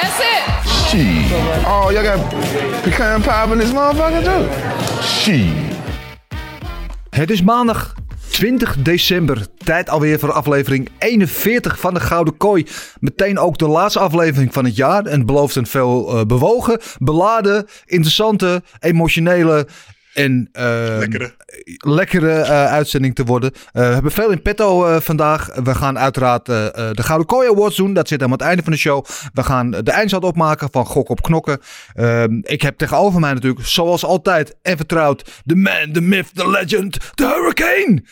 That's it. Shit. Oh, y'all got pecan pie in this motherfucker too? Shit. Het is maandag 20 december. Tijd alweer voor aflevering 41 van de Gouden Kooi. Meteen ook de laatste aflevering van het jaar. En het belooft een veel eh, bewogen, beladen, interessante, emotionele en eh, Lekkere. lekkere eh, uitzending te worden. Eh, we hebben veel in petto eh, vandaag. We gaan uiteraard de Gouden Kooi Awards doen. Dat zit aan het einde van de show. We gaan de eindstand opmaken van Gok op Knokken. Ehm, ik heb tegenover mij natuurlijk, zoals altijd en vertrouwd, de man, de myth, de legend, de hurricane.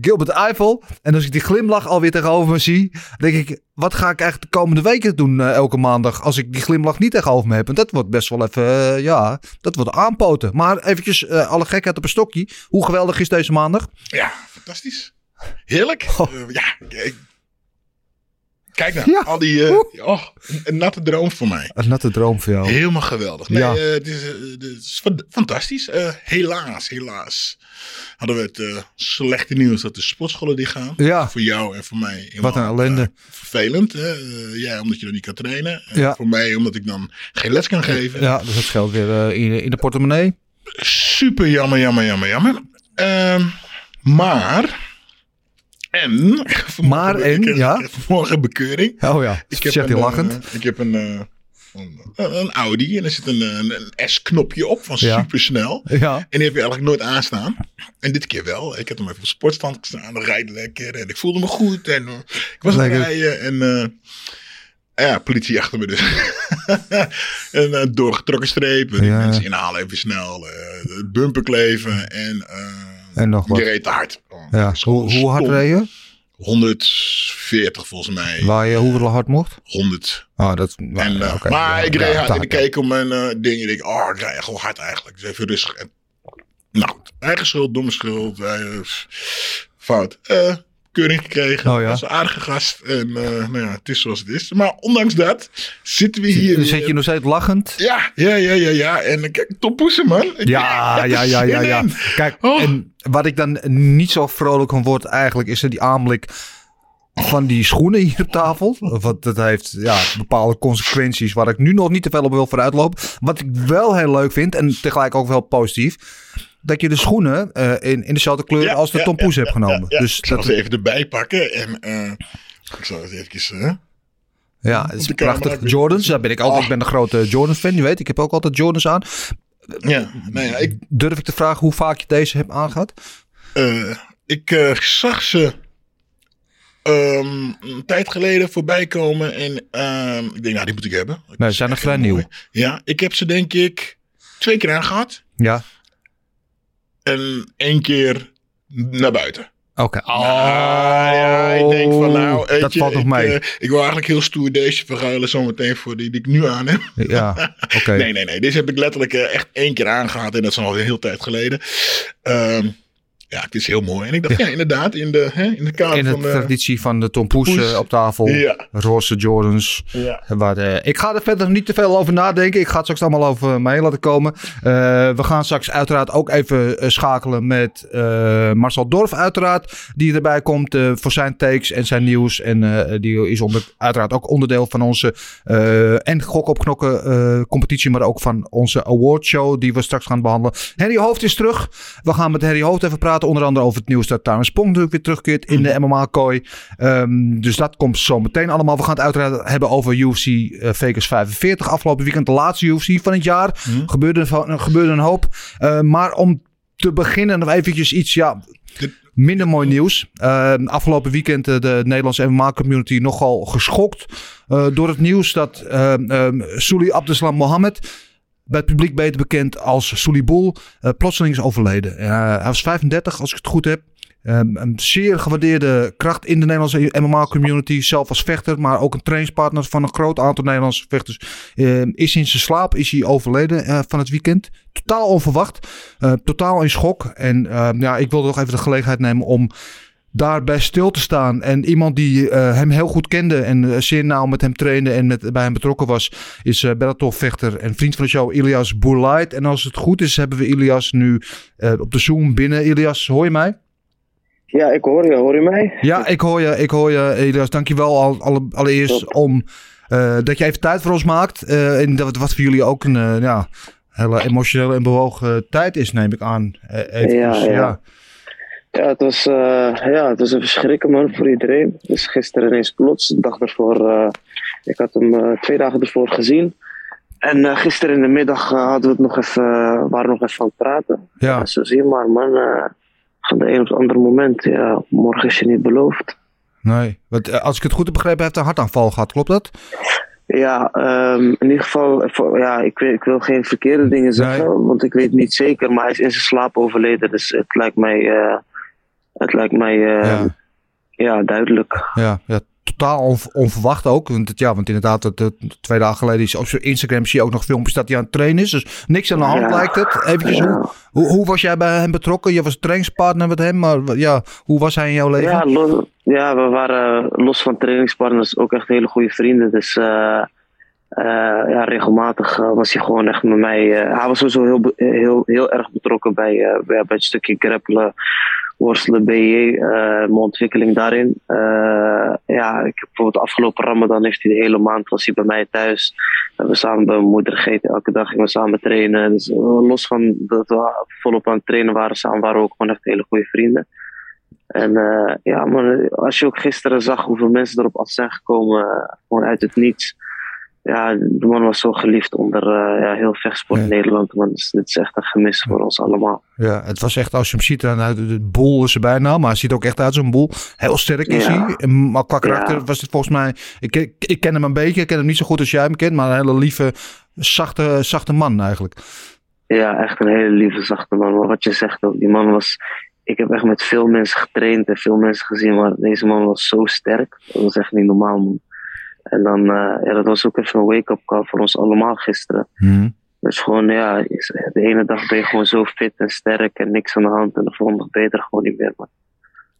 Gilbert Eiffel. En als ik die glimlach alweer tegenover me zie, denk ik, wat ga ik eigenlijk de komende weken doen eh, elke maandag als ik die glimlach niet tegenover me heb? En dat wordt best wel even, eh, ja, dat wordt aanpoten. Maar eventjes eh, alle gekheid op een stokje. Hoe geweldig is deze maandag? Ja, fantastisch. Heerlijk. Oh. Ja, kijk. Kijk nou, Ja. al die... oh, een, een natte droom voor mij. Een natte droom voor jou. Helemaal geweldig. Nee, Ja. het, is, het is fan- fantastisch. Helaas, helaas hadden we het eh, slechte nieuws dat de sportscholen die gaan. Ja. Voor jou en voor mij. Wat een ellende. eh, vervelend. Hè? Eh, jij omdat je dan niet kan trainen. En Ja. Voor mij omdat ik dan geen les kan geven. Ja, dus dat geldt weer in, in de portemonnee. Super jammer, jammer, jammer, jammer. Ehm, maar... En... Maar en, ja? ik heb Vanmorgen bekeuring. Oh ja, Ik heb zegt hij lachend. ik heb een, een, een Audi en er zit een, een, een S-knopje op van Ja. supersnel. ja. En die heb je eigenlijk nooit aanstaan. En dit keer wel. Ik heb hem even op sportstand gestaan. Rijdt lekker. En ik voelde me goed. En eh, ik was aan het rijden. En eh, ja, politie achter me dus. en eh, doorgetrokken strepen. Ja. mensen inhalen even snel. bumper kleven. En, En nog wat. je reed te hard. Oh, Ja. Hoe, hoe hard reed je? 140 volgens mij. Waar je hoeveel hard mocht? 100. Oh, dat, En, eh, maar Ja, ik reed hard en ik keek op mijn eh, ding en ik oh, ik rijd gewoon hard eigenlijk. Dus even rustig. En, nou eigen schuld, domme schuld, eh, fout. Eh, keuring gekregen. Oh ja. Dat is een aardige gast. En eh, nou ja, het is zoals het is. Maar ondanks dat zitten we hier. Dus weer. zit je nog steeds lachend? Ja, ja, ja, ja, ja. En eh, kijk, Tom Poesen, man. Ik- Ja, ja, ja, ja, ja. Kijk, Oh. en wat ik dan niet zo vrolijk van word eigenlijk, is er die aanblik van die schoenen hier op tafel. Want dat heeft ja, bepaalde consequenties waar ik nu nog niet te veel op wil vooruitlopen. Wat ik wel heel leuk vind, en tegelijk ook wel positief, dat je de schoenen eh, in, in dezelfde kleur Ja, als de ja, Tom Poes ja, hebt genomen. Dus ik zal dat, ze even erbij pakken. En eh, ik zal het even... eh, ja, het is prachtig. Jordans, daar ben ik altijd. Oh. Ik ben een grote Jordans fan, je weet. Ik heb ook altijd Jordans aan. ja, nou ja, ik Durf ik te vragen hoe vaak je deze hebt aangehad? Eh, ik zag ze ehm, een tijd geleden voorbij komen. En ehm, ik denk, nou, die moet ik hebben. Nee, ze zijn nog vrij nieuw. Ja, ik heb ze denk ik twee keer aangehad. Ja, En één keer naar buiten. oké. Oh, Ah, ja, ik denk van nou, weet dat valt nog ik, mee. eh, ik wil eigenlijk heel stoer deze verruilen zometeen voor die die ik nu aan heb. Ja, oké. Nee, nee, nee. Deze heb ik letterlijk eh, echt één keer aangehad. En dat is al een heel tijd geleden. Ehm, ja, het is heel mooi. En ik dacht, ja, inderdaad, in de, hè, in de kader In de van de... traditie van de Tom Poes Poes. eh, op tafel. Ja. Roze Jordans. Ja. Waar, eh, ik ga er verder niet te veel over nadenken. Ik ga het straks allemaal over mij laten komen. Eh, we gaan straks uiteraard ook even schakelen met Marcel Dorf uiteraard. Die erbij komt voor zijn takes en zijn nieuws. En die is onder, uiteraard ook onderdeel van onze en Gok op Knokken competitie. Maar ook van onze awardshow die we straks gaan behandelen. Harry Hoofd is terug. We gaan met Harry Hoofd even praten. Onder andere over het nieuws dat Taran Spong natuurlijk weer terugkeert in de MMA-kooi. Ehm, dus dat komt zo meteen allemaal. We gaan het uiteraard hebben over UFC eh, Vegas 45. Afgelopen weekend de laatste UFC van het jaar. Gebeurde, van- gebeurde een hoop. Eh, maar om te beginnen nog eventjes iets... Ja, Minder mooi nieuws. Eh, afgelopen weekend eh, de Nederlandse MMA-community nogal geschokt door het nieuws dat eh eh, Suli Abdeslam Mohammed, bij het publiek beter bekend als Suli Boel, eh, plotseling is overleden. Hij was 35, als ik het goed heb. Ehm, een zeer gewaardeerde kracht in de Nederlandse MMA-community. Zelf als vechter, maar ook een trainingspartner van een groot aantal Nederlandse vechters. Ehm, is in zijn slaap is hij overleden eh, van het weekend. Totaal onverwacht. Eh, totaal in schok. En ehm, ja, ik wilde nog even de gelegenheid nemen om daarbij stil te staan. En iemand die eh, hem heel goed kende en eh, zeer nauw met hem trainde en met, bij hem betrokken was, is uh, Bellator-vechter en vriend van de show Ilias Boulait. En als het goed is, hebben we Ilias nu op de Zoom binnen. Ilias, hoor je mij? Ja, ik hoor je. Hoor je mij? Ja, ik hoor je. Ik hoor je, Ilias. Dankjewel al, alle, allereerst om dat je even tijd voor ons maakt. en dat wat voor jullie ook een ja, hele emotionele en bewogen tijd is, neem ik aan. Even, ja, ja. ja. Ja, het was, uh, ja, het was een verschrikken man voor iedereen. Dus gisteren ineens plots, de dag ervoor, uh, ik had hem uh, twee dagen ervoor gezien. En gisteren in de middag hadden we het nog even, waren we nog even aan het praten. Ja. zo zie je maar, man, van de een op het andere moment, ja, morgen is je niet beloofd. Nee, want, als ik het goed heb begrepen, heeft hij een hartaanval gehad, klopt dat? Ja, um, in ieder geval, ja, ik, weet, ik wil geen verkeerde dingen zeggen, want ik weet niet zeker, maar hij is in zijn slaap overleden. Dus het lijkt mij het lijkt mij uh, ja. ja. duidelijk. Ja, ja totaal onverwacht ook. Want, het, ja, want inderdaad, het, het, twee dagen geleden is op zijn Instagram zie je ook nog filmpjes dat hij aan het trainen is. Dus niks aan de hand lijkt het. Eventjes, hoe, hoe, hoe, was jij bij hem betrokken? Je was trainingspartner met hem, maar ja, hoe was hij in jouw leven? Ja, los, ja we waren los van trainingspartners ook echt hele goede vrienden. Dus uh, uh, ja, regelmatig was hij gewoon echt met mij. hij was sowieso heel, heel, heel erg betrokken bij, bij, bij het stukje grappelen worstelen BJ, uh, mijn ontwikkeling daarin. Uh, ja, ik heb bijvoorbeeld afgelopen Ramadan heeft hij de hele maand was bij mij thuis. We samen bij mijn moeder gegeten, elke dag gingen we samen trainen. Dus uh, los van dat we volop aan het trainen waren samen, waren we ook gewoon echt hele goede vrienden. En ja, maar als je ook gisteren zag hoeveel mensen erop af zijn gekomen, gewoon uit het niets ja, de man was zo geliefd onder uh, ja, heel vechtsport in Nederland. Man. Dus dit is echt een gemis voor ons allemaal. Ja, het was echt, als je hem ziet, dan, de boel is zijn bijnaam, maar hij ziet ook echt uit zo'n boel. Heel sterk is ja. hij. Maar qua karakter was het volgens mij, ik, ik, ik, ken hem een beetje, ik ken hem niet zo goed als jij hem kent, maar een hele lieve, zachte, zachte man eigenlijk. Ja, echt een hele lieve, zachte man. Maar wat je zegt ook, die man was, ik heb echt met veel mensen getraind en veel mensen gezien, maar deze man was zo sterk. Dat was echt niet normaal, man. En dan, uh, ja, dat was ook even een wake-up call voor ons allemaal gisteren. Mm. Dus gewoon, ja, de ene dag ben je gewoon zo fit en sterk en niks aan de hand. En de volgende dag ben je er gewoon niet meer, man.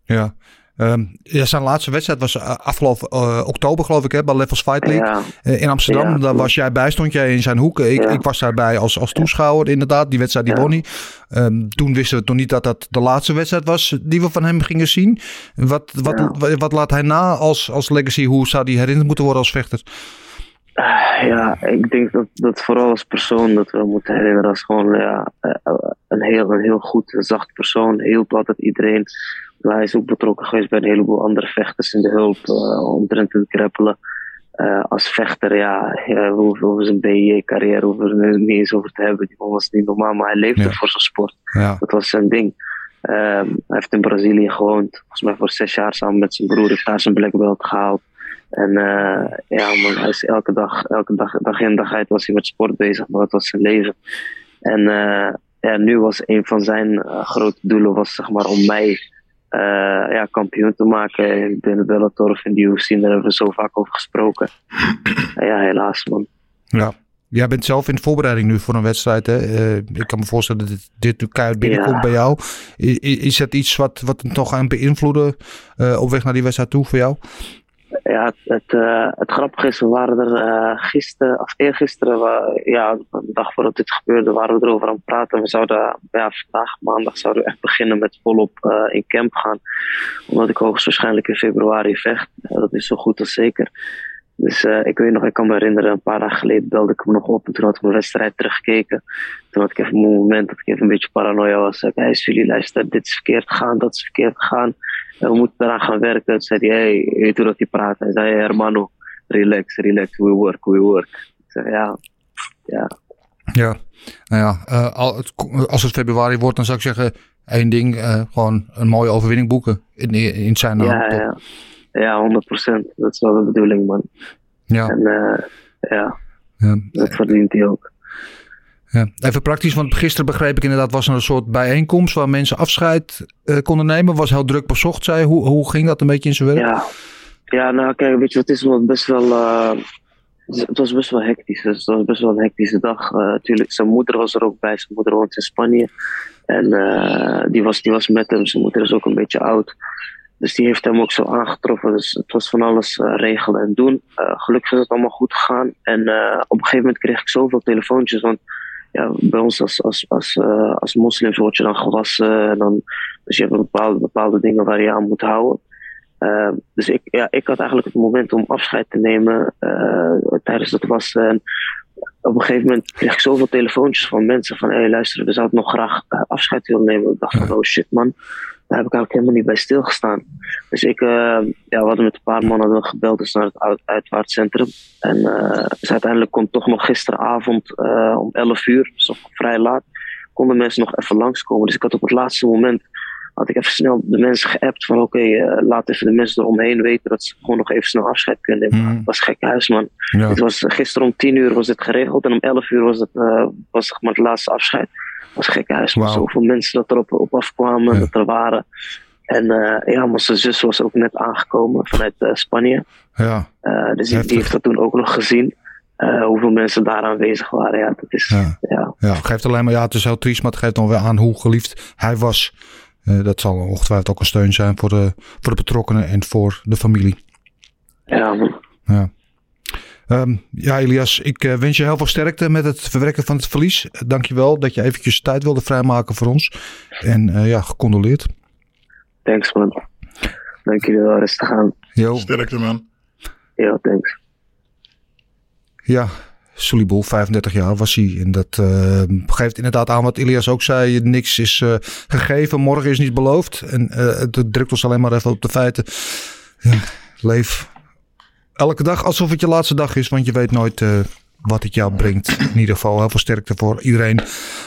Ja. Um, ja, zijn laatste wedstrijd was uh, afgelopen uh, oktober, geloof ik, hè, bij Levels Fight League ja. uh, in Amsterdam. Ja, daar was jij bij, stond jij in zijn hoek. Ik, ik was daarbij als, als toeschouwer, inderdaad. Die wedstrijd die won hij. Ehm, toen wisten we nog niet dat dat de laatste wedstrijd was die we van hem gingen zien. Wat, wat, wat, wat laat hij na als, als legacy? Hoe zou hij herinnerd moeten worden als vechter? Ah, Ja, ik denk dat, dat vooral als persoon dat we moeten herinneren als gewoon ja, eh, een, heel, een heel goed, en zacht persoon. Hielp altijd iedereen. Maar hij is ook betrokken geweest bij een heleboel andere vechters in de hulp, uh, omtrent het grappelen. Eh, als vechter, ja, ja over zijn BJ-carrière hoeven we er niet eens over te hebben. Die man was niet normaal, maar hij leefde Ja. voor zijn sport. Ja, Dat was zijn ding. Ehm, hij heeft in Brazilië gewoond. Volgens mij voor zes jaar samen met zijn broer. Heeft daar zijn black belt gehaald. En eh, ja, man, hij is elke dag, elke dag, dag in dag uit was hij met sport bezig. Maar dat was zijn leven. En eh, ja, nu was een van zijn eh, grote doelen was, zeg maar, om mij ja, kampioen te maken binnen Bellator of in de UFC. Daar hebben we zo vaak over gesproken. En ja, helaas, man. ja. Jij bent zelf in de voorbereiding nu voor een wedstrijd. Hè? Ik kan me voorstellen dat dit, dit nu keihard binnenkomt Ja. bij jou. Is dat iets wat, wat hem toch aan beïnvloeden op weg naar die wedstrijd toe voor jou? Ja, het, het, eh, het grappige is, we waren er eh, gisteren, of eergisteren, we, ja, een dag voordat dit gebeurde, waren we erover aan het praten. We zouden, ja, vandaag, maandag, zouden we echt beginnen met volop eh, in camp gaan. Omdat ik hoogstwaarschijnlijk in februari vecht. Dat is zo goed als zeker. Dus ik weet nog, ik kan me herinneren, een paar dagen geleden belde ik hem nog op en toen had ik mijn wedstrijd teruggekeken. Toen had ik even een moment dat ik even een beetje paranoia was. Ik, hey, jullie luister, dit is verkeerd gegaan, dat is verkeerd gegaan. We moeten eraan gaan werken. Toen zei hij, hey, je weet hoe dat hij praat. Hij zei, hermano, relax, relax, we work, we work. Ik zei, ja, ja, Ja, nou ja, eh, als het februari wordt, dan zou ik zeggen één ding. eh, gewoon een mooie overwinning boeken in, in zijn naam. ja, ja. Ja, 100 procent. Dat is wel de bedoeling, man. Ja, En eh, ja, ja. dat verdient hij ook. Ja. Even praktisch, want gisteren begreep ik inderdaad was er een soort bijeenkomst waar mensen afscheid eh, konden nemen. Was heel druk bezocht, zei. Hoe, hoe ging dat een beetje in zijn werk? Ja. ja, nou kijk, weet je, het is wel best wel. eh, het was best wel hectisch. Dus het was best wel een hectische dag. Eh tuurlijk, zijn moeder was er ook bij. Zijn moeder woont in Spanje. En eh, die, was, die was met hem. Zijn moeder is ook een beetje oud. Dus die heeft hem ook zo aangetroffen. Dus het was van alles regelen en doen. Eh, gelukkig is het allemaal goed gegaan. En eh, op een gegeven moment kreeg ik zoveel telefoontjes. Want ja, bij ons als, als, als, eh, als moslims word je dan gewassen. En dan, dus je hebt bepaalde, bepaalde dingen waar je aan moet houden. Eh, dus ik, ja, ik had eigenlijk het moment om afscheid te nemen eh, tijdens het wassen. En op een gegeven moment kreeg ik zoveel telefoontjes van mensen van... hé, hey, luister, we zouden nog graag afscheid willen nemen. Ik dacht van, oh shit man, daar heb ik eigenlijk helemaal niet bij stilgestaan. Dus ik, eh, ja, we hadden met een paar mannen hadden we gebeld dus naar het uit- uitvaartcentrum. En dus uiteindelijk kon toch nog gisteravond eh, om 11 uur, dus nog vrij laat... konden mensen nog even langskomen. Dus ik had op het laatste moment had ik even snel de mensen geappt van oké, laat even de mensen eromheen weten dat ze gewoon nog even snel afscheid kunnen nemen. Mhm. Het was gek huis man. Ja. Het was, gisteren om 10 uur was dit geregeld en om 11 uur was het, was zeg maar het laatste afscheid. Het was gek huis man. Wauw. Zoveel mensen dat erop op afkwamen, Ja. dat er waren. En eh, ja, zijn zus was ook net aangekomen vanuit eh, Spanje. Ja, Eh, dus die, heeft dat toen ook nog gezien. hoeveel mensen daar aanwezig waren. Ja, dat is, Ja. ja. ja. Geeft alleen maar, ja, het is heel triest, maar het geeft dan weer aan hoe geliefd hij was. Dat zal ongetwijfeld ook een steun zijn voor de, voor de betrokkenen en voor de familie. ja man. Ja. Ehm, ja, Elias, ik eh, wens je heel veel sterkte met het verwerken van het verlies. Uh, Dankjewel dat je eventjes tijd wilde vrijmaken voor ons. En eh, ja, gecondoleerd. Thanks man. Dank jullie wel. Rustig aan. Jo, Sterkte, man. Ja, thanks. ja, Sullyboel, 35 jaar was hij. En dat eh, geeft inderdaad aan wat Elias ook zei. Niks is eh, gegeven, morgen is niet beloofd. En eh, het drukt ons alleen maar even op de feiten. Ja, leef elke dag alsof het je laatste dag is. Want je weet nooit eh, wat het jou brengt. In ieder geval heel veel sterkte voor iedereen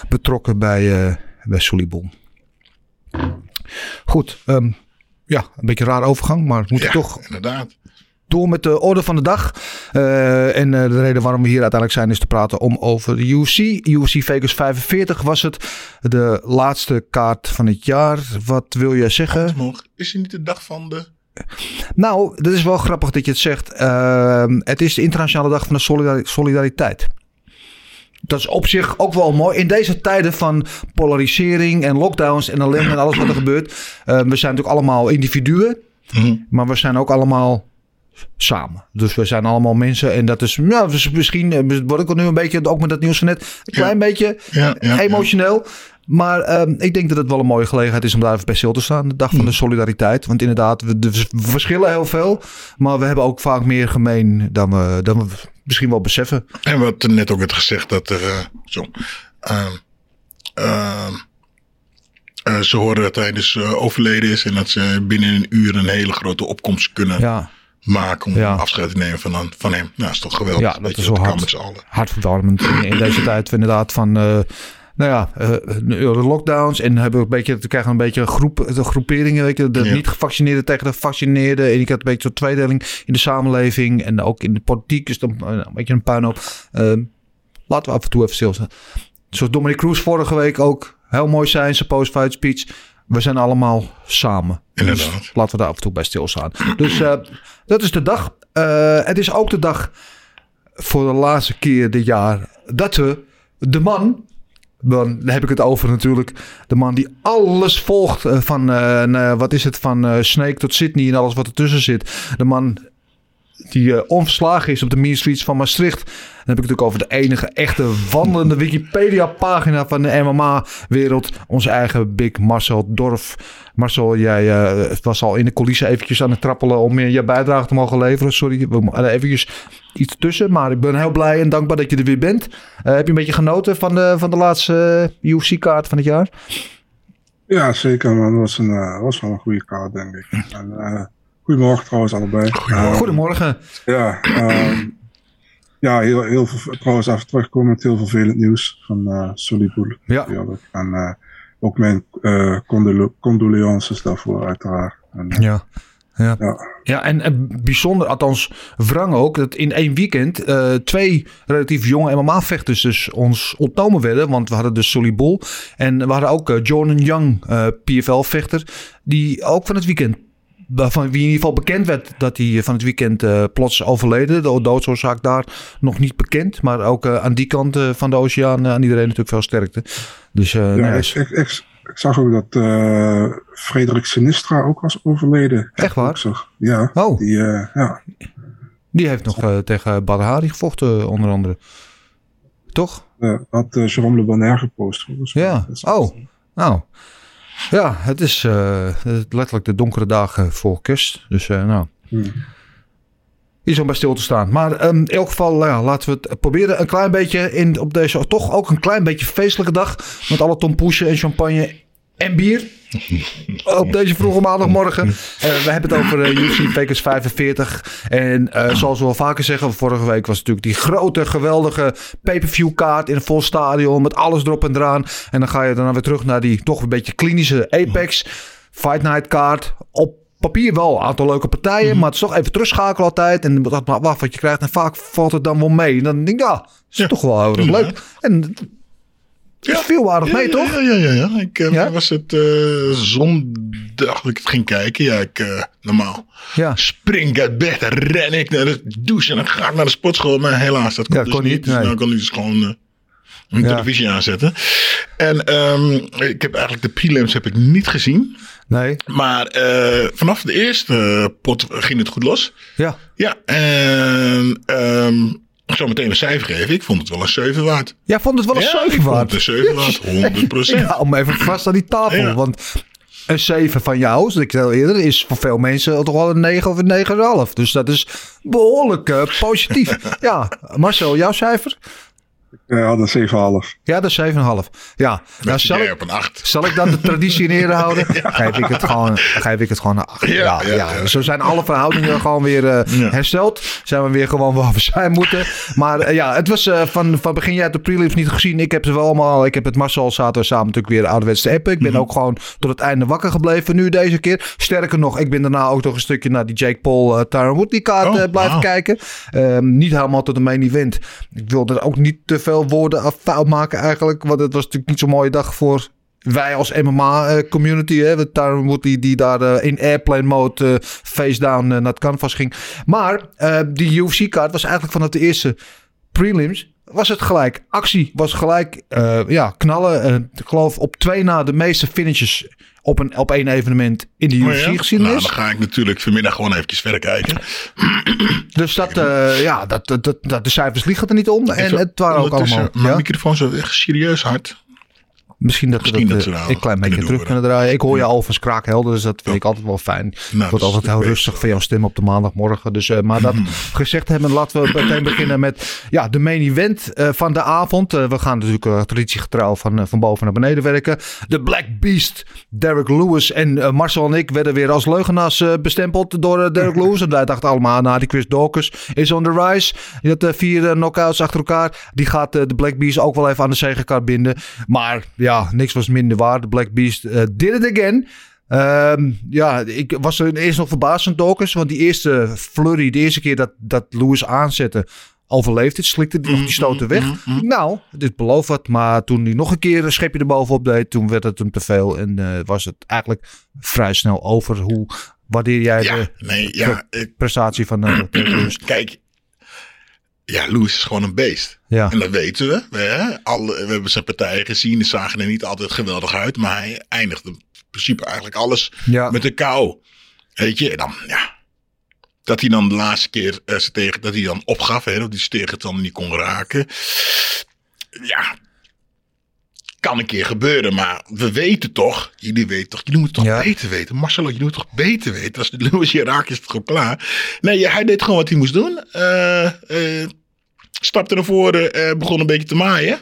betrokken bij, eh bij. Goed, ehm, ja, een beetje een raar overgang. Maar moeten Ja, toch inderdaad. door met de orde van de dag. Eh, en de reden waarom we hier uiteindelijk zijn is te praten om over de UFC. UFC Vegas 45 was het. De laatste kaart van het jaar. Wat wil jij zeggen? Is het niet de dag van de... Nou, dat is wel grappig dat je het zegt. Eh, het is de internationale dag van de solidari- solidariteit. Dat is op zich ook wel mooi. In deze tijden van polarisering en lockdowns en ellende en alles wat er gebeurt. eh, we zijn natuurlijk allemaal individuen. Mhm. Maar we zijn ook allemaal samen. Dus we zijn allemaal mensen. En dat is ja, misschien eh, word ik nu een beetje, ook met dat nieuws van net, een klein beetje Ja, ja, emotioneel. Maar ehm, ik denk dat het wel een mooie gelegenheid is om daar even bij stil te staan. De dag van de solidariteit. Want inderdaad, we, verschillen heel veel. Maar we hebben ook vaak meer gemeen dan we, dan we misschien wel beseffen. En we hadden net ook het gezegd dat er eh, zo. ehm, ehm, eh, ze horen dat hij dus eh, overleden is en dat ze binnen een uur een hele grote opkomst kunnen Ja, maken om Ja. afscheid te nemen van, van hem. Nou, is toch geweldig Ja, dat dat, is dat wel kan hard. met z'n allen. hartverwarmend in, in deze tijd inderdaad van... nou ja, eh, de lockdowns en hebben we een beetje, we krijgen een beetje groep, de groeperingen, weet je, de Ja. niet gevaccineerden tegen de gevaccineerden. En ik had een beetje zo'n tweedeling in de samenleving en ook in de politiek is dan een beetje een puinhoop. Ehm, laten we af en toe even stilstaan. Zoals Dominic Cruz vorige week ook heel mooi zei in zijn post-fight speech. We zijn allemaal samen. Inderdaad. Dus laten we daar af en toe bij stilstaan. Dus eh, dat is de dag. Eh, het is ook de dag voor de laatste keer dit jaar dat we de man, dan heb ik het over natuurlijk, de man die alles volgt eh, van, eh, nou, wat is het, van eh, Snake tot Sydney en alles wat ertussen zit. De man die eh, onverslagen is op de Mean Streets van Maastricht. Dan heb ik het natuurlijk over de enige echte wandelende Wikipedia-pagina van de MMA-wereld. Onze eigen Big Marcel Dorf. Marcel, jij eh, was al in de coulissen eventjes aan het trappelen om je bijdrage te mogen leveren. Sorry, hadden eventjes iets tussen. Maar ik ben heel blij en dankbaar dat je er weer bent. Eh, heb je een beetje genoten van de, van de laatste eh, UFC-kaart van het jaar? Ja, zeker man. Dat was, een, eh, was wel een goede kaart, denk ik. Eh, goedemorgen trouwens allebei. Eh, Goedemorgen. Ja, ehm, ja heel, heel veel, trouwens even terugkomen met heel vervelend nieuws van uh. Ja. En eh, ook mijn eh condole- condolences daarvoor uiteraard. En, eh, Ja. Ja. Ja. Ja, en, en bijzonder, althans wrang ook, dat in één weekend eh, twee relatief jonge MMA-vechters dus ons ontnomen werden. Want we hadden dus Sully Bull en we hadden ook eh, Jordan Young, eh, PFL-vechter, die ook van het weekend, waarvan wie in ieder geval bekend werd dat hij van het weekend eh, plots overleden. De doodsoorzaak daar nog niet bekend, maar ook eh, aan die kant eh, van de oceaan eh, aan iedereen natuurlijk veel sterkte. Dus eh, Ja, nee, ik, ik, ik, ik zag ook dat eh Frederik Sinistra ook was overleden. Echt waar? Ja. Oh. Die, eh, ja. die heeft nog eh, tegen Badr Hari gevochten onder andere. Toch? Eh, had Jerome Le Bonheur gepost. Ja. Oh, nou. Ja, het is eh, letterlijk de donkere dagen voor kust. Dus eh, nou, Hmm. iets om bij stil te staan. Maar ehm, in elk geval, ja, laten we het proberen een klein beetje in, op deze toch ook een klein beetje feestelijke dag. Met alle tompoesen en champagne en bier. Op deze vroege maandagmorgen. Eh, we hebben het over eh, UFC Vegas 45. En eh, zoals we wel vaker zeggen, vorige week was natuurlijk die grote, geweldige pay-per-view kaart in een vol stadion. Met alles erop en eraan. En dan ga je daarna weer terug naar die toch een beetje klinische Apex. Fight Night kaart. Op papier wel een aantal leuke partijen. Maar het is toch even terugschakelen altijd. En dat maar wacht wat je krijgt. En vaak valt het dan wel mee. En dan denk ik, ja, is Ja. toch wel heel erg leuk. En het viel aardig mee, ja, toch? Ja, ja, ja. ja. Ik eh, Ja? was het eh, zondag dat ik het ging kijken. Ja, ik eh, normaal Ja. spring uit bed, ren ik naar de douche en dan ga ik naar de sportschool. Maar helaas, dat kon, Ja, dus kon niet, Dus nee. nou kan ik dus gewoon een Ja. televisie aanzetten. En ehm, ik heb eigenlijk de prelims heb ik niet gezien. Nee. Maar vanaf de eerste pot ging het goed los. Ja. Ja, en ehm, ik zal meteen een cijfer geven. Ik vond het wel een 7 waard. Jij vond het wel een Ja, 7 ik vond waard. het een 7 waard, 100%. Ik hou me even vast aan die tafel. Ja. Want een 7 van jou, zoals ik zei al eerder, is voor veel mensen toch wel een 9 of een 9,5. Dus dat is behoorlijk eh, positief. ja, Marcel, jouw cijfer? Eh, had een 7,5. Ja, dat is 7,5. Ja, nou, zal ik, op een 8. zal ik dan de traditie in ere houden? Geef ik het gewoon, geef ik het gewoon een 8. Ja, Ja, ja, ja, ja. Zo zijn alle verhoudingen gewoon weer eh, Ja. hersteld. Zijn we weer gewoon waar we zijn moeten. Maar eh, ja, het was eh, van, van begin jaar de prelims niet gezien. Ik heb ze wel allemaal. Ik heb het Marcel zaten we samen natuurlijk weer ouderwets te appen. Ik ben ook gewoon tot het einde wakker gebleven nu deze keer. Sterker nog, ik ben daarna ook nog een stukje naar die Jake Paul, uh, Tyron Woodley kaart Oh, blijven kijken. Ehm, niet helemaal tot de main event. Ik wilde er ook niet te veel woorden af fout maken eigenlijk. Want het was natuurlijk niet zo'n mooie dag voor wij als MMA-community. hè Met Tyron Woodley die daar eh, in airplane mode eh, face down eh, naar het canvas ging. Maar eh, die UFC-kaart was eigenlijk vanaf de eerste prelims was het gelijk. Actie was gelijk eh, ja, knallen. Eh, ik geloof op twee na de meeste finishes op, een, op één evenement in de Oh ja? Nou, dan ga ik natuurlijk vanmiddag gewoon eventjes verder kijken. Dus dat, eh, ja, dat, dat, dat, de cijfers liegen er niet om. En het waren ook allemaal... Mijn ja? microfoon zo echt serieus hard. Misschien dat Misschien we dat, dat eh, nou een klein beetje terug kunnen draaien. Ik hoor je al van spraakhelder, dus dat vind ik altijd wel fijn. het dat wordt altijd heel rustig van jouw stem op de maandagmorgen. Dus, eh, maar dat gezegd hebben, laten we meteen beginnen met ja, de main event eh, van de avond. We gaan natuurlijk traditiegetrouw van, van boven naar beneden werken. De Black Beast, Derek Lewis en Marcel en ik werden weer als leugenaars bestempeld door Derek Lewis. En wij dachten allemaal, nou die Chris Dawkins is on the rise. Die had vier knockouts achter elkaar. Die gaat de Black Beast ook wel even aan de zegenkaart binden. Maar ja, niks was minder waar. De Black Beast eh, did it again. Ehm, ja, ik was er eerst nog verbaasd van Dawkins. Want die eerste flurry, de eerste keer dat, dat Lewis aanzette, overleefde het. Slikte hij nog die stoten weg. Nou, dit belooft wat. Maar toen hij nog een keer een schepje erbovenop deed, toen werd het hem te veel. En eh, was het eigenlijk vrij snel over. Hoe waardeer jij Ja, de nee, ja. prestatie van eh, Lewis? kijk, ja, Lewis is gewoon een beest. Ja. En dat weten we. We, hè, alle, we hebben zijn partijen gezien. Die zagen er niet altijd geweldig uit. Maar hij eindigde in principe eigenlijk alles Ja. met de kou. Weet je, en dan, ja. Dat hij dan de laatste keer ze tegen, dat hij dan opgaf. Hè, dat hij ze tegen het dan niet kon raken. Ja. Kan een keer gebeuren, maar we weten toch. Jullie weten toch, jullie moeten toch Ja. beter weten. Marcelo, je moet toch beter weten. Als de Louis hier raakt, is het gewoon klaar. Nee, hij deed gewoon wat hij moest doen. Eh, eh, stapte naar voren, eh, begon een beetje te maaien.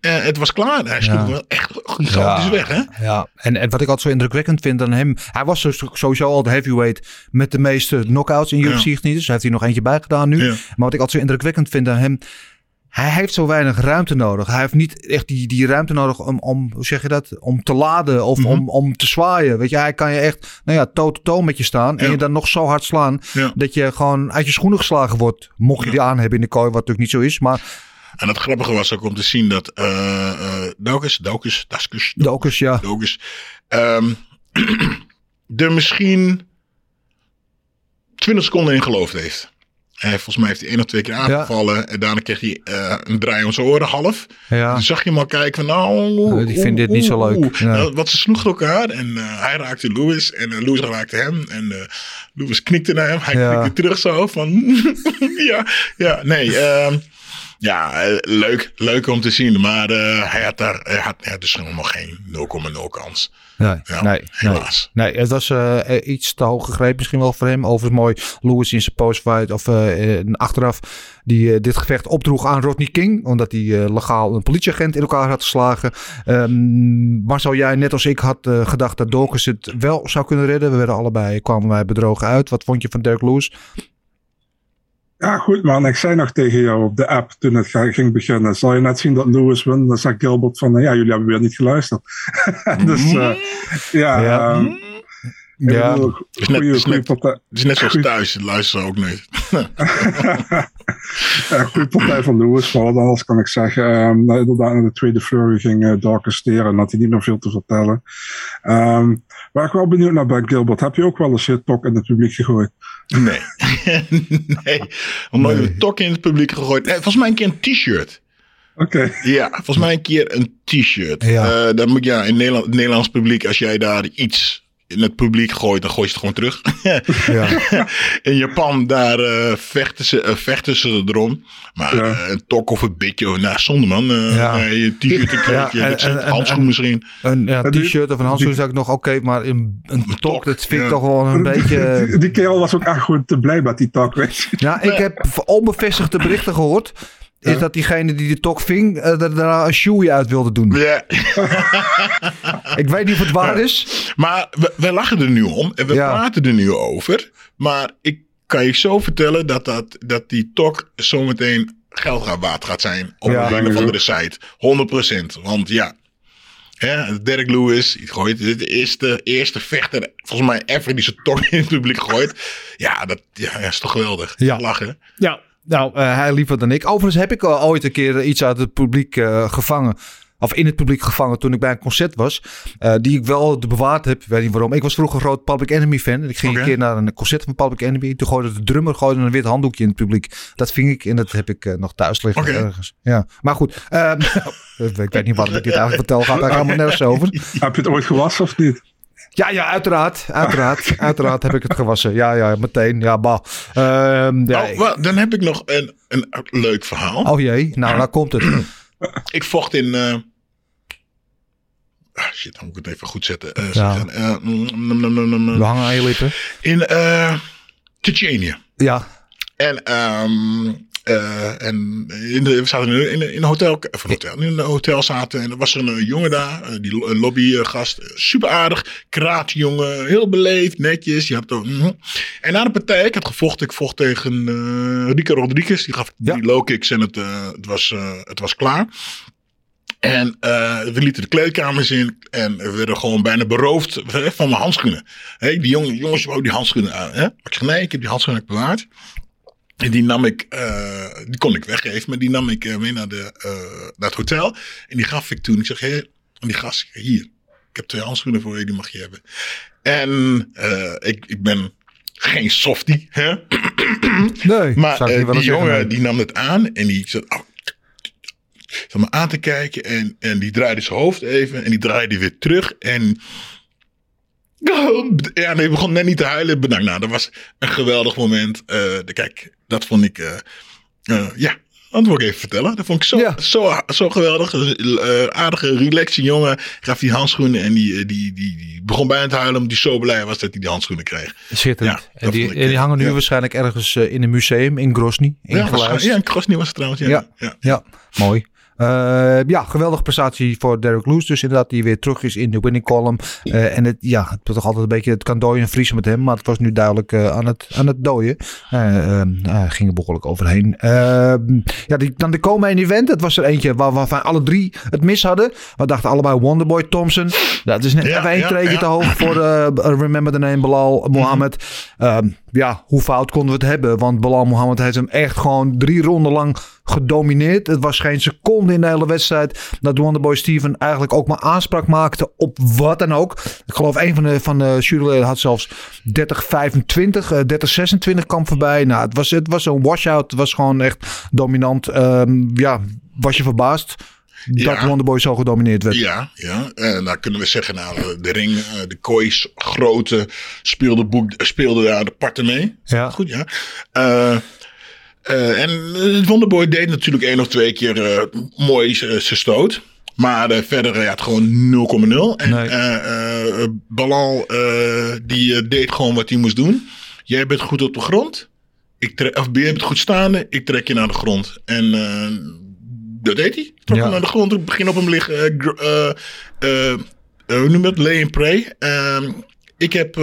Het was klaar. Hij sloeg Ja. wel echt gigantisch Ja. weg, hè? Ja, en, en wat ik altijd zo indrukwekkend vind aan hem. Hij was dus sowieso al de heavyweight met de meeste knockouts in UFC Ja. niet. Dus hij heeft hier nog eentje bij gedaan nu. Maar wat ik altijd zo indrukwekkend vind aan hem. Hij heeft zo weinig ruimte nodig. Hij heeft niet echt die, die ruimte nodig om, om, hoe zeg je dat, om te laden of Mhm. om, om te zwaaien. Weet je, hij kan je echt, nou ja, toe-to-toe met je staan en Ja. je dan nog zo hard slaan Ja. dat je gewoon uit je schoenen geslagen wordt. Mocht je die aan hebben in de kooi, wat natuurlijk niet zo is. Maar En het grappige was ook om te zien dat eh eh Daukus, Daukus, Daskus, Dokus, ja. Daukus, ehm, er misschien 20 seconden in geloofd heeft. Hij, volgens mij heeft hij één of twee keer aangevallen. En daarna kreeg hij eh, een draai om zijn oren half. Ja. Toen zag je hem al kijken van nou... Ik vind dit niet zo leuk. Nee. Nou, wat ze sloegen elkaar. En eh, hij raakte Lewis. En eh, Lewis raakte hem. En Lewis knikte naar hem. Hij Ja. knikte terug zo van... ja, ja, nee. ehm, ja, eh, leuk, leuk om te zien. Maar eh, hij had daar hij had, dus helemaal geen 0,0 kans. Nee, Ja, nee, helaas. Nee, nee, het was eh, iets te hoog gegrepen misschien wel voor hem. Overigens mooi, Lewis in zijn postfight of achteraf die dit gevecht opdroeg aan Rodney King. Omdat hij legaal een politieagent in elkaar had geslagen. Ehm Marcel, jij net als ik had gedacht dat Dawkins het wel zou kunnen redden. We werden allebei, kwamen wij bedrogen uit. Wat vond je van Dirk Lewis? Ja, goed man. Ik zei nog tegen jou op de app toen het ging beginnen. Zal je net zien dat Lewis wint? Dan zei Gilbert van, ja, jullie hebben weer niet geluisterd. dus eh, ja, Ja. ehm, Ja. bedoel, Het is net, goeie- is goeie net, partij- het is net zoals Goeie- thuis. Luisteren ook niet. Ja, goede partij van Lewis. Maar wat anders kan ik zeggen. Ehm, nou, inderdaad, in de tweede flurry ging uh, Dark steren. En had hij niet meer veel te vertellen. Ehm, waar ik wel benieuwd naar ben, Gilbert. Heb je ook wel eens je tok in het publiek gegooid? Nee. nee. Om nooit een tok in het publiek gegooid. Eh, volgens mij een keer een t-shirt. Oké. Ja, volgens mij een keer een t-shirt. Ja. Eh, dan moet ja, in Nederland, het Nederlands publiek, als jij daar iets in het publiek gooit, dan gooi je het gewoon terug. Ja. in Japan, daar eh, vechten, ze, eh, vechten ze erom. Maar Ja. eh, een tok of een beetje, oh, nou, zonde man. Eh, Ja. je t-shirt, een Ja, keertje, en- dat zit- en- en- handschoen en- misschien. Een ja, t-shirt of een handschoen zou ik nog oké, maar een, een tok, tok, dat vind ik ja. toch wel een beetje... Die, die kerel was ook echt gewoon te blij met die tak, weet je. Ja, ik heb onbevestigde berichten gehoord. Is dat diegene die de tok ving, eh, er daarna een shoey uit wilde doen. Ja. Ik weet niet of het waar is. Maar we, we lachen er nu om en we Ja. praten er nu over. Maar ik kan je zo vertellen dat, dat, dat die tok zometeen geld waard gaat zijn op Ja. een of andere site. 100%. Want ja, hè, Derek Lewis, gooit dit de eerste, eerste vechter, volgens mij ever die zijn tok in het publiek gooit. Ja, dat ja, is toch geweldig. Ja. Lachen. Ja, nou, eh, hij liever dan ik. Overigens heb ik al ooit een keer iets uit het publiek eh, gevangen. Of in het publiek gevangen toen ik bij een concert was. eh, die ik wel bewaard heb. Ik weet niet waarom. Ik was vroeger een groot Public Enemy fan. En ik ging een keer naar een concert van Public Enemy. Toen gooide de drummer gooide een wit handdoekje in het publiek. Dat ving ik en dat heb ik nog thuis liggen ergens. Ja, maar goed. ik weet niet waarom ik dit eigenlijk vertel. Gaat daar helemaal nergens over. Heb je het ooit gewassen of niet? Ja, ja, uiteraard. Uiteraard. uiteraard heb ik het gewassen. Ja, ja, meteen. Ja, bah. Ehm, ja, Oh, dan heb ik nog een, een leuk verhaal. oh jee, nou, daar komt het. Ik vocht in. eh, ah, shit, dan moet ik het even goed zetten. Ja. mm, We hangen aan je lippen. in eh Tsjetsjenië. Ja, En, ehm, eh, en in de, we zaten in, in, in een hotel, of een hotel, in een hotel zaten en er was er een eh, jongen daar, eh, die een lobbygast, super aardig, kraatjongen, heel beleefd, netjes. Je hebt ook, mhm. En na de partij, ik had gevochten, ik vocht tegen Rico Rodriguez, die gaf Ja. die low kicks en het, het, was, het was klaar. En we lieten de kleedkamers in en we werden gewoon bijna beroofd van mijn handschoenen. Hé, die jongen, jongens wou die handschoenen aan. Hè? Ik zeg nee, ik heb die handschoenen bewaard. En die nam ik, eh, die kon ik weggeven, maar die nam ik eh, mee naar, de, eh, naar het hotel. En die gaf ik toen. Ik zeg, hé, aan die gast, hier, ik heb twee handschoenen voor je, die mag je hebben. En ik, ik ben geen softie, hè? nee. Maar die zeggen, jongen die nam het aan en die zat, oh, zat me aan te kijken en, en die draaide zijn hoofd even en die draaide weer terug en ja, nee, begon net niet te huilen. Bedankt. Nou, dat was een geweldig moment. Eh, de, kijk, dat vond ik, eh, eh, ja, dat wil ik even vertellen. Dat vond ik zo, Ja. zo, zo geweldig. Eh, aardige, relaxe jongen. Gaf die handschoenen en die, die, die, die begon bijna te huilen omdat hij zo blij was dat hij die handschoenen kreeg. Schitterend. Ja, en, die, ik, en die hangen nu ja. waarschijnlijk ergens in een museum in. Ja, Ingeluisterd. waarschijnlijk- ja, in Krosny was het trouwens. Ja. Ja, mooi. Eh, ja, geweldige prestatie voor Derek Loes. Dus inderdaad, die weer terug is in de winning column. Eh, en het, ja, het was toch altijd een beetje, het kan dooien en vriezen met hem. Maar het was nu duidelijk eh, aan, het, aan het dooien. Eh, ehm, ging er behoorlijk overheen. Ehm, ja, die, dan de komen event. Dat was er eentje waar, waarvan alle drie het mis hadden. We dachten allebei Wonderboy Thompson. Dat is net Ja, even één ja, treetje ja. te hoog voor Remember the Name Bilal Mohammed. Ehm, ja, hoe fout konden we het hebben? Want Bilal Mohammed heeft hem echt gewoon drie ronden lang gedomineerd. Het was geen seconde in de hele wedstrijd dat Wonderboy Steven eigenlijk ook maar aanspraak maakte op wat dan ook. Ik geloof een van de, van de juryleden had zelfs 30-25, eh, 30-26 kwam voorbij. Nou, het was, het was een washout. Het was gewoon echt dominant. Ehm, ja, was je verbaasd dat Ja. Wonderboy zo gedomineerd werd? Ja, ja. En dan kunnen we zeggen, nou, de ring, eh, de koois, grote, speelde, boek, speelde daar de parten mee. Ja. Goed, ja. Eh, eh, en het Wonderboy deed natuurlijk één of twee keer eh, mooi zijn stoot. Maar eh, verder eh, had gewoon 0,0. En Nee. eh, eh, Balal, eh, die eh, deed gewoon wat hij moest doen. Jij bent goed op de grond. Ik trek, of jij bent goed staande. Ik trek je naar de grond. En eh, dat deed hij. Trok Ja. hem naar de grond. Ik begin op hem liggen. eh, eh, eh, eh, hoe noem je dat? Lay and pray. Ehm, ik heb...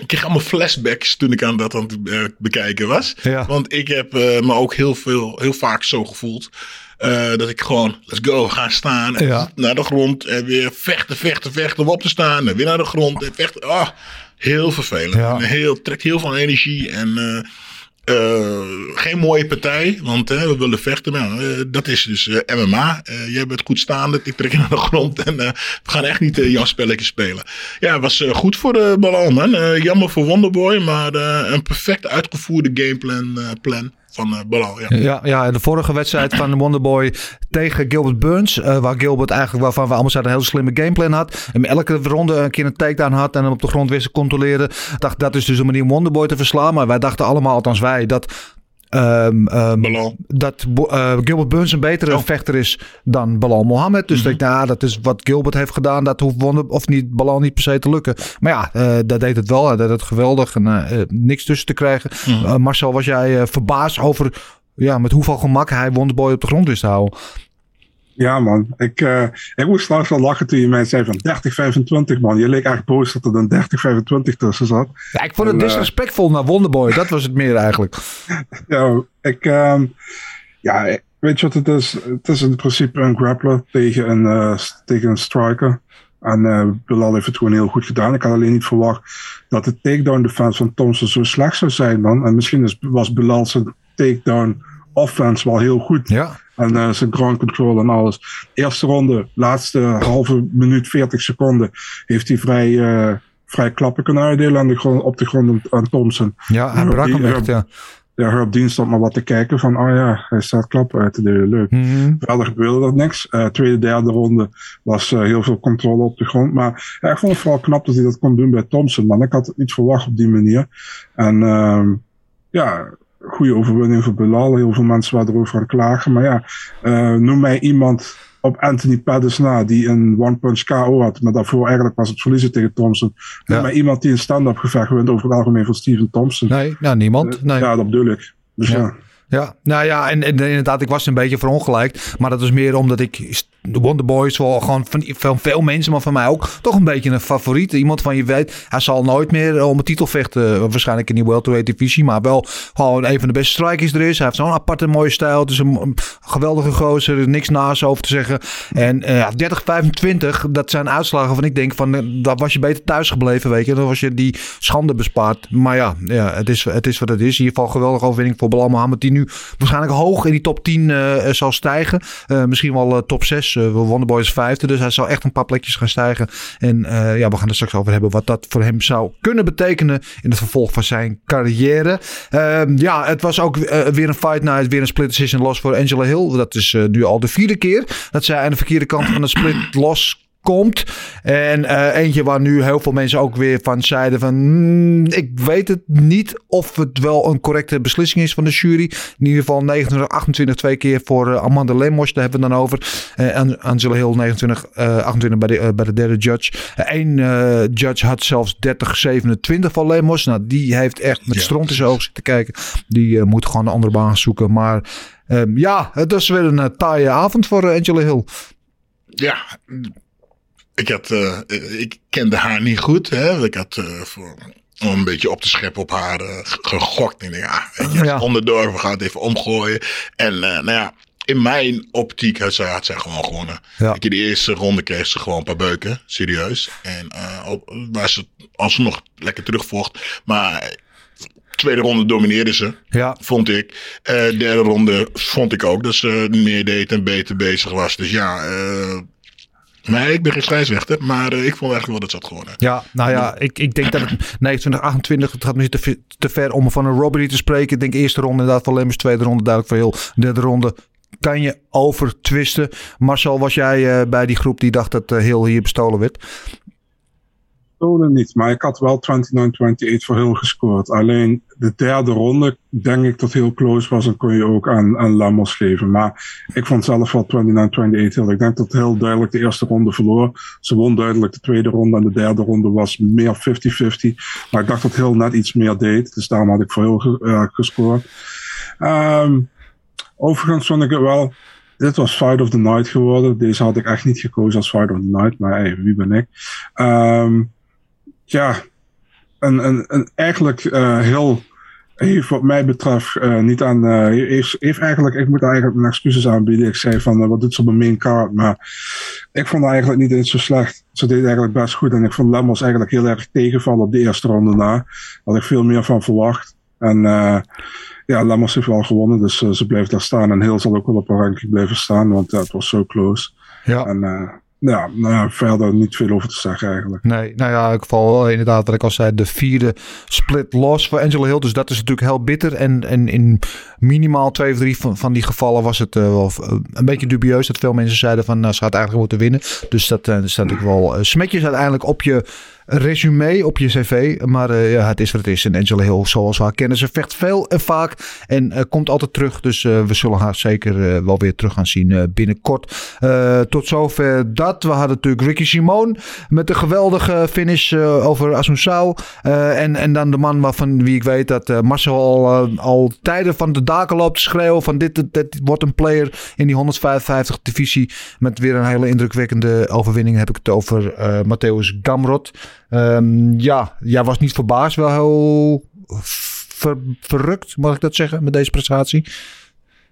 ik kreeg allemaal flashbacks toen ik aan dat aan het eh, bekijken was. Ja. Want ik heb eh, me ook heel, veel, heel vaak zo gevoeld. eh, dat ik gewoon, let's go, ga staan. Ja. Naar de grond. En weer vechten, vechten, vechten. Om op te staan. En weer naar de grond. En vechten. Ah, heel vervelend. Ja. En heel, trekt heel veel energie. En eh, geen mooie partij. Want we willen vechten. Maar eh, dat is dus eh, MMA. Jij bent goed staande. Ik trek je naar de grond. En we gaan echt niet uh, jouw spelletje spelen. Ja, was goed voor de Balal, man. Jammer voor Wonderboy. Maar een perfect uitgevoerde gameplan plan van eh. Ja. Ja, ja, en de vorige wedstrijd van Wonderboy tegen Gilbert Burns. eh, waar Gilbert eigenlijk, waarvan we allemaal zeiden, een hele slimme gameplan had. En elke ronde een keer een takedown had en hem op de grond wist te controleren. Dacht, dat is dus een manier Wonderboy te verslaan. Maar wij dachten allemaal, althans wij, dat... ehm, ehm, dat eh, Gilbert Burns een betere Oh. vechter is dan Balal Mohammed. Dus ik nou, dat is wat Gilbert heeft gedaan. Dat hoeft of niet, niet per se te lukken. Maar ja, eh, dat deed het wel. Hij deed het geweldig. En eh, niks tussen te krijgen. Eh, Marcel, was jij verbaasd over ja, met hoeveel gemak hij Wonderboy op de grond wist te houden? Ja, man. Ik, eh, ik moest trouwens wel lachen toen je mij zei van 30-25, man. Je leek echt boos dat er een 30-25 tussen zat. Ja, ik vond het En, eh, disrespectvol naar Wonderboy. Dat was het meer eigenlijk. Ja, ik, ehm, ja, ik- weet je wat het is? Het is in principe een grappler tegen een, eh, tegen een striker. En eh Bilal heeft het gewoon heel goed gedaan. Ik had alleen niet verwacht dat de takedown defense van Thompson zo slecht zou zijn, man. En misschien is, was Bilal zijn takedown offense wel heel goed. Ja. En eh, zijn ground control en alles. Eerste ronde, laatste halve minuut, 40 seconden, heeft hij vrij, eh, vrij klappen kunnen uitdelen aan de grond, op de grond aan- Thompson. Ja, hij brak hem echt, ja. Ja, Herb Dean stond maar wat te kijken van, oh ja, hij staat klappen uit te delen, leuk. Mhm. Verder gebeurde er niks. Eh, tweede, derde ronde was eh, heel veel controle op de grond. Maar ja, ik vond het vooral knap dat hij dat kon doen bij Thompson. Man, ik had het niet verwacht op die manier. En ehm, ja, goede overwinning voor Bilal. Heel veel mensen waren erover aan klagen. Maar ja, eh, noem mij iemand op Anthony Pettis na die een one-punch KO had. Maar daarvoor eigenlijk was het verliezen tegen Thompson. Noem Ja. mij iemand die een stand-up gevecht wint over het algemeen van Steven Thompson. Nee, nou, niemand. Nee. Ja, dat bedoel ik. Dus Ja. ja. Ja, nou ja, en, inderdaad, ik was een beetje verongelijkt. Maar dat is meer omdat ik de Wonderboy is wel gewoon van, van veel mensen, maar van mij ook toch een beetje een favoriet. Iemand van je weet, hij zal nooit meer om een titel vechten. Waarschijnlijk in die welterweight divisie, maar wel gewoon een van de beste strikers er is. Hij heeft zo'n aparte mooie stijl. Het is een, geweldige gozer, er niks naast over te zeggen. En eh, ja, 30-25, dat zijn uitslagen van ik denk van, eh, dat was je beter thuis gebleven, weet je. Dan was je die schande bespaard. Maar ja, ja het, is, het is wat het is. In ieder geval geweldige overwinning voor Bilal Mohammed, die nu waarschijnlijk hoog in die top 10 eh, zal stijgen. Eh, misschien wel eh, top 6. Uh, Wonderboy is vijfde, dus hij zal echt een paar plekjes gaan stijgen. En eh, ja, we gaan er straks over hebben wat dat voor hem zou kunnen betekenen in het vervolg van zijn carrière. Ehm, ja, het was ook eh, weer een fight night, weer een split decision los voor Angela Hill. Dat is eh, nu al de vierde keer dat zij aan de verkeerde kant van de split los komt. En uh, eentje waar nu heel veel mensen ook weer van zeiden van... Mm, ik weet het niet of het wel een correcte beslissing is van de jury. In ieder geval 29, 28 twee keer voor uh, Amanda Lemos. Daar hebben we het dan over. Uh, en Angela Hill 29, 28 bij de, bij de derde judge. Eén judge had zelfs 30, 27 van Lemos. Nou, die heeft echt met ja, stront in zijn ogen zitten kijken. Die moet gewoon een andere baan zoeken. Maar... Ehm, ja, het was weer een taaie avond voor Angela Hill. Ja, ik, had, uh, ik kende haar niet goed. Hè? Ik had voor, om een beetje op te scheppen op haar gegokt. En ik denk, ah, weet je, ja. onderdoor, we gaan het even omgooien. En nou ja, in mijn optiek had zij, had zij gewoon gewonnen. Ja. De eerste ronde kreeg ze gewoon een paar beuken, serieus. En was ze alsnog lekker terugvocht. Maar tweede ronde domineerde ze, ja. vond ik. Uh, derde ronde vond ik ook dat ze meer deed en beter bezig was. Dus ja, uh, Nee, ik ben geen scheidsrechter, maar uh, ik vond eigenlijk wel dat ze had gewonnen. Ja, nou ja, ik, ik denk dat het 29, 28, het gaat misschien te, te ver om van een robbery te spreken. Ik denk eerste ronde inderdaad voor Lemmers, tweede ronde duidelijk voor heel. Derde ronde kan je over twisten. Marcel, was jij uh, bij die groep die dacht dat uh, heel hier bestolen werd? Niet, maar ik had wel 29-28 voor heel gescoord. Alleen de derde ronde denk ik dat heel close was en kon je ook aan, aan Lamos geven. Maar ik vond zelf wel 29-28 heel. Ik denk dat heel duidelijk de eerste ronde verloor. Ze won duidelijk de tweede ronde en de derde ronde was meer 50-50. Maar ik dacht dat heel net iets meer deed. Dus daarom had ik voor heel uh, gescoord. Um, Overigens vond ik het wel. Dit was Fight of the Night geworden. Deze had ik echt niet gekozen als Fight of the Night, maar wie ben ik? Um, ja, een, een, een eigenlijk uh, heel. Heeft wat mij betreft uh, niet aan. Uh, heeft, heeft eigenlijk, ik moet eigenlijk mijn excuses aanbieden. Ik zei van wat doet ze op een main card. Maar ik vond eigenlijk niet eens zo slecht. Ze deed eigenlijk best goed. En ik vond Lemmels eigenlijk heel erg tegenvallen op de eerste ronde na. Had ik veel meer van verwacht. En ja, Lammers heeft wel gewonnen, dus ze blijft daar staan. En Heel zal ook wel op een ranking blijven staan, want het was zo close. Ja. En ja, nou verder niet veel over te zeggen eigenlijk. Nee, nou ja, ik val inderdaad, wat ik al zei, de vierde split loss voor Angela Hill. Dus dat is natuurlijk heel bitter. En, en in minimaal twee of drie van, van die gevallen was het uh, wel een beetje dubieus. Dat veel mensen zeiden van, uh, ze had eigenlijk moeten winnen. Dus dat, uh, staat natuurlijk wel smetjes uiteindelijk op je resume op je cv. Maar uh, ja, het is wat het is. En Angela Hill, zoals we haar kennen, ze vecht veel en vaak. En uh, komt altijd terug. Dus we zullen haar zeker wel weer terug gaan zien binnenkort. tot zover dat. We hadden natuurlijk Ricky Simone met de geweldige finish over Asunsao. en, en dan de man waarvan wie ik weet dat Marcel al, al tijden van de daken loopt te schreeuwen. Van dit, dit, wordt een player in die 155 divisie. Met weer een hele indrukwekkende overwinning. Heb ik het over Matthäus Gamrot. Um, ja, jij was niet verbaasd, wel heel ver, verrukt, mag ik dat zeggen, met deze prestatie?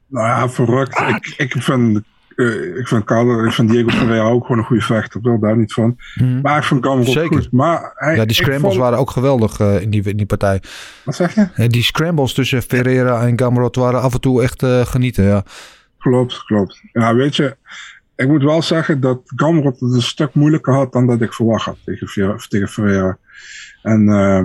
Nou ja, verrukt. Ik, ik vind uh, ik vind Carlo, ik vind Diego Pereira ook gewoon een goede vechter. Ik wil daar niet van. Hmm. Maar ik vind Gamrot goed. Maar hij, ja, die scrambles waren ook geweldig uh, in, die, in die partij. Wat zeg je? Uh, die scrambles tussen Ferreira en Gamrot waren af en toe echt genieten, ja. Klopt, klopt. Ja, weet je, ik moet wel zeggen dat Gamrot het een stuk moeilijker had dan dat ik verwacht had tegen, tegen Ferreira. En uh,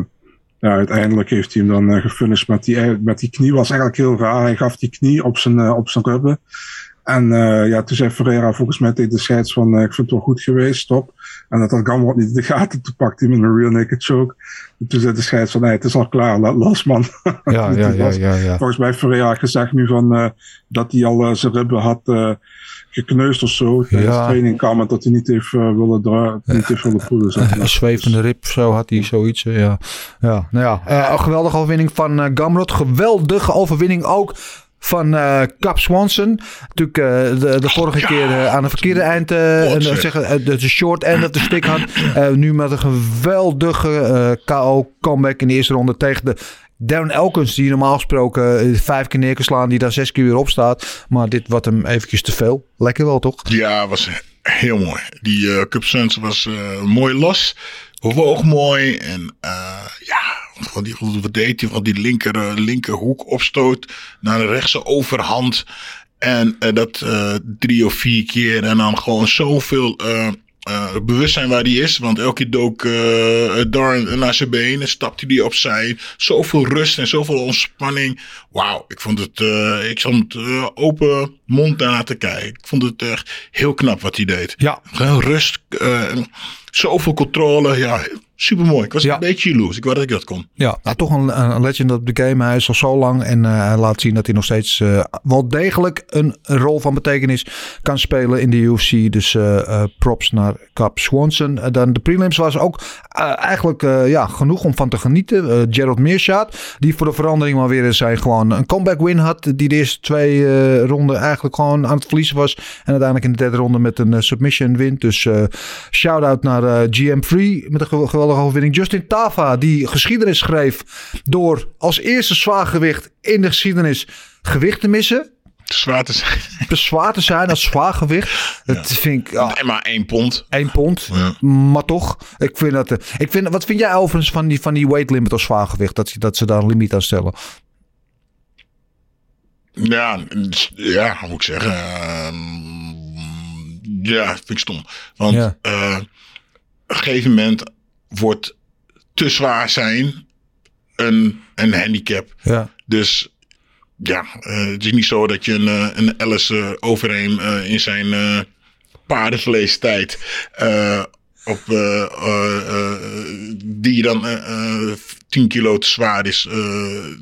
ja, uiteindelijk heeft hij hem dan uh, gefinished met die, met die knie. Was eigenlijk heel raar. Hij gaf die knie op zijn, uh, op zijn ribben. En uh, ja, toen zei Ferreira volgens mij tegen de scheids van, ik vind het wel goed geweest, stop. En dat had Gamrot niet in de gaten. Toen pakte hij hem een real naked choke. En toen zei de scheids van, nee, het is al klaar, laat los man. Ja, ja, ja, ja, ja, Volgens mij Ferreira gezegd nu van, dat hij al zijn ribben had gekneusd of zo. Tijdens ja. training kwam dat hij niet heeft uh, willen draaien, niet heeft willen voelen. Een zwevende rib, zo had hij zoiets. Ja, ja nou ja. Uh, een geweldige overwinning van uh, Gamrot. Geweldige overwinning ook van uh, Cap Swanson. Natuurlijk uh, de, de vorige ja, keer uh, aan het verkeerde eind uh, zeggen, de, de short end of de stick had. nu met een geweldige KO comeback in de eerste ronde tegen de Darren Elkins, die normaal gesproken eh, vijf keer neer kan slaan, die daar zes keer weer op staat. Maar dit wordt hem eventjes te veel. Lekker wel, toch? Ja, was heel mooi. Die uh, Cup Suns was uh, mooi los. Bewoog mooi. En ja, wat, die, wat deed hij? Van die linker, linkerhoek opstoot naar de rechtse overhand. En dat drie of vier keer. En dan gewoon zoveel uh, bewustzijn waar die is. Want elke keer dook uh, Darn naar zijn benen, stapte hij opzij. Zoveel rust en zoveel ontspanning. Wauw, ik vond het, uh, ik stond uh, open mond daarna te kijken. Ik vond het echt heel knap wat hij deed. Ja. Gewoon rust, zoveel controle. Ja, super mooi. Ik was Ja. een beetje jaloers. Ik wou dat ik dat kon. Ja, nou, toch een, een legend op de game. Hij is al zo lang en eh, hij laat zien dat hij nog steeds eh, wel degelijk een, rol van betekenis kan spelen in de UFC. Dus eh, props naar Cap Swanson. Dan de prelims was ook eigenlijk ja, genoeg om van te genieten. Gerald Meerschaat, die voor de verandering maar weer zijn gewoon een comeback win had. Die de eerste twee ronden eigenlijk gewoon aan het verliezen was. En uiteindelijk in de derde ronde met een submission wint. Dus shout-out naar eh, GM3 met een gew- geweldige overwinning. Justin Tava, die geschiedenis schreef door als eerste zwaargewicht in de geschiedenis gewicht te missen. Te zwaar te zijn. Te zwaar te zijn als zwaargewicht. Dat vind ik... En maar één pond. 1 pond. Ja. Maar toch, ik vind dat. eh, Ik vind, wat vind jij overigens van die, van die weight limit als zwaargewicht? Dat, ze- dat ze daar een limiet aan stellen. Ja, ja, hoe moet ik zeggen. ehm, ja, vind ik stom. Want Ja. eh, een gegeven moment wordt te zwaar zijn een, een handicap. Ja. Dus ja, eh, het is niet zo dat je een, eh, een Alice eh, Overeem in zijn eh paardenvleestijd op die dan eh, eh, 10 kilo te zwaar is,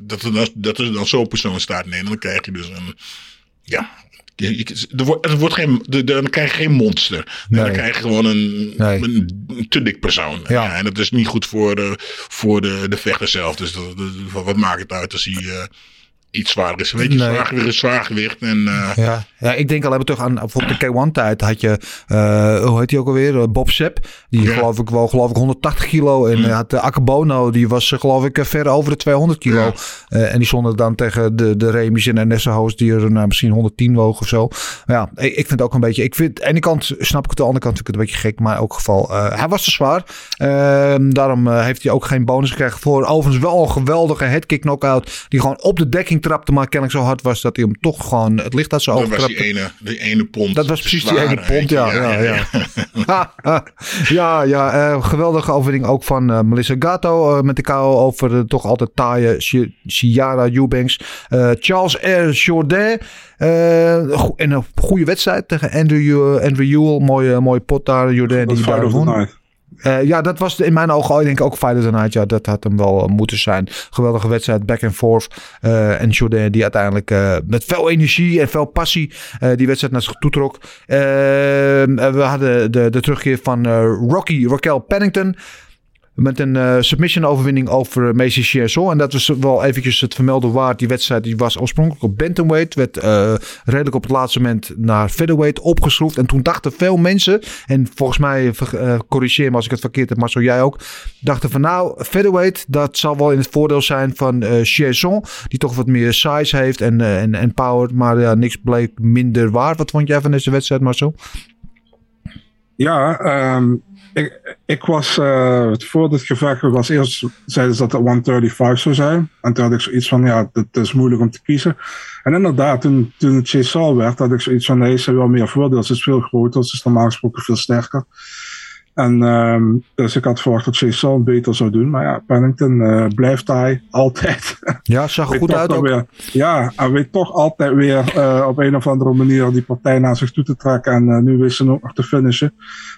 dat, er dan, dat er dan zo'n persoon staat. Nee, dan krijg je dus een ja. Je- je- Er wordt, er wordt geen, dan krijg je geen monster. Nee. Dan krijg je gewoon een, Nee. een, te dik persoon. Ja. en dat is niet goed voor de, voor de, de vechter zelf. Dus dat, dat- wat maakt het uit als hij eh, iets zwaarder is? Weet je, Nee. zwaargewicht is zwaargewicht. En, eh, Ja. ja, ik denk al hebben terug aan bijvoorbeeld de K1-tijd. Had je, eh, hoe heet die ook alweer? Eh, Bob Sepp. Die Ja. geloof ik wel geloof ik 180 kilo. En eh, had de Akebono, die was geloof ik ver over de 200 kilo. Ja. En die stonden dan tegen de, de Remis en Ernest Hoos, die er nou, misschien 110 wogen of zo. Maar ja, ik, ik vind het ook een beetje. Ik vind, aan de ene kant snap ik het, aan de andere kant vind ik het een beetje gek. Maar in elk geval, hij was te zwaar. Ehm, daarom heeft hij ook geen bonus gekregen voor. Overigens wel een geweldige headkick knockout. Die gewoon op de dekking trapte, maar kennelijk zo hard was dat hij hem toch gewoon het licht uit zijn dat ogen was die ene, die ene pond. Dat was precies die ene pond, ja. ja, ja, ja, ja eh, geweldige overwinning ook van eh, Melissa Gatto. eh, met de KO over de toch altijd taaie Ciara Eubanks. Eh, Charles R. Jourdain. eh, en een goede wedstrijd tegen Andrew, Andrew Ewell. Mooie, mooie pot daar. Jourdain Dat die daar won. Eh, ja, dat was in mijn ogen, ik denk ook Fight of the Night. Ja, dat had hem wel eh, moeten zijn. Geweldige wedstrijd, back and forth. Eh, en Jourdain die uiteindelijk met veel energie en veel passie die wedstrijd naar zich toe trok. Eh, we hadden de, de terugkeer van Rocky Raquel Pennington. Met een eh, submission overwinning over uh, Macy Chiasson. En dat was wel eventjes het vermelde waard. Die wedstrijd die was oorspronkelijk op bantamweight. Werd eh, redelijk op het laatste moment naar featherweight opgeschroefd. En toen dachten veel mensen. En volgens mij, eh, corrigeer me als ik het verkeerd heb. Maar jij ook. Dachten van nou, featherweight. Dat zal wel in het voordeel zijn van eh Chiasson. Die toch wat meer size heeft en, eh, en, en power. Maar ja, niks bleek minder waard. Wat vond jij van deze wedstrijd Marcel? Ja, ehm, ik, ik was uh, voor dit gevecht was eerst zeiden ze dat het 135 zou zijn. En toen had ik zoiets van, ja, het is moeilijk om te kiezen. En inderdaad, toen, toen het Cesar werd, had ik zoiets van, nee, ze hebben wel meer voordeel. Ze is veel groter, ze is normaal gesproken veel sterker. En um, dus ik had verwacht dat Cesar beter zou doen. Maar ja, Pennington uh, blijft hij altijd. Ja, zag er goed uit ook. Weer, ja, hij weet toch altijd weer uh, op een of andere manier die partij naar zich toe te trekken. En uh, nu wist ze ook nog te finishen.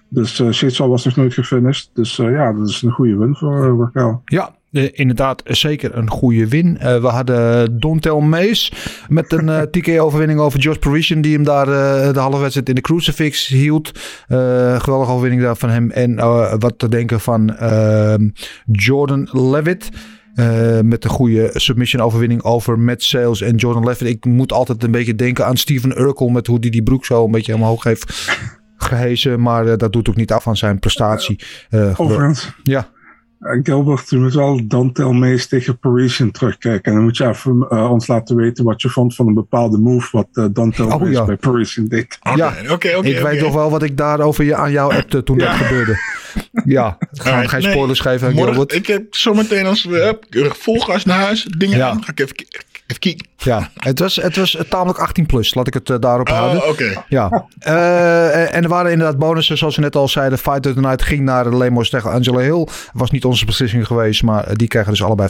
Dus uh, was nog nooit gefinished. Dus ja, dat is een goede win voor Raquel. Ja, uh, inderdaad, zeker een goede win. Uh, we hadden Dontel Mees met een uh, TK-overwinning over Josh Parisian, die hem daar uh, de halve wedstrijd in de crucifix hield. geweldige overwinning daar van hem. En wat te denken van ehm, Jordan Levitt. Uh, met een goede submission overwinning over Matt Sales en Jordan Levitt. Ik moet altijd een beetje denken aan Steven Urkel met hoe hij die, die broek zo een beetje omhoog heeft gehezen. Maar uh, dat doet ook niet af van zijn prestatie. Uh, Overigens. Ja. Gilbert, je moet wel Dantel Mees tegen Parisian terugkijken. En dan moet je even uh, ons laten weten wat je vond van een bepaalde move wat uh, Dantel oh, ja. bij Parisian deed. Okay, ja, okay, okay, ik weet nog wel wat ik daarover je, aan jou appte toen ja. dat gebeurde. Ja, ik ga hem geen spoilers nee, geven. Morgen, Gilbert. ik heb zometeen als we uh, vol gas naar huis, dingen ja. aan, ga ik even Even kijken. Ja, het was, het was tamelijk 18 plus. Laat ik het eh, daarop houden. Oh, oké. Ja. Eh, en er waren inderdaad bonussen. Zoals we net al zeiden. Fight of the Night ging naar de Lemos tegen Angela Hill. Was niet onze beslissing geweest. Maar die krijgen dus allebei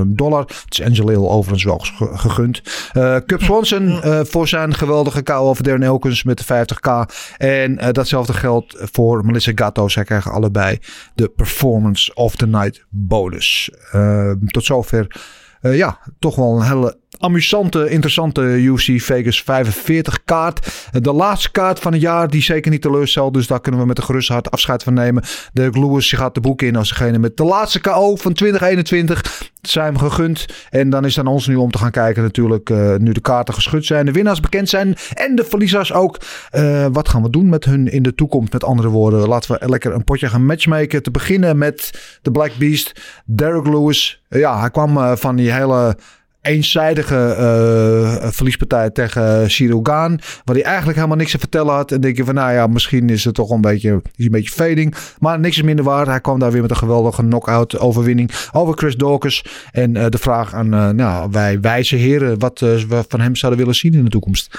50.000 dollar. Het is Angela Hill overigens wel ge- gegund. Eh Cup Swanson eh, voor zijn geweldige KO over Darren Elkins met de 50k. En eh, datzelfde geldt voor Melissa Gatto. Zij krijgen allebei de Performance of the Night bonus. Eh, tot zover eh, ja, toch wel een hele amusante, interessante UFC Vegas 45 kaart. De laatste kaart van het jaar die zeker niet teleurstelt. Dus daar kunnen we met een gerust hart afscheid van nemen. Derek Lewis gaat de boek in als degene met de laatste KO van 2021. Zijn we gegund. En dan is het aan ons nu om te gaan kijken natuurlijk. eh, nu de kaarten geschud zijn. De winnaars bekend zijn. En de verliezers ook. Eh, wat gaan we doen met hun in de toekomst? Met andere woorden. Laten we lekker een potje gaan matchmaken. Te beginnen met de Black Beast. Derek Lewis. Ja, hij kwam eh, van die hele eenzijdige eh, verliespartij tegen Cyril Gaan. Waar hij eigenlijk helemaal niks te vertellen had. En denk je van nou ja, misschien is het toch een beetje, is een beetje fading. Maar niks is minder waar. Hij kwam daar weer met een geweldige knock-out overwinning over Chris Dawkins. En eh, de vraag aan eh, nou, wij wijze heren wat we van hem zouden willen zien in de toekomst.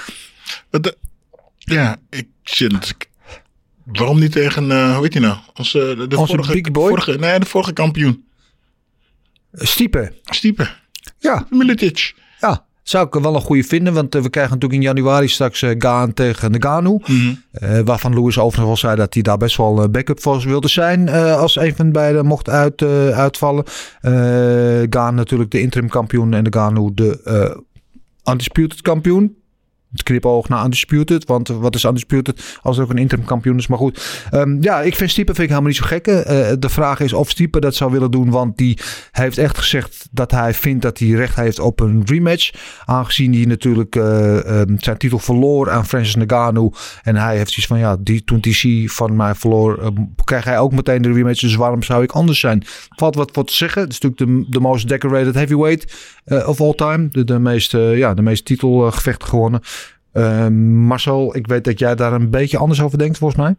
De- ja, ik zit. Waarom niet tegen, hoe heet hij nou? Onze, de, de Onze vorige, big boy? Vorige, nee, de vorige kampioen. Stiepe. Stiepe. Ja. Militic. Ja, zou ik wel een goede vinden. Want eh, we krijgen natuurlijk in januari straks eh, Gaan tegen Nagano. Eh, waarvan Lewis overigens wel zei dat hij daar best wel eh, backup voor wilde zijn. als een van beiden mocht uit, uitvallen. Gaan natuurlijk de interim kampioen. En Nagano de undisputed kampioen. Het knipoog naar Undisputed. Want wat is Undisputed als er ook een interim kampioen is? Maar goed. Ehm, ja, ik vind Stiepe vind ik helemaal niet zo gek. Eh, de vraag is of Stiepe dat zou willen doen. Want die heeft echt gezegd dat hij vindt dat hij recht heeft op een rematch. Aangezien hij natuurlijk eh, ehm, zijn titel verloor aan Francis Ngannou. En hij heeft zoiets van ja, die, toen TC van mij verloor, eh, krijgt hij ook meteen de rematch. Dus waarom zou ik anders zijn? Valt wat voor te zeggen. Het is natuurlijk de, de most decorated heavyweight eh, of all time. De, de meeste, ja, de meeste titelgevechten gewonnen. Eh, Marcel, ik weet dat jij daar een beetje anders over denkt volgens mij.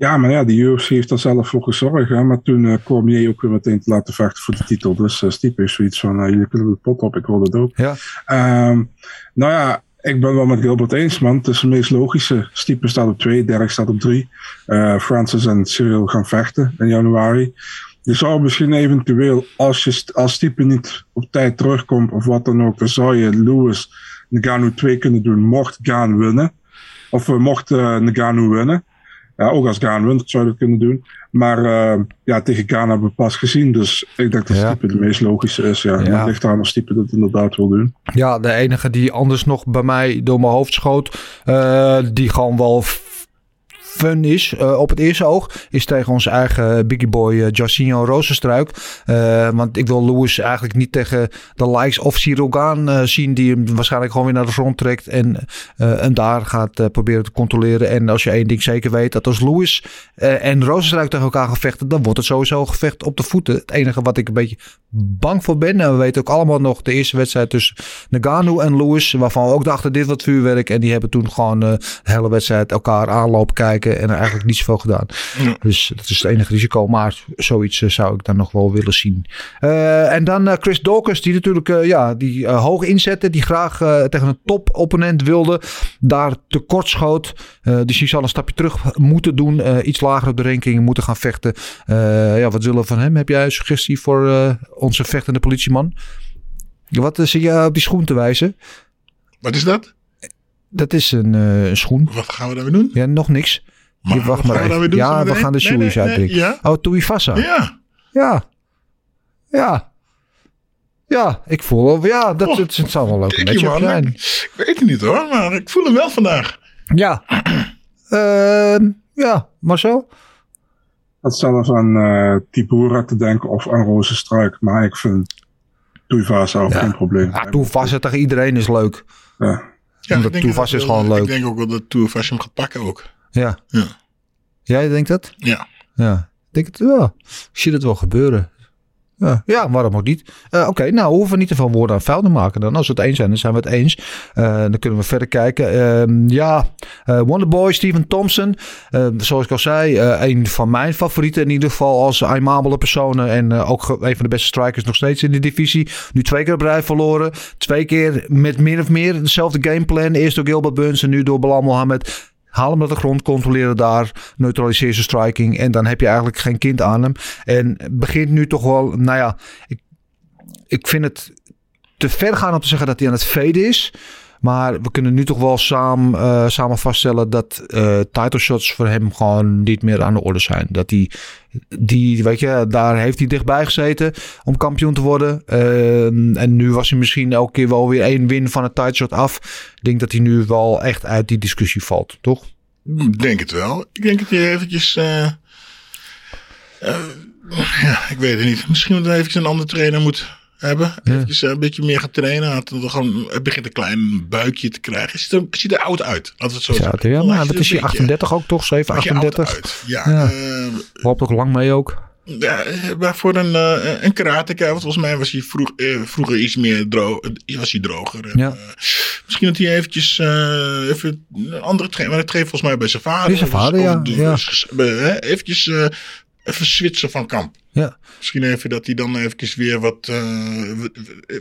Ja, maar ja, de UFC heeft er zelf voor gezorgd. Hè? Maar toen uh, Cormier ook weer meteen te laten vechten voor de titel. Dus uh, Stipe is zoiets van, uh, jullie kunnen de pot op, ik wil het ook. Ja. Um, nou ja, ik ben wel met Gilbert eens, man. Het is het meest logische. Stipe staat op 2, Derek staat op 3. Uh, Francis en Cyril gaan vechten in januari. Je zou misschien eventueel, als, je, als Stipe niet op tijd terugkomt of wat dan ook, dan zou je Lewis Nagano 2 kunnen doen, mocht Gaan winnen. Of uh, mocht uh, Nagano winnen. Ja, ook als Gaan wint, zou je dat kunnen doen. Maar uh, ja, tegen Gaan hebben we pas gezien. Dus ik denk dat ja. Stipe de meest logische is. Ja. ja. Het ligt aan of Stipe dat inderdaad wil doen. Ja, de enige die anders nog bij mij door mijn hoofd schoot. Uh, die gewoon wel fun is uh, op het eerste oog, is tegen onze eigen biggie boy uh, Jorginho Rozenstruik. Uh, want ik wil Lewis eigenlijk niet tegen de likes of Sirogan zien, die hem waarschijnlijk gewoon weer naar de grond trekt en hem daar gaat proberen te controleren. En als je één ding zeker weet, dat als Lewis en Rozenstruik tegen elkaar gevechten, dan wordt het sowieso gevecht op de voeten. Het enige wat ik een beetje bang voor ben, en we weten ook allemaal nog de eerste wedstrijd tussen Nagano en Lewis, waarvan we ook dachten dit wat vuurwerk. En die hebben toen gewoon de hele wedstrijd elkaar aanlopen kijken en er eigenlijk niet zoveel gedaan. Ja. Dus dat is het enige risico. Maar zoiets uh, zou ik dan nog wel willen zien. Uh, en dan uh, Chris Dawkins, die natuurlijk ja, die, hoog inzette. Die graag tegen een top-opponent wilde. Daar tekort schoot. dus die zal een stapje terug moeten doen. iets lager op de ranking moeten gaan vechten. ja, wat zullen we van hem? Heb jij een suggestie voor onze vechtende politieman? Wat zie je op die schoen te wijzen? Wat is dat? Dat is een, een schoen. Wat gaan we daarmee doen? Ja, nog niks. Maar, je wacht maar even. We ja, we gaan de shoes nee, nee, uitprikken. Nee, ja? Oh, Tuivasa. Ja. Ja. Ja. Ja, ik voel ja, dat, oh, het, het zal wel een leuke matchup zijn. Ik, weet het niet hoor, maar ik voel hem wel vandaag. Ja. uh, ja, Marcel? Het zelf aan uh, Tibura te denken of aan Rozenstruik, maar ik vind Tuivasa ook ja. geen probleem. Ja, Tuivasa tegen iedereen is leuk. Ja. Ja, Omdat Tuivasa is gewoon ik leuk. Ik denk ook wel dat Tuivasa hem gaat pakken ook. Ja. ja. Jij denkt dat? Ja. Ja. Ik denk het wel. Ik zie het wel gebeuren. Ja, ja, waarom ook niet? Eh, Oké, nou hoeven we niet te veel woorden aan vuil te maken dan. Als we het eens zijn, dan zijn we het eens. Eh, dan kunnen we verder kijken. Ehm, ja, eh, Wonderboy, Steven Thompson. Eh, zoals ik al zei, een van mijn favorieten in ieder geval als aimabele personen. En ook een van de beste strikers nog steeds in de divisie. Nu twee keer op rij verloren. Twee keer met min of meer dezelfde gameplan. Eerst door Gilbert Burns en nu door Bilal Mohammed. Haal hem naar de grond, controleren daar, neutraliseer zijn striking. En dan heb je eigenlijk geen kind aan hem. En begint nu toch wel, nou ja, ik, ik vind het te ver gaan om te zeggen dat hij aan het faden is. Maar we kunnen nu toch wel samen, eh, samen vaststellen dat eh title shots voor hem gewoon niet meer aan de orde zijn. Dat hij, die, weet je, daar heeft hij dichtbij gezeten om kampioen te worden. Eh, en nu was hij misschien elke keer wel weer één win van het title shot af. Ik denk dat hij nu wel echt uit die discussie valt, toch? Ik denk het wel. Ik denk dat hij eventjes... ja, ik weet het niet. Misschien dat hij eventjes een andere trainer moet hebben. Eventjes eh, een beetje meer gaan trainen. Hij, had gewoon, hij begint een klein buikje te krijgen. Hij ziet er, ziet er oud uit. Laten we het zo Ja, zeggen. ja, maar dat is beetje- 38 ook toch? 7, beetje oud 38. uit. Ja, Ja. Loopt ook lang mee ook. ja, maar voor een, eh een karateka, want volgens mij was hij vroeg, vroeger iets meer droog, was hij droger. En, Ja. misschien dat hij eventjes even een andere trainer, maar dat traint volgens mij bij zijn vader. Bij zijn vader, ja, de- ja. eventjes even switchen van kamp. Ja. Misschien even dat hij dan eventjes weer wat, eh,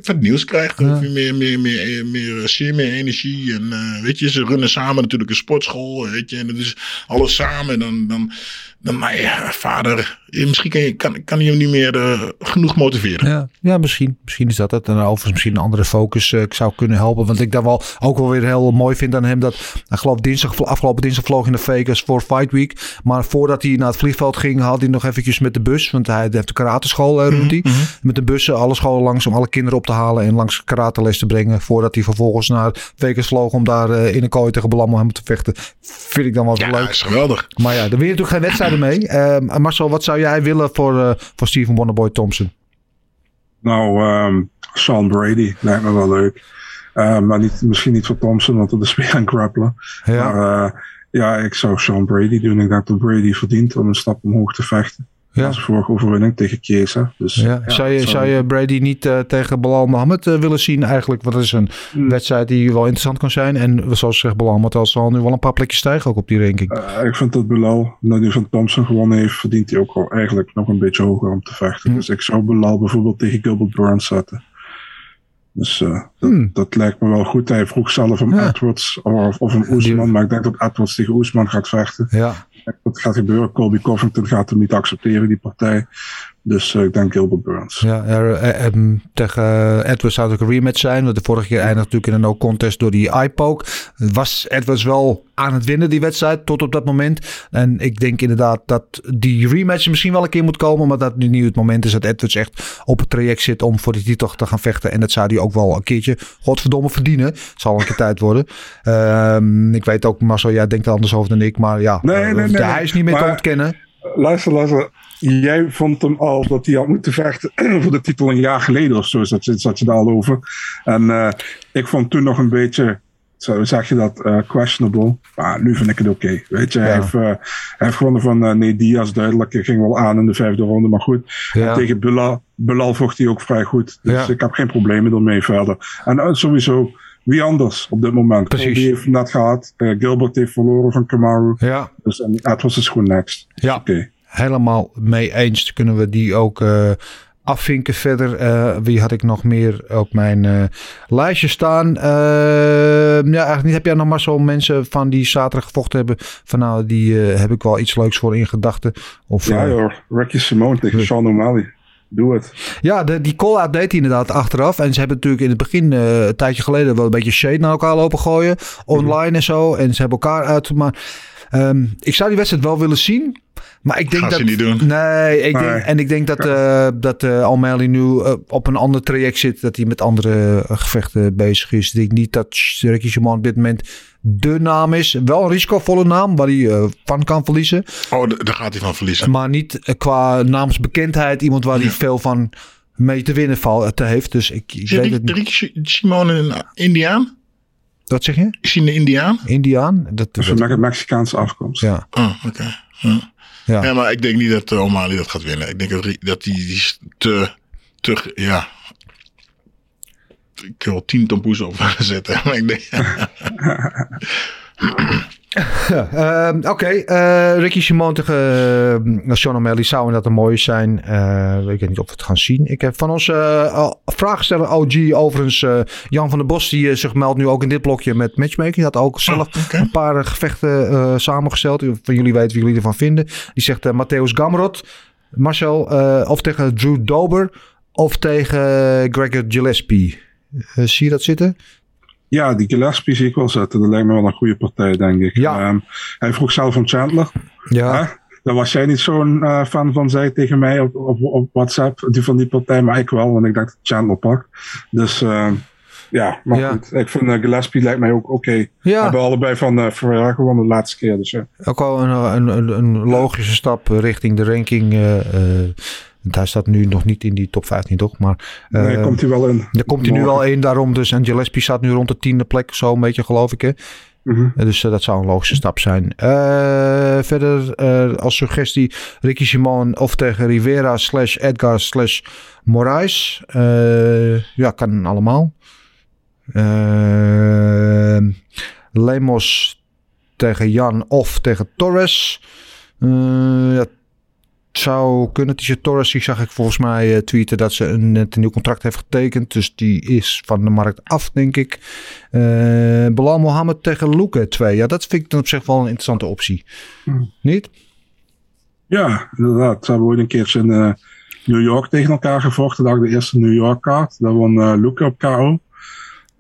wat, nieuws krijgt. Ja. Of meer, meer, meer, meer zin, meer energie. En eh, weet je, ze runnen samen natuurlijk een sportschool. Weet je, en dat is alles samen. En dan, dan, dan maar ja, vader, eh, misschien kan, je, kan, kan hij hem niet meer eh, genoeg motiveren. Ja, ja misschien, misschien is dat het. En overigens misschien een andere focus eh, zou kunnen helpen. Want ik daar wel ook wel weer heel mooi vind aan hem. Dat hij geloof dinsdag, afgelopen dinsdag vloog in de Vegas voor Fight Week. Maar voordat hij naar het vliegveld ging, had hij nog eventjes met de bus. Want hij heeft de karateschool, eh, hij. Met de bussen alle scholen langs om alle kinderen op te halen. En langs karateles te brengen. Voordat hij vervolgens naar Vegas vloog om daar eh, in een kooi tegen Belam hem te vechten. Vind ik dan wel Ja, leuk. dat is geweldig. Maar ja, er weer natuurlijk geen wedstrijden mee. Eh, Marcel, wat zou jij willen voor, eh, voor Steven Wonderboy Thompson? Nou, ehm Sean Brady lijkt me wel leuk. Eh, maar niet, misschien niet voor Thompson, want dat is weer een grappler. Ja. Maar eh, ja, ik zou Sean Brady doen. Ik denk dat Brady verdient om een stap omhoog te vechten. Ja. Vorige overwinning tegen Chiesa. Dus, Ja. zou, je, zou je Brady niet eh, tegen Bilal Mohammed eh, willen zien eigenlijk? Want dat is een wedstrijd die wel interessant kan zijn. En zoals zegt Bilal Mohammed, zal nu wel een paar plekjes stijgen ook op die ranking. Eh, ik vind dat Bilal, nou die van Thompson gewonnen heeft, verdient hij ook wel eigenlijk nog een beetje hoger om te vechten. Hm. Dus ik zou Bilal bijvoorbeeld tegen Gilbert Burns zetten. Dus eh, dat, dat lijkt me wel goed. Hij vroeg zelf om Ja. Edwards of, of een Oesman, maar ik denk dat Edwards tegen Oesman gaat vechten. Ja. Dat gaat gebeuren. Colby Covington gaat hem niet accepteren, die partij. Dus eh, ik denk Gilbert Burns. Ja, er, eh, ehm, tegen eh, Edwards zou het ook een rematch zijn. Want de vorige keer eindigde natuurlijk in een no-contest door die eye-poke. Was Edwards wel aan het winnen, die wedstrijd, tot op dat moment. En ik denk inderdaad dat die rematch misschien wel een keer moet komen. Maar dat nu niet het moment is dat Edwards echt op het traject zit om voor die titel te gaan vechten. En dat zou hij ook wel een keertje, godverdomme, verdienen. Het zal een keer tijd worden. Ehm, ik weet ook, Marcel, jij denkt er anders over dan ik. Maar ja, Nee, eh, nee, nee. hij is niet meer te ontkennen. Luister, luister. Jij vond hem al dat hij had moeten vechten voor de titel een jaar geleden of zo. Zat je, zat je daar al over. En eh, ik vond toen nog een beetje, zo zeg je dat, eh, questionable. Maar nu vind ik het oké. Weet je, hij, heeft, eh, hij heeft gewonnen van nee, Diaz duidelijk. Hij ging wel aan in de vijfde ronde, maar goed. Ja. Tegen Bilal, Bilal vocht hij ook vrij goed. Dus Ja. ik heb geen problemen ermee verder. En sowieso, wie anders op dit moment? Precies. Colby heeft net gehad. Eh, Gilbert heeft verloren van Kamaru. Ja. Dus en Edwards is gewoon next. Ja. Oké. helemaal mee eens. Kunnen we die ook eh, afvinken verder? Eh, wie had ik nog meer op mijn lijstje staan? Ja, eigenlijk niet. Heb jij nog maar zo mensen van die zaterdag gevochten hebben? Van nou, die heb ik wel iets leuks voor in gedachten. Of, Ja joh, Ricky Simone tegen Sean O'Malley. Doe het. ja, de, die call-out deed inderdaad achteraf. En ze hebben natuurlijk in het begin, eh, een tijdje geleden, wel een beetje shade naar elkaar lopen gooien. Online en zo. En ze hebben elkaar uit. Maar ehm, ik zou die wedstrijd wel willen zien. Maar ik denk Gaan dat. ze niet doen. Nee, ik denk, en ik denk dat, eh dat Almeli nu eh, op een ander traject zit. Dat hij met andere gevechten bezig is. Ik denk niet dat Ricky Simon op dit moment de naam is. Wel een risicovolle naam waar hij van kan verliezen. Oh, daar gaat hij van verliezen. Maar niet qua naamsbekendheid. Iemand waar hij veel van mee te winnen val, te heeft. Dus ik, ik weet het niet. Ricky Simone een Indiaan? Wat zeg je? Is hij een Indiaan? Indiaan? Dat, Dus dat- met een Mexicaanse afkomst. ja. Oh, oké. Ja. Ja. Ja. maar ik denk niet dat uh, O'Malley dat gaat winnen. Ik denk dat, dat hij die is te terug, ja. Ik wil tien tampoes op zetten. Maar ik denk, Ehm, Oké, eh, Ricky Simon tegen uh, Sean O'Malley zou inderdaad een mooie zijn. Eh, ik weet niet of we het gaan zien. Ik heb van onze vraagsteller OG overigens Jan van der Bos. Die zich meldt nu ook in dit blokje met matchmaking. Die had ook zelf Oh, oké. een paar gevechten samengesteld. Van jullie weten wie jullie ervan vinden. Die zegt Matthäus Gamrot. Marcel, of tegen Drew Dober. Of tegen Gregor Gillespie. zie je dat zitten? Ja, die Gillespie zie ik wel zitten. Dat lijkt me wel een goede partij, denk ik. Ja. Ehm, hij vroeg zelf om Chandler. Ja. Daar was jij niet zo'n eh, fan van, zei tegen mij op, op, op WhatsApp, die van die partij, maar ik wel, want ik dacht dat Chandler pak. Dus ehm, ja, maar Ja. goed. Ik vind uh, Gillespie lijkt mij ook oké. We Ja. hebben allebei van uh, Ferreira gewonnen de laatste keer. Dus. Ook wel een, een, een, een logische stap richting de ranking. Eh, eh, hij staat nu nog niet in die top 15, toch? Maar eh, nee, komt hij wel in. daar komt hij nu wel in. Daarom dus. En Gillespie staat nu rond de tiende plek, zo een beetje, geloof ik. Hè? Mhm. Eh, Dus eh, dat zou een logische stap zijn. Eh, verder eh, als suggestie Ricky Simon of tegen Rivera slash Edgar slash Moraes. Eh, ja, kan allemaal. Eh, Lemos tegen Jan of tegen Torres. Eh, ja, zou kunnen. Tisha Torres, die zag ik volgens mij eh, tweeten dat ze een, net een nieuw contract heeft getekend. Dus die is van de markt af, denk ik. Eh Belal Mohammed tegen Luke 2. Ja, dat vind ik dan op zich wel een interessante optie. Hmm. Niet? Ja, inderdaad. Ze hebben ooit een keertje in eh, New York tegen elkaar gevochten. Dat de eerste New York kaart. Daar won eh Luke op KO.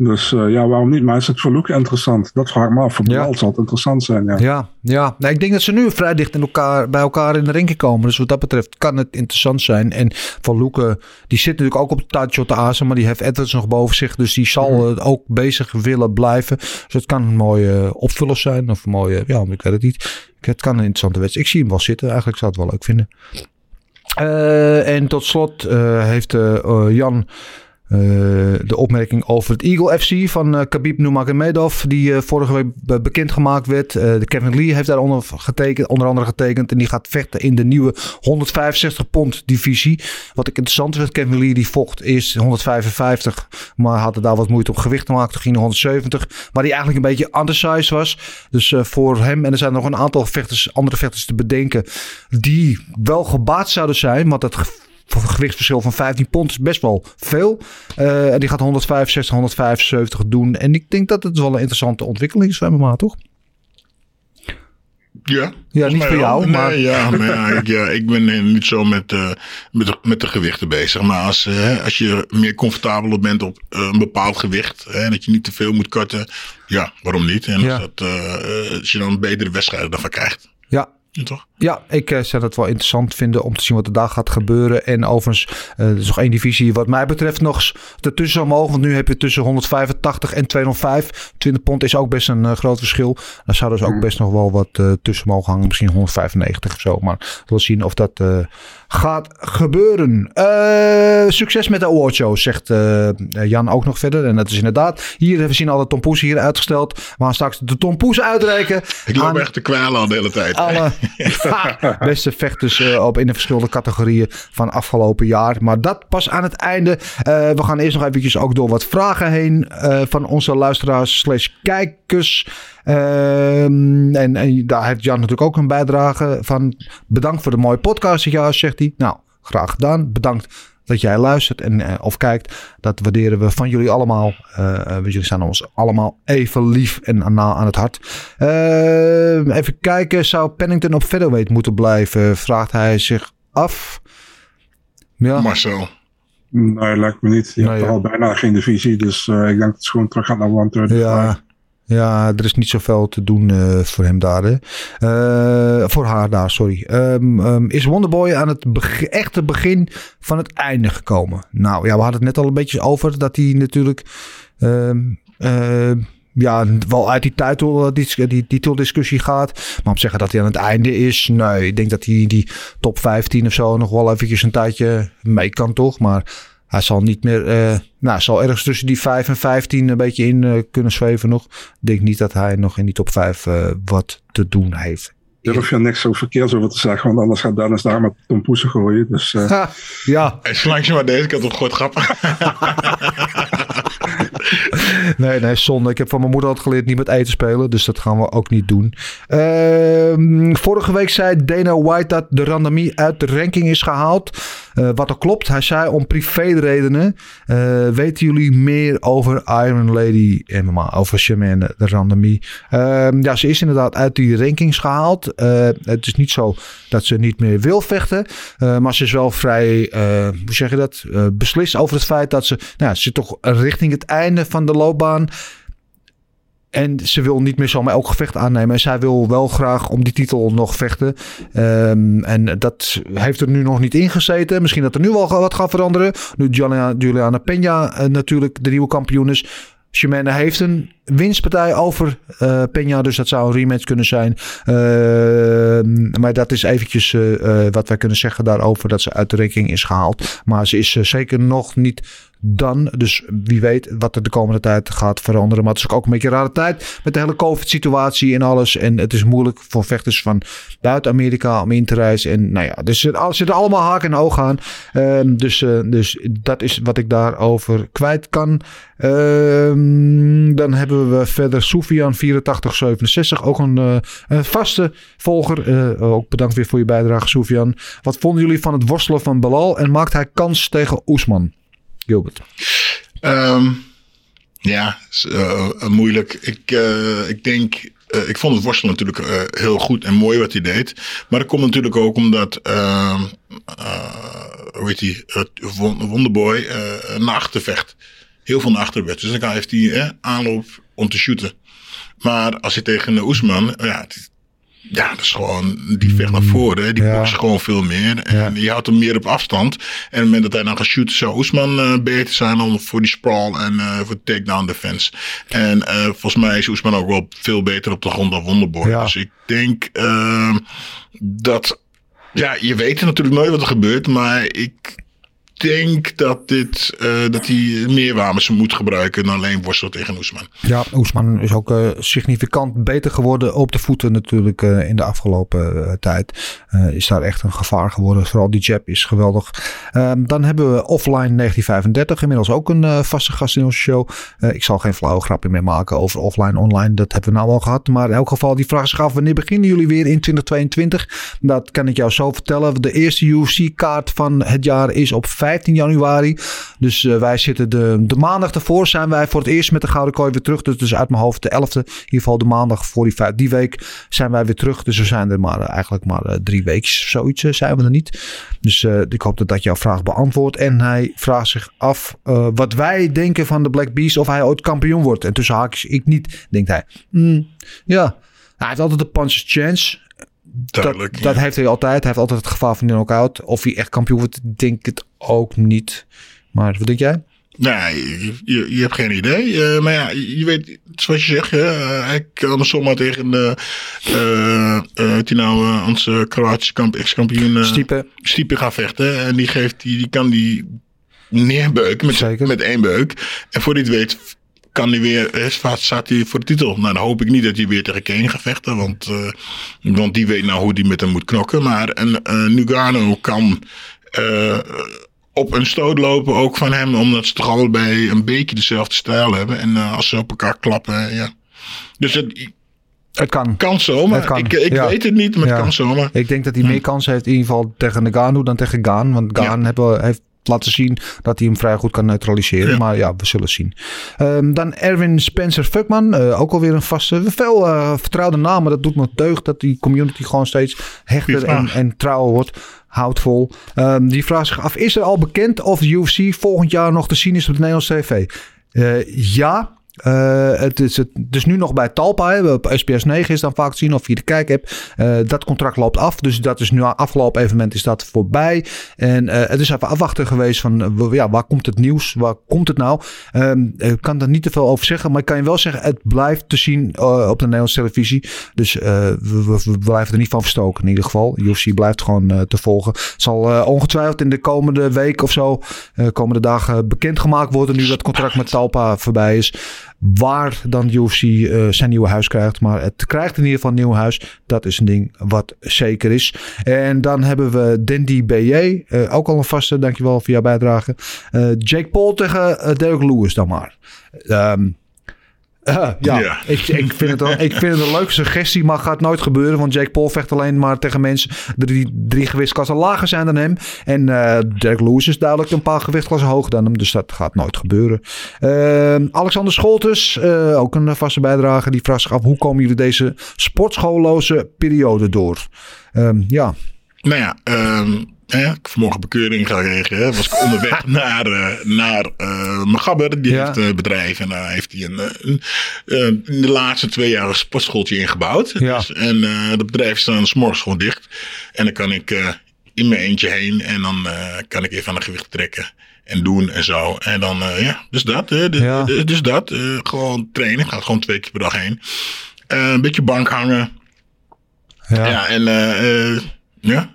Dus eh, ja, waarom niet? Maar is het voor Luke interessant? Dat vraag ik me af. Voor Ja. Zal het interessant zijn, ja. Ja, ja. Nee, ik denk dat ze nu vrij dicht in elkaar, bij elkaar in de ringen komen. Dus wat dat betreft kan het interessant zijn. En van Luke, die zit natuurlijk ook op de touch te azen. Maar die heeft Edwards nog boven zich. Dus die zal eh, ook bezig willen blijven. Dus het kan een mooie opvuller zijn. Of een mooie, ja, ik weet het niet. Het kan een interessante wedstrijd. Ik zie hem wel zitten. Eigenlijk zou het wel leuk vinden. Eh, en tot slot eh, heeft Jan eh, de opmerking over het Eagle FC van eh, Khabib Nurmagomedov, die eh, vorige week be- bekendgemaakt werd. De Kevin Lee heeft daaronder getekend, onder andere getekend en die gaat vechten in de nieuwe 165 pond divisie. Wat ik interessant vind, Kevin Lee die vocht eerst 155, maar had er daar wat moeite op gewicht te maken. Toen ging hij 170, waar hij eigenlijk een beetje undersized was. Dus voor hem, en er zijn nog een aantal vechters, andere vechters te bedenken, die wel gebaat zouden zijn, want dat voor een gewichtsverschil van 15 pond is best wel veel. Eh, en die gaat 165, 175 doen. En ik denk dat het wel een interessante ontwikkeling is voor MMA, toch? Ja, Ja, niet voor jou, Nee, maar- ja, maar ja, ik, ja, ik ben eh, niet zo met, eh, met, de, met de gewichten bezig. Maar als, als je meer comfortabeler bent op een bepaald gewicht. Hè, dat je niet te veel moet korten. Ja, waarom niet? En Ja. als, dat, als je dan een betere wedstrijd daarvan krijgt. Ja, toch? Ja, ik eh, zou het wel interessant vinden om te zien wat er daar gaat gebeuren. En overigens, eh, er is nog één divisie wat mij betreft nog ertussen mogen. Want nu heb je tussen 185 en 205. 20 pond is ook best een eh, groot verschil. Daar zou dus ook best nog wel wat eh, tussen mogen hangen. Misschien 195 of zo. Maar we zullen zien of dat eh, gaat gebeuren. Eh, succes met de awardshow, zegt eh, Jan ook nog verder. En dat is inderdaad. Hier, we zien alle tompoes hier uitgesteld. We gaan straks de tompoes uitreiken. Ik loop aan- echt te kwijlen al de hele tijd. alle beste vechters eh, op in de verschillende categorieën van afgelopen jaar. Maar dat pas aan het einde. Eh, we gaan eerst nog eventjes ook door wat vragen heen eh, van onze luisteraars slash kijkers. Ehm, en, en daar heeft Jan natuurlijk ook een bijdrage van. Bedankt voor de mooie podcast zegt hij. Nou, graag gedaan. Bedankt dat jij luistert en, eh, of kijkt. Dat waarderen we van jullie allemaal. Want jullie staan ons allemaal even lief en na aan het hart. Eh, even kijken. Zou Pennington op featherweight moeten blijven? Vraagt hij zich af. Ja, Marcel. Nee, lijkt me niet. Je Nee, hebt ja. al bijna geen divisie, dus eh, ik denk dat het gewoon terug gaat naar 135. ja, ja, er is niet zoveel te doen eh, voor hem daar. Hè. Eh, voor haar daar, sorry. Ehm, ehm, is Wonderboy aan het echte begin van het einde gekomen? Nou ja, we hadden het net al een beetje over dat hij natuurlijk... ehm, ja, wel uit die titel, die, die titeldiscussie gaat. Maar om te zeggen dat hij aan het einde is, nee. Ik denk dat hij die top 15 of zo nog wel eventjes een tijdje mee kan, toch? Maar hij zal niet meer, eh, nou, hij zal ergens tussen die 5 en 15 een beetje in eh, kunnen zweven nog. Ik denk niet dat hij nog in die top 5 eh, wat te doen heeft. Daar hoef je niks zo verkeers over te zeggen, want anders gaat Dennis daar met Tom Poesen gooien. Dus eh, Ha, ja, zolang je maar deze kant op gooit, grappig. nee, nee, zonde. Ik heb van mijn moeder altijd geleerd niet met eten spelen. Dus dat gaan we ook niet doen. Ehm, vorige week zei Dana White dat de randamie uit de ranking is gehaald. Eh, wat er klopt. Hij zei om privéredenen. eh weten jullie meer over Iron Lady MMA? Over Shemane de randamie? Ehm, ja, ze is inderdaad uit die rankings gehaald. Eh, het is niet zo dat ze niet meer wil vechten. Maar ze is wel vrij, hoe zeg je dat? Beslist over het feit dat ze, nou, ze toch richting het einde van de loopbaan. En ze wil niet meer zomaar elk gevecht aannemen. En zij wil wel graag om die titel nog vechten. Ehm, en dat heeft er nu nog niet ingezeten. Misschien dat er nu wel wat gaat veranderen. Nu Juliana, Juliana Peña eh, natuurlijk de nieuwe kampioen is. Shimane heeft een winstpartij over eh Peña. Dus dat zou een rematch kunnen zijn. Ehm, maar dat is eventjes eh, wat wij kunnen zeggen daarover. Dat ze uit de ranking is gehaald. Maar ze is zeker nog niet dan. Dus wie weet wat er de komende tijd gaat veranderen. Maar het is ook een beetje een rare tijd met de hele COVID-situatie en alles. En het is moeilijk voor vechters van buiten Amerika om in te reizen. En nou ja, dus er zitten allemaal haken en ogen aan. Ehm, dus, eh, dus dat is wat ik daarover kwijt kan. Ehm, dan hebben we verder Soufian 8467. Ook een, eh, een vaste volger. Eh, ook bedankt weer voor je bijdrage, Soufian. Wat vonden jullie van het worstelen van Belal? En maakt hij kans tegen Oesman? Ehm, ja, eh, eh, moeilijk. Ik, eh, ik denk, ik vond het worstelen natuurlijk heel goed en mooi wat hij deed. Maar dat komt natuurlijk ook omdat, ehm, eh, hoe heet Wonderboy naar achter vecht. Heel veel naar achter werd. Dus dan heeft hij aanloop om te shooten. Maar als hij tegen Oesman, ja, het- ja, dat is gewoon, die vecht naar voren. hè. Die Ja. bokst gewoon veel meer. En je houdt hem meer op afstand. En op het moment dat hij dan gaat shooten, zou Oesman eh, beter zijn dan voor die sprawl en eh, voor takedown defense. En eh, volgens mij is Oesman ook wel veel beter op de grond dan Wonderboy. Ja. Dus ik denk ehm, dat, ja, je weet natuurlijk nooit wat er gebeurt, maar ik denk dat dit, eh, dat hij meer wapens moet gebruiken dan alleen worstelen tegen Oesman. Ja, Oesman is ook eh, significant beter geworden op de voeten natuurlijk eh, in de afgelopen tijd. Is daar echt een gevaar geworden. Vooral die jab is geweldig. Ehm, dan hebben we Offline 1935. Inmiddels ook een vaste gast in onze show. Ik zal geen flauwe grapje meer maken over offline, online. Dat hebben we nou al gehad. Maar in elk geval, die vraag zich af. Wanneer beginnen jullie weer in 2022? Dat kan ik jou zo vertellen. De eerste UFC-kaart van het jaar is op 15 januari. Dus eh, wij zitten de, de maandag ervoor zijn wij voor het eerst met de Gouden Kooi weer terug. Dus, dus uit mijn hoofd de 11e. In ieder geval de maandag voor die, die week zijn wij weer terug. Dus we zijn er maar eh, eigenlijk maar eh, drie weken. Zoiets zijn we er niet. Dus ik hoop dat dat jouw vraag beantwoordt. En hij vraagt zich af wat wij denken van de Black Beast. Of hij ooit kampioen wordt. En tussen haakjes ik niet, denkt hij. Hmm, ja, hij heeft altijd een puncher's chance. Duidelijk. Dat, dat heeft hij altijd. Hij heeft altijd het gevaar van een knockout. Of hij echt kampioen wordt, denk ik het ook niet. Maar wat denk jij? Nee, je, je, hebt geen idee. Eh, maar ja, je weet, zoals je zegt, hè, eh, hij kan zomaar tegen de, eh eh, die nou, eh, onze Kroatische kamp, ex-kampioen eh, Stiepe. Stiepe gaan vechten. En die, geeft, die, die kan die neerbeuken met, Zeker. met één beuk. En voor die het weet kan hij weer, staat hij voor de titel. Nou, dan hoop ik niet dat hij weer tegen Kane gaat vechten. Want, eh, want die weet nou hoe die met hem moet knokken. Maar een eh Nugano kan eh, op een stoot lopen ook van hem. Omdat ze toch allebei een beetje dezelfde stijl hebben. En als ze op elkaar klappen, ja. Dus het Het kan. kan zomaar. Het kan, Ik, ik ja. weet het niet, maar Ja. het kan zomaar. Ik denk dat hij meer kans heeft in ieder geval tegen Nagano dan tegen Gaan. Want Gaan Ja. hebben, heeft laten zien dat hij hem vrij goed kan neutraliseren. Ja. Maar ja, we zullen zien. Ehm, dan Erwin Spencer Fuckman. eh, ook alweer een vaste. Veel eh, vertrouwde namen. Dat doet me deugd dat die community gewoon steeds hechter en, en trouwer wordt. Houdt vol. Ehm, die vraagt zich af. Is er al bekend of de UFC volgend jaar nog te zien is op de Nederlandse tv? Eh, ja. Eh, het is het, dus nu nog bij Talpa. Hè. Op SBS 9 is dan vaak te zien of je de kijk hebt. Eh, dat contract loopt af. Dus dat is nu afgelopen evenement is dat voorbij. En eh, het is even afwachten geweest van ja, waar komt het nieuws? Waar komt het nou? Ehm, ik kan er niet te veel over zeggen. Maar ik kan je wel zeggen, het blijft te zien op de Nederlandse televisie. Dus we, we- we blijven er niet van verstoken in ieder geval. UFC blijft gewoon te volgen. Het zal ongetwijfeld in de komende week of zo, komende dagen bekendgemaakt worden. Nu dat contract met Talpa voorbij is. Waar dan de UFC eh, zijn nieuwe huis krijgt. Maar het krijgt in ieder geval een nieuw huis. Dat is een ding wat zeker is. En dan hebben we Dandy BJ. eh, ook al een vaste, dankjewel voor jouw bijdrage. Eh, Jake Paul tegen Derek Lewis dan maar. Eh, ja, Ja. Ik, ik, vind het een, ik vind het een leuke suggestie, maar gaat nooit gebeuren. Want Jake Paul vecht alleen maar tegen mensen die drie gewichtsklassen lager zijn dan hem. En eh Derek Lewis is duidelijk een paar gewichtsklassen hoger dan hem. Dus dat gaat nooit gebeuren. Ehm, Alexander Scholtes, eh, ook een vaste bijdrage, die vraagt zich af... hoe komen jullie deze sportschoolloze periode door? Ehm, ja, Nou ja, ehm, hè, ik vanmorgen bekeuring gekregen. Hè, was ik onderweg naar, eh naar eh mijn gabber. Die Ja. heeft een bedrijf. En daar heeft hij een, eh, een, eh, in de laatste twee jaar een sportschooltje ingebouwd. Ja. Dus, en eh dat bedrijf is dan 's morgens gewoon dicht. En dan kan ik eh, in mijn eentje heen. En dan eh, kan ik even aan de gewicht trekken. En doen en zo. En dan, eh, ja, dus dat. hè, de- Ja. dus dat. eh, gewoon trainen. Ik ga gewoon twee keer per dag heen. Eh, een beetje bank hangen. ja, Ja, en eh, eh, ja,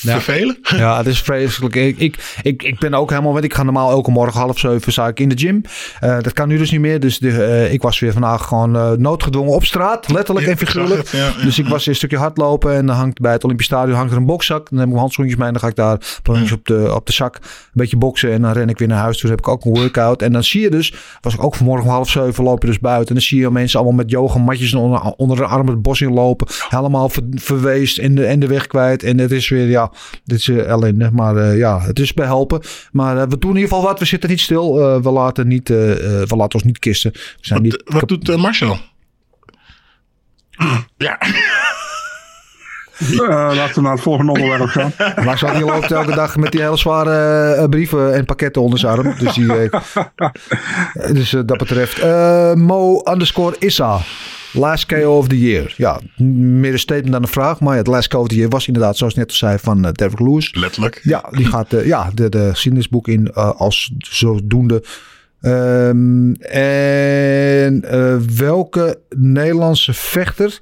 ja. ja. vervelen. Ja, het is vreselijk. Ik, ik, ik, ik ben ook helemaal, weet ik ga normaal elke morgen half zeven sta ik in de gym. Eh, dat kan nu dus niet meer. Dus de, eh, ik was weer vandaag gewoon eh, noodgedwongen op straat. Letterlijk Ja, en figuurlijk. ja, dus ik was weer een stukje hardlopen. En dan hangt bij het Olympisch Stadion hangt er een bokzak. Dan heb ik mijn handschoentjes mee. En dan ga ik daar op, de, op de zak een beetje boksen. En dan ren ik weer naar huis. Dus heb ik ook een workout. En dan zie je dus, was ik ook vanmorgen om half zeven loop je dus buiten. En dan zie je mensen allemaal met yogamatjes onder, onder de arm het bos in lopen. Helemaal ver- verweest en de, en de weg kwijt. En het is weer, ja, dit is ellende. Maar eh, ja, het is behelpen. Maar eh, we doen in ieder geval wat. We zitten niet stil. Eh, we, laten niet, eh, eh, we laten ons niet kisten. We zijn niet Wat, wat doet Marcel? Ja, Eh, laten we naar het volgende onderwerp gaan. Maar zo die loopt elke dag met die hele zware eh, brieven en pakketten onder zijn arm. Dus, die, eh, dus eh, dat betreft. eh, Mo underscore Issa. Last KO of the year. Ja, meer een statement dan een vraag. Maar ja, het last KO of the year was inderdaad, zoals ik net al zei, van uh, Derek Lewis. letterlijk. Ja, die gaat eh, ja, de, de geschiedenisboek in eh, als zodoende. Ehm, en eh, welke Nederlandse vechter,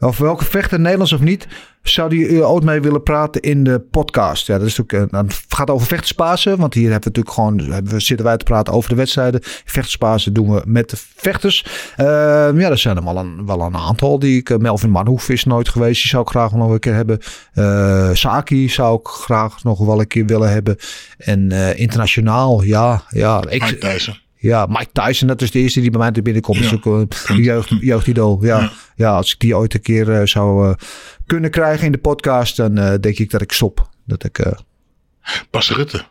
of welke vechter, Nederlands of niet, zou die uh, ooit mee willen praten in de podcast? Ja, dat is natuurlijk, uh, het gaat over vechterspasen, want hier hebben we natuurlijk gewoon, we, zitten wij te praten over de wedstrijden. Vechterspasen doen we met de vechters. Uh, ja, er zijn er wel een, wel een aantal die ik, uh, Melvin Manhoef is nooit geweest, die zou ik graag nog een keer hebben. Uh, Saki zou ik graag nog wel een keer willen hebben. En internationaal, ja, ja. Ik. Ja, Mike Tyson, dat is de eerste die bij mij te binnenkomt. Ja. Dat is ook een jeugd, jeugdidool. Ja. ja. Ja. als ik die ooit een keer uh, zou uh, kunnen krijgen in de podcast, dan uh, denk ik dat ik stop. Dat ik. Pas Rutte.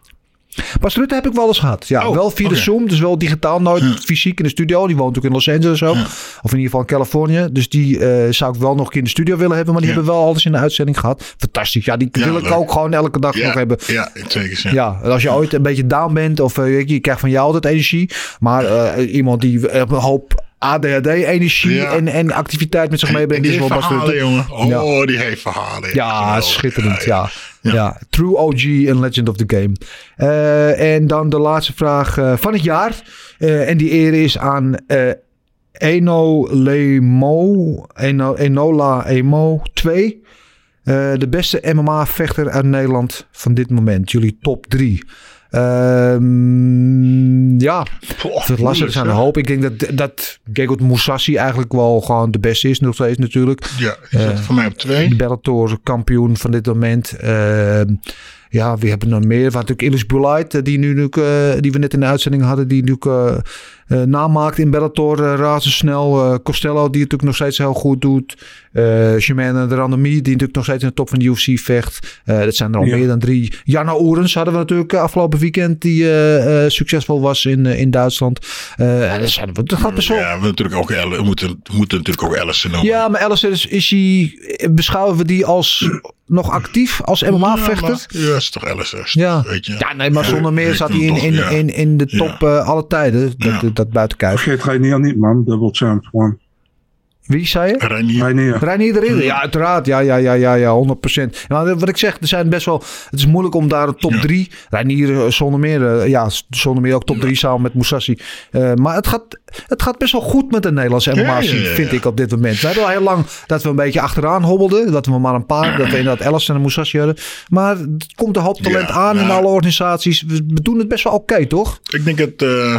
Pas Rutte heb ik wel eens gehad. Ja, oh, wel via okay. de Zoom, dus wel digitaal, nooit ja. fysiek in de studio. Die woont ook in Los Angeles ook. Ja. Of in ieder geval in Californië. Dus die uh, zou ik wel nog een keer in de studio willen hebben. Maar die ja. hebben wel alles in de uitzending gehad. Fantastisch. Ja, die wil ik ook gewoon elke dag nog hebben. Ja, zeker. Ja, als je ooit een beetje down bent of uh, je krijgt van jou altijd energie. Maar uh, iemand die een hoop ADHD-energie ja. en, en activiteit met zich meebrengt. Die heeft verhalen, jongen. Oh, ja. die heeft verhalen. Ja, ja schitterend. Ja, ja. True OG en Legend of the Game. Uh, en dan de laatste vraag uh, van het jaar. Uh, en die eer is aan Eno Lemo. Eno, Enola Emo 2. de beste MMA-vechter uit Nederland van dit moment. Jullie top 3. Um, ja, het lastig zijn een hoop. Ik denk dat, dat Gegard Moussassi eigenlijk wel gewoon de beste is nog steeds natuurlijk. Ja, is uh, voor mij op twee. Bellator kampioen van dit moment. Uh, ja, wie hebben er nog meer? Waar natuurlijk Ilis Boulait, die, nu, uh, die we net in de uitzending hadden, die nu uh, uh, namaakt in Bellator uh, razendsnel. Uh, Costello, die het natuurlijk nog steeds heel goed doet. Uh, Jermaine de Randomie, die natuurlijk nog steeds in de top van de UFC vecht. Uh, dat zijn er al ja. meer dan drie. Janna Oerens hadden we natuurlijk afgelopen weekend, die uh, uh, succesvol was in, uh, in Duitsland. Uh, dat, zijn, dat gaat best wel. Ja, we, natuurlijk ook, we moeten, we moeten natuurlijk ook Ellison noemen. Ja, maar Ellison is, is hij, beschouwen we die als nog actief als MMA-vechter? Ja, ja, is toch Ellison. Ja. Weet je? ja, nee, maar zonder meer zat hij in, in, in, in, de top ja. uh, alle tijden. Dat, ja. dat buiten kijf. Vergeet Reinier niet, man. Double champ, one. Wie zei je? Reinier. Reinier. Reinier erin. Ja, uiteraard. Ja, ja, ja, ja, ja 100%. Maar wat ik zeg, er zijn best wel... Het is moeilijk om daar een top 3... Ja. Reinier zonder meer... Ja, zonder meer ook top 3 samen met Moussassi. Uh, maar het gaat, het gaat best wel goed met de Nederlandse MMA, ja, ja, vind ik op dit moment. We hebben al heel lang dat we een beetje achteraan hobbelden. Dat we maar een paar... Dat we inderdaad Ellison en Moussassi hadden. Maar het komt een hoop talent aan in alle organisaties. We doen het best wel oké, okay, toch? Ik denk het... Uh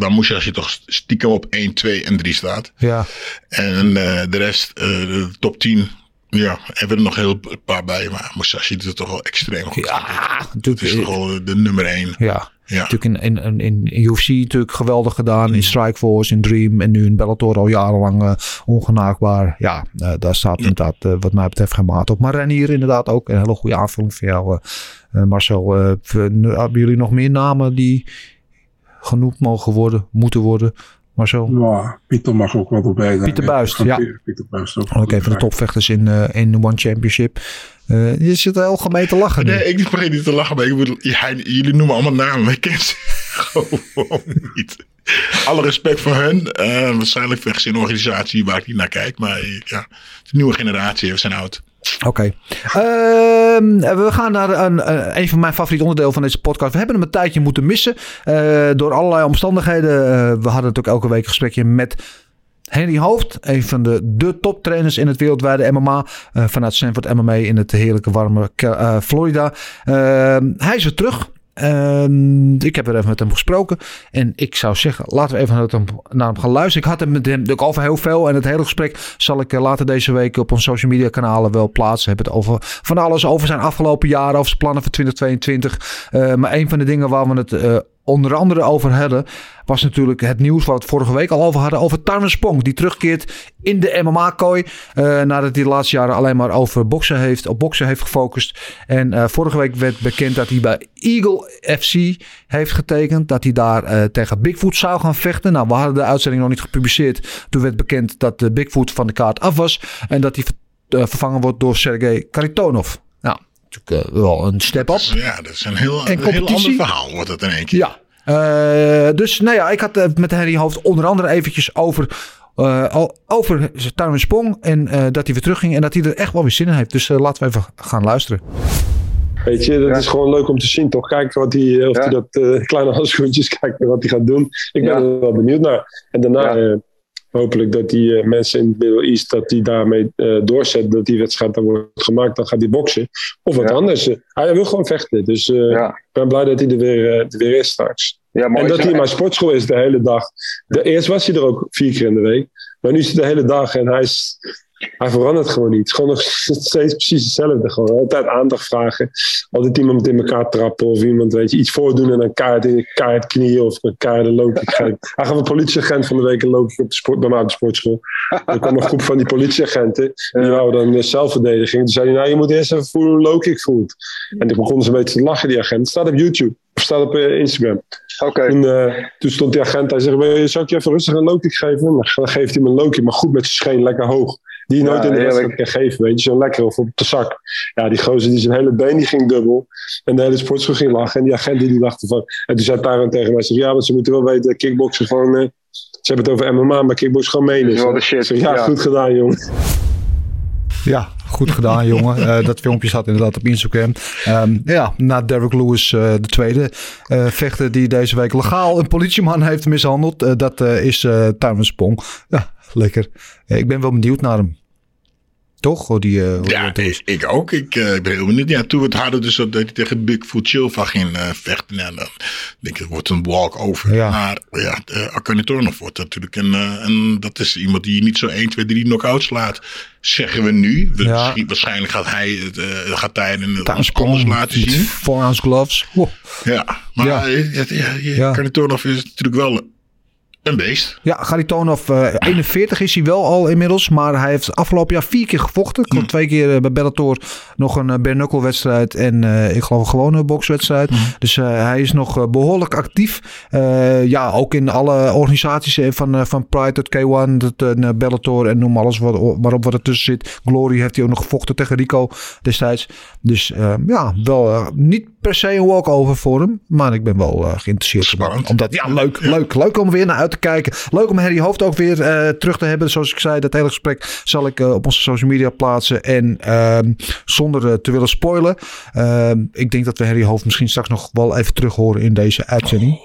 dan moest je als je toch stiekem op 1, 2 en 3 staat. Ja. En eh, de rest, eh, de top 10, ja, hebben er nog heel een paar bij. Maar Musashi doet het toch wel extreem goed. Ja, Het natuurlijk. is toch wel de nummer 1. Ja. Ja. Natuurlijk in, in, in, in UFC natuurlijk geweldig gedaan. In Strikeforce, in Dream en nu in Bellator al jarenlang eh, ongenaakbaar. Ja, daar staat inderdaad wat mij betreft geen maat op. Maar Renier inderdaad ook. Een hele goede aanvulling voor jou Marcel. hebben jullie nog meer namen die genoemd mogen worden, moeten worden? Marcel? Ja, Pieter mag ook wel erbij zijn. Pieter Buist, Van ja. Pieter- Buist ook. Ook even de topvechters in, eh, in One Championship. Eh, je zit heel gemeen te lachen nu. Nee, ik begin niet te lachen, maar ik bedoel, ja, jullie noemen allemaal namen, maar ik ken ze gewoon niet. Alle respect voor hun. Eh, waarschijnlijk vechten ze in een organisatie waar ik niet naar kijk. Maar ja, het is een nieuwe generatie, we zijn oud. Oké. Ehm, we gaan naar een, een, een van mijn favoriete onderdelen van deze podcast. We hebben hem een tijdje moeten missen. eh, door allerlei omstandigheden. Eh, we hadden natuurlijk elke week een gesprekje met Henry Hoofd. Een van de, de toptrainers in het wereldwijde MMA. eh, vanuit Stanford MMA in het heerlijke warme eh, Florida. Ehm, hij is weer terug. Ehm, ik heb er even met hem gesproken. En ik zou zeggen, laten we even naar hem, gaan luisteren. Ik had hem met hem natuurlijk over heel veel. En het hele gesprek zal ik eh, later deze week op onze social media kanalen wel plaatsen. Hebben het over van alles. Over zijn afgelopen jaren. Over zijn plannen voor 2022. Eh, maar een van de dingen waar we het eh, onder andere over hadden. Was natuurlijk het nieuws waar we het vorige week al over hadden. Over Tarmen Spong. Die terugkeert in de MMA-kooi. eh, nadat hij de laatste jaren alleen maar over boksen heeft, op boksen heeft gefocust. En eh, vorige week werd bekend dat hij bij Eagle FC heeft getekend. Dat hij daar eh, tegen Bigfoot zou gaan vechten. Nou, we hadden de uitzending nog niet gepubliceerd. Toen werd bekend dat de Bigfoot van de kaart af was. En dat hij ver- vervangen wordt door Sergej Karitonov. Natuurlijk eh, wel een step up. Ja, dat is een heel, En een heel ander verhaal wordt het in één keer. Ja. Eh, dus nou ja, ik had het met Henry Hoofd onder andere eventjes over, eh, al- over Spong. En eh, dat hij weer terugging en dat hij er echt wel weer zin in heeft. Dus eh, laten we even gaan luisteren. Weet je, dat is gewoon leuk om te zien, toch? Kijken wat hij, of hij dat eh, kleine handschoentjes, kijken wat hij gaat doen. Ik ben er wel benieuwd naar. En daarna eh, hopelijk dat die eh, mensen in het Middle East, dat die daarmee eh doorzet, dat die wedstrijd dan wordt gemaakt, dan gaat hij boksen. Of wat anders. Eh, Hij wil gewoon vechten. Dus eh, ik ben blij dat hij er weer, er weer is straks. Ja, en dat hij in mijn sportschool is de hele dag. De, eerst was hij er ook vier keer in de week. Maar nu is hij de hele dag en hij, is, hij verandert gewoon niet. Het is gewoon nog steeds precies hetzelfde. Gewoon altijd aandacht vragen. Altijd iemand in elkaar trappen of iemand weet je, iets voordoen en dan kaart in kaart knieën of een kaart een loopje geven. Hij gaf een politieagent van de week een op de sport, bij mij op de sportschool. Er kwam een groep van die politieagenten. Die wouden dan eh, zelfverdediging. Toen zei hij, nou je moet eerst even voelen hoe low kick voelt. En toen begonnen ze een beetje te lachen, die agent. Het staat op YouTube. Of staat op eh, Instagram. Toen, eh, toen stond die agent, hij zegt, "Wil je- zou ik je even rustig een low geven? Dan geeft hij hem een low maar goed met zijn scheen, lekker hoog. Die je nooit Ja, in de wedstrijd kan geven, weet je. Zo lekker of op de zak. Ja, die gozer die zijn hele been die ging dubbel. En de hele sportschool ging lachen. En die agent die, die dacht ervan. En toen zei Taran tegen mij, zegt, ja, want ze moeten wel weten, kickboksen gewoon... eh, ze hebben het over MMA, maar kickboksen gewoon meen is. shit, zeg, ja, ja. goed gedaan, jongen. Ja, goed gedaan, jongen. Eh, dat filmpje staat inderdaad op Instagram. Ehm, ja, na Derek Lewis, eh, de tweede eh, vechter die deze week legaal een politieman heeft mishandeld. dat eh, is uh, Spong. Ja, lekker. Ik ben wel benieuwd naar hem. Toch? Die, eh, die Ja, ik, ik ook. Ik, eh, ik ben heel benieuwd. Ja, toen we het hadden dus dat hij tegen Bigfoot Chilva ging eh, vechten. Ja, dan denk ik, het wordt een walk-over. Ja. Maar ja, uh, Akane wordt natuurlijk een... en dat is iemand die je niet zo 1, 2, 3 knock-outs laat. Zeggen we nu. We- Ja. waarschijnlijk gaat hij het, gaat hij Spong anders laten zien. Four-ounce gloves. Ja, maar Ja. ja. is natuurlijk wel een beest. Ja, Garitonov, eh 41 is hij wel al inmiddels. Maar hij heeft afgelopen jaar vier keer gevochten. Komt twee keer eh, bij Bellator nog een uh, bare knuckle wedstrijd. En eh, ik geloof een gewone bokswedstrijd. Dus eh, hij is nog eh, behoorlijk actief. Eh, ja, ook in alle organisaties eh, van, eh, van Pride tot K1, tot eh, Bellator en noem alles wat, waarop wat er tussen zit. Glory heeft hij ook nog gevochten tegen Rico destijds. Dus eh, ja, wel eh, niet per se een walkover voor hem. Maar ik ben wel eh, geïnteresseerd. Spannend. Omdat, ja, leuk, leuk. Leuk om weer naar uit te kijken. Leuk om Harry Hoofd ook weer eh, terug te hebben. Zoals ik zei, dat hele gesprek zal ik eh, op onze social media plaatsen. En ehm, zonder eh, te willen spoilen. ehm, ik denk dat we Harry Hoofd misschien straks nog wel even terug horen in deze uitzending.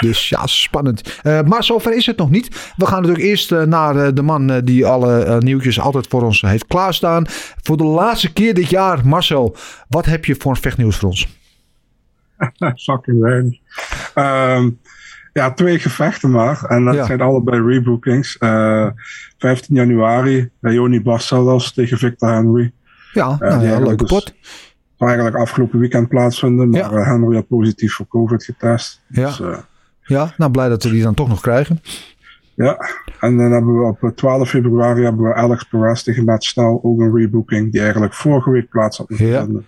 dus ja, spannend. Maar zover is het nog niet. We gaan natuurlijk eerst naar de man die alle nieuwtjes altijd voor ons heeft klaarstaan. Voor de laatste keer dit jaar, Marcel. Wat heb je voor vechtnieuws voor ons? Fucking weinig. Ehm, Ja, twee gevechten maar. En dat Ja. zijn allebei rebookings. Eh 15 januari, Leonie Barcelos tegen Victor Henry. Ja, Ja, nou ja, leuke dus- pot. zou eigenlijk afgelopen weekend plaatsvinden. Maar Ja. eh, Henry had positief voor COVID getest. Ja. Dus, eh, Ja, nou blij dat we die dan toch nog krijgen. ja. En dan hebben we op eh, 12 februari hebben we Alex Perez tegen Matt Snell. Ook een rebooking die eigenlijk vorige week plaats had moeten Ja. vinden.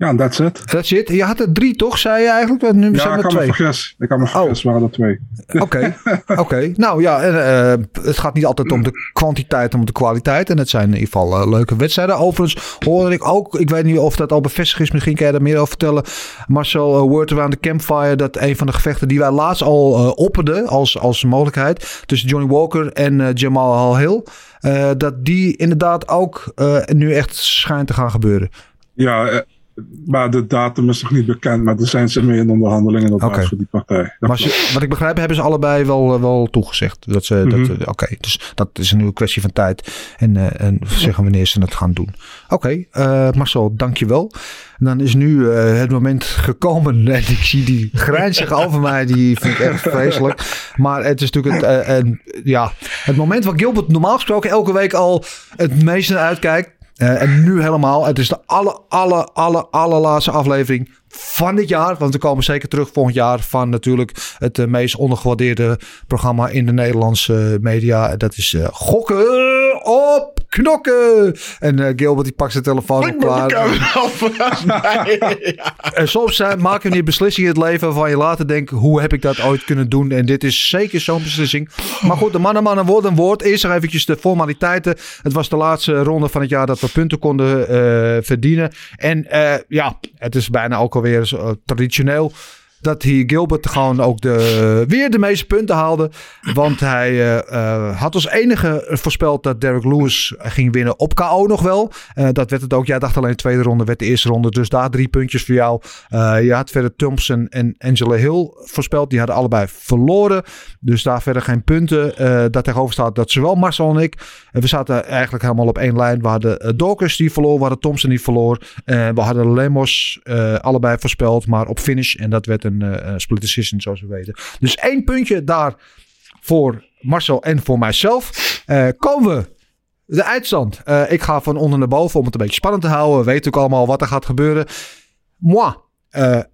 Ja, that's it. That's it. Je had er drie toch, zei je eigenlijk? Nu Ja, zijn ik er kan me vergis. Ik kan me Oh. vergis, waren er twee. Oké, oké. Nou ja, en, eh, het gaat niet altijd om de kwantiteit, maar om de kwaliteit. En het zijn in ieder geval eh, leuke wedstrijden. Overigens hoorde ik ook, ik weet niet of dat al bevestigd is, misschien kan je daar meer over vertellen. Marcel, uh, word around the campfire, dat een van de gevechten die wij laatst al eh opperden als, als mogelijkheid tussen Johnny Walker en eh, Jamal Al-Hill, eh, dat die inderdaad ook eh, nu echt schijnt te gaan gebeuren. Ja, eh, maar de datum is nog niet bekend. Maar er zijn ze mee in onderhandelingen dat voor die partij. Maar ze- wat ik begrijp, hebben ze allebei wel, eh, wel toegezegd. Dat ze, Mhm. dat, eh, Oké, dus dat is nu een kwestie van tijd. En, eh, en zeggen wanneer ze het gaan doen. Oké, eh, Marcel, dankjewel. En dan is nu het moment gekomen. En ik zie die grijnzig over mij. Die vind ik echt vreselijk. Maar het is natuurlijk het, en, ja, het moment waar Gilbert normaal gesproken elke week al het meest naar uitkijkt. Eh, en nu helemaal. Het is de alle, alle, alle, allerlaatste aflevering van dit jaar. Want we komen zeker terug volgend jaar van natuurlijk het eh, meest ondergewaardeerde programma in de Nederlandse media. Dat is eh, Gokken op Knokken. En eh, Gilbert die pakt zijn telefoon op klaar. En soms uh, maken we die beslissingen in het leven waarvan je later denkt, hoe heb ik dat ooit kunnen doen? En dit is zeker zo'n beslissing. Maar goed, de mannen, mannen, woord en woord. Eerst nog eventjes de formaliteiten. Het was de laatste ronde van het jaar dat we punten konden eh, verdienen. En ja, het is bijna ook alweer traditioneel dat hier Gilbert gewoon ook de, weer de meeste punten haalde. Want hij uh, uh, had als enige voorspeld dat Derek Lewis ging winnen op KO nog wel. Uh, dat werd het ook. Jij dacht alleen de tweede ronde, werd de eerste ronde. Dus daar drie puntjes voor jou. je had verder Thompson en Angela Hill voorspeld. Die hadden allebei verloren. Dus daar verder geen punten. dat tegenover staat dat zowel Marcel en ik. we zaten eigenlijk helemaal op één lijn. We hadden Dawkins die verloor. We hadden Thompson die verloor. we hadden Lemos allebei voorspeld. Maar op finish. En dat werd een een uh, split decision, zoals we weten. Dus één puntje daar voor Marcel en voor mijzelf. Uh, komen we. De eindstand. Uh, ik ga van onder naar boven om het een beetje spannend te houden. We weten ook allemaal wat er gaat gebeuren. Moi.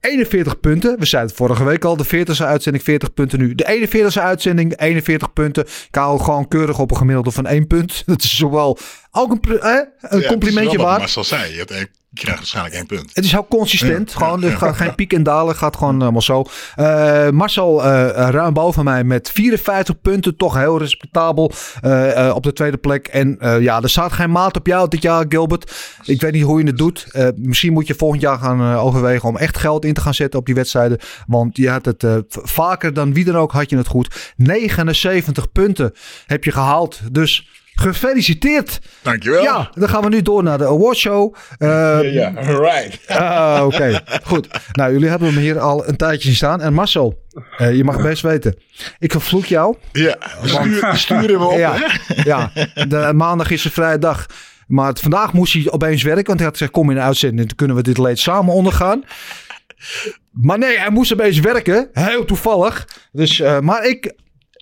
41 punten. We zeiden het vorige week al. De 40e uitzending 40 punten nu. De 41e uitzending 41 punten. Ik hou gewoon keurig op een gemiddelde van 1 punt. Dat is zowel ook een, eh, een ja, complimentje waard. Maar zoals zei, je, hebt, je krijgt waarschijnlijk één punt. Het is heel consistent. Ja, gewoon, ja, er gaat geen piek en dalen. gaat gewoon helemaal zo. Uh, Marcel uh, ruim boven mij met 54 punten. Toch heel respectabel uh, op de tweede plek. En ja, er staat geen maat op jou dit jaar, Gilbert. Ik weet niet hoe je het doet. misschien moet je volgend jaar gaan overwegen om echt geld in te gaan zetten op die wedstrijden. Want je had het vaker dan wie dan ook had je het goed. 79 punten heb je gehaald. Dus Gefeliciteerd. Dankjewel. Ja, dan gaan we nu door naar de awardshow. Uh, ja, ja, right. uh, Oké, okay. goed. Nou, jullie hebben hem hier al een tijdje staan. En Marcel, uh, je mag best weten. Ik vervloek jou. Ja, stuur hem op. ja, hè? ja, de, maandag is een vrije dag. Maar het, vandaag moest hij opeens werken. Want hij had gezegd, kom in de uitzending. Dan kunnen we dit leed samen ondergaan. Maar nee, hij moest opeens werken. Heel toevallig. Dus, uh, maar ik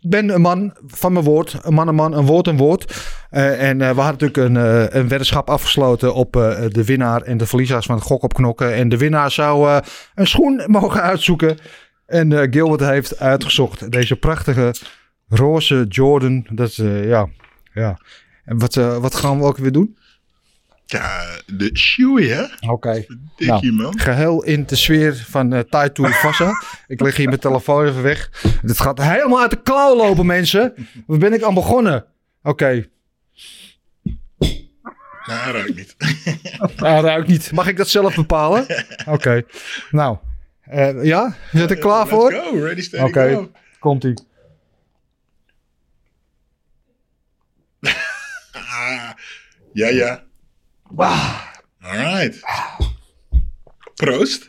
ben een man van mijn woord. Een man, een man, een woord, een woord. Uh, en uh, we hadden natuurlijk een, uh, een weddenschap afgesloten op de winnaar en de verliezers van het gok op knokken. En de winnaar zou een schoen mogen uitzoeken. En Gilbert heeft uitgezocht deze prachtige roze Jordan. Dat ja, ja. En wat, wat gaan we ook weer doen? Ja, de shoei, hè? Oké. Okay. Nou, man. Geheel in de sfeer van uh, Taito Vassa. ik leg hier mijn telefoon even weg. Dit gaat helemaal uit de klauw lopen, mensen. Waar ben ik aan begonnen? Oké. Okay. Nou, ruikt niet. hij ruikt niet. Mag ik dat zelf bepalen? Oké. Okay. Nou, uh, ja? Zit ik klaar Let's voor? go. Ready, steady, go. Komt-ie. ah, ja, ja. Wow. Alright. Proost.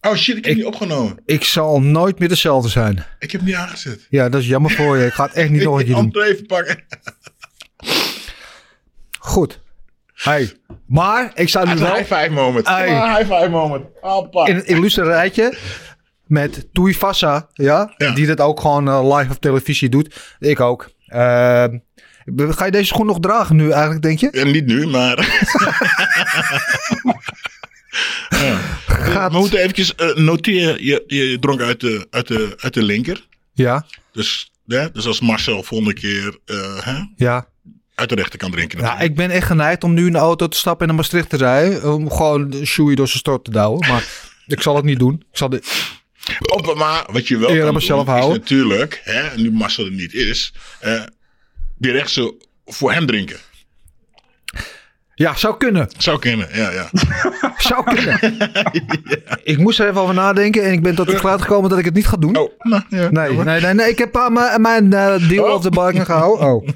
Oh shit, ik heb ik, niet opgenomen. Ik zal nooit meer dezelfde zijn. Ik heb niet aangezet. Ja, dat is jammer voor je. Ik ga het echt niet nog een keer doen. Ik even pakken. Goed. Hey, maar ik zou nu wel high five moment. Hey. High five moment. Hoppa. in een illustre rijtje met Toei Fassa, ja, Ja. die dat ook gewoon eh, live op televisie doet. Ik ook. Eh, ga je deze schoen nog dragen nu eigenlijk, denk je? En niet nu, maar... ja. Gaat- We moeten eventjes eh, noteren. Je, je dronk uit de, uit, de, uit de linker. Ja, Dus, hè, dus als Marcel volgende keer eh, hè, ja. uit de rechterkant drinken. Ja, ik ben echt geneigd om nu in de auto te stappen en naar Maastricht te rijden. Om gewoon Shoei door zijn strot te douwen. Maar ik zal het niet doen. Ik zal de, Op, maar wat je wel Eer kan doen, is houden. natuurlijk, hè, nu Marcel er niet is, eh direct zo voor hem drinken. ja, zou kunnen. Zou kunnen, ja, ja. Zou kunnen. Ik moest er even over nadenken en ik ben tot de besluit gekomen dat ik het niet ga doen. Oh, nou, ja. Nee, nee, nee, nee. Ik heb aan mijn, mijn eh, deal Oh. of the bargain gehouden. Oh.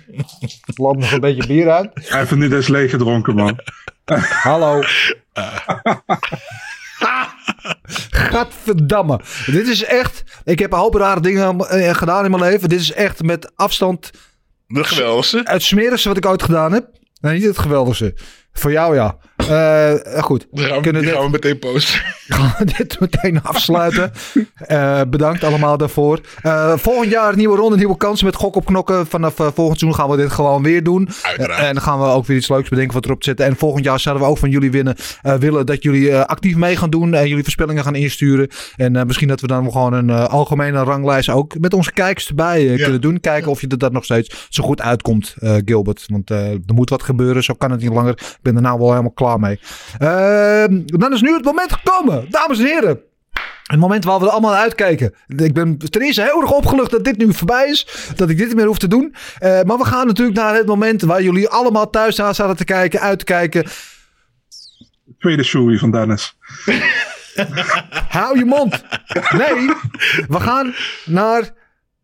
Loopt nog een beetje bier uit. Even niet eens leeg gedronken, man. Hallo. Gadverdamme. Dit is echt... Ik heb een hoop rare dingen eh, gedaan in mijn leven. Dit is echt met afstand De geweldigste. het smerigste wat ik ooit gedaan heb. Nee, niet het geweldigste. Voor jou ja. Eh, goed. Die gaan, we, Kunnen dit- gaan we meteen posten. gaan we dit meteen afsluiten. Eh, bedankt allemaal daarvoor. Eh, volgend jaar nieuwe ronde, nieuwe kansen met gok op knokken. Vanaf eh, volgend seizoen gaan we dit gewoon weer doen. Uiteraard. En dan gaan we ook weer iets leuks bedenken wat erop te zetten. En volgend jaar zouden we ook van jullie winnen, eh, willen dat jullie eh, actief mee gaan doen. En jullie voorspellingen gaan insturen. En eh, misschien dat we dan gewoon een eh, algemene ranglijst ook met onze kijkers erbij eh, Ja. kunnen doen. Kijken of je er dat nog steeds zo goed uitkomt, eh, Gilbert. Want eh, er moet wat gebeuren. Zo kan het niet langer. Ik ben er nou wel helemaal klaar mee. Ehm, dan is nu het moment gekomen, dames en heren. Het moment waar we er allemaal naar uitkijken. Ik ben ten eerste heel erg opgelucht dat dit nu voorbij is. Dat ik dit niet meer hoef te doen. Eh, maar we gaan natuurlijk naar het moment waar jullie allemaal thuis aan zaten te kijken, uit te kijken. Tweede shoei van Dennis. Hou je mond. Nee, we gaan naar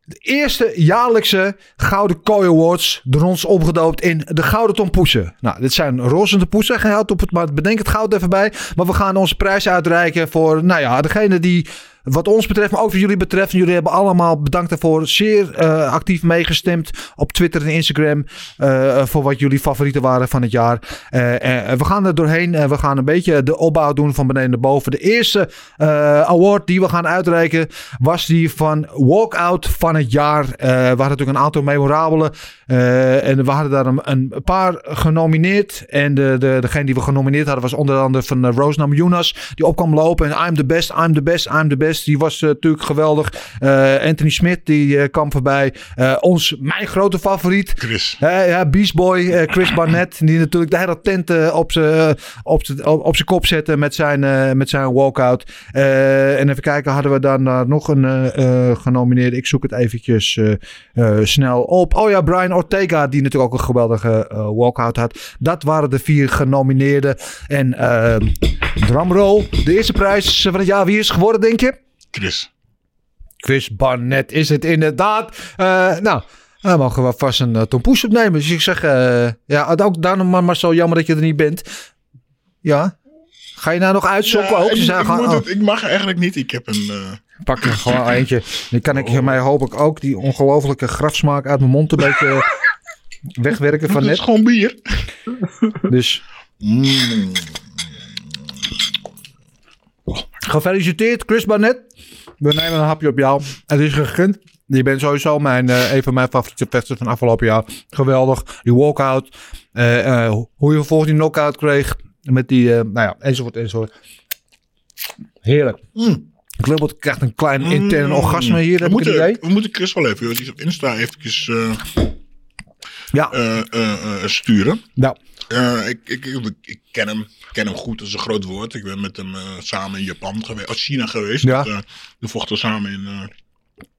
de eerste jaarlijkse Gouden Kooi Awards. Door ons opgedoopt in de Gouden Tompoesen. Nou, dit zijn roze tompoesen. Geen op het, maar bedenk het goud even bij. Maar we gaan onze prijs uitreiken voor, nou ja, degene die... Wat ons betreft, maar ook wat jullie betreft. Jullie hebben allemaal bedankt daarvoor. Zeer eh, actief meegestemd op Twitter en Instagram. eh, voor wat jullie favorieten waren van het jaar. Eh, we gaan er doorheen. en we gaan een beetje de opbouw doen van beneden naar boven. De eerste award die we gaan uitreiken was die van Walkout van het jaar. We hadden natuurlijk een aantal memorabele. en we hadden daar een, een paar genomineerd. En de, de, degene die we genomineerd hadden was onder andere van Roosnam Younas. Die op kwam lopen en I'm the best, I'm the best, I'm the best. Die was eh, natuurlijk geweldig. Eh, Anthony Smith die eh, kwam voorbij. Ons, mijn grote favoriet. Chris. Ja, Beast Boy, Chris Barnett, die natuurlijk de hele tent op zijn op op, kop zette met zijn, met zijn walkout. En even kijken, hadden we dan nog een eh, eh, genomineerd? Ik zoek het eventjes snel op. Oh ja, Brian Ortega, die natuurlijk ook een geweldige walkout had. Dat waren de vier genomineerden. En drumroll, de eerste prijs van het jaar. Wie is geworden, denk je? Chris. Chris Barnett is het inderdaad. Eh, nou, dan mogen we vast een uh, tompoes opnemen. Dus ik zeg, eh, ja, ook daarom maar, maar zo jammer dat je er niet bent. Ja. Ga je nou nog uitzoeken Ja, ook? ik, moet oh, het- ik mag eigenlijk niet. Ik heb een... eh, pak er gewoon eentje. Dan kan ik mij hoop ik ook die ongelofelijke grafsmaak uit mijn mond een beetje wegwerken van het is net. gewoon bier. Dus Mm. gefeliciteerd Chris Barnett. We nemen een hapje op jou. Het is gegund. Je bent sowieso mijn, eh, een van mijn favoriete vechters van afgelopen jaar. Geweldig. Die walkout. Eh, hoe je vervolgens die knockout kreeg. Met die, nou ja, enzovoort, enzovoort. Heerlijk. Mm. Gilbert krijgt een klein intern orgasme hier, we, ik moeten, idee. we moeten Chris wel even, die is op Insta eventjes Ja, sturen. nou, Eh, ik, ik, ik, ik ken hem, ken hem goed, dat is een groot woord. Ik ben met hem eh, samen in Japan geweest, of China geweest. Ja. Dat, eh, we vochten samen in,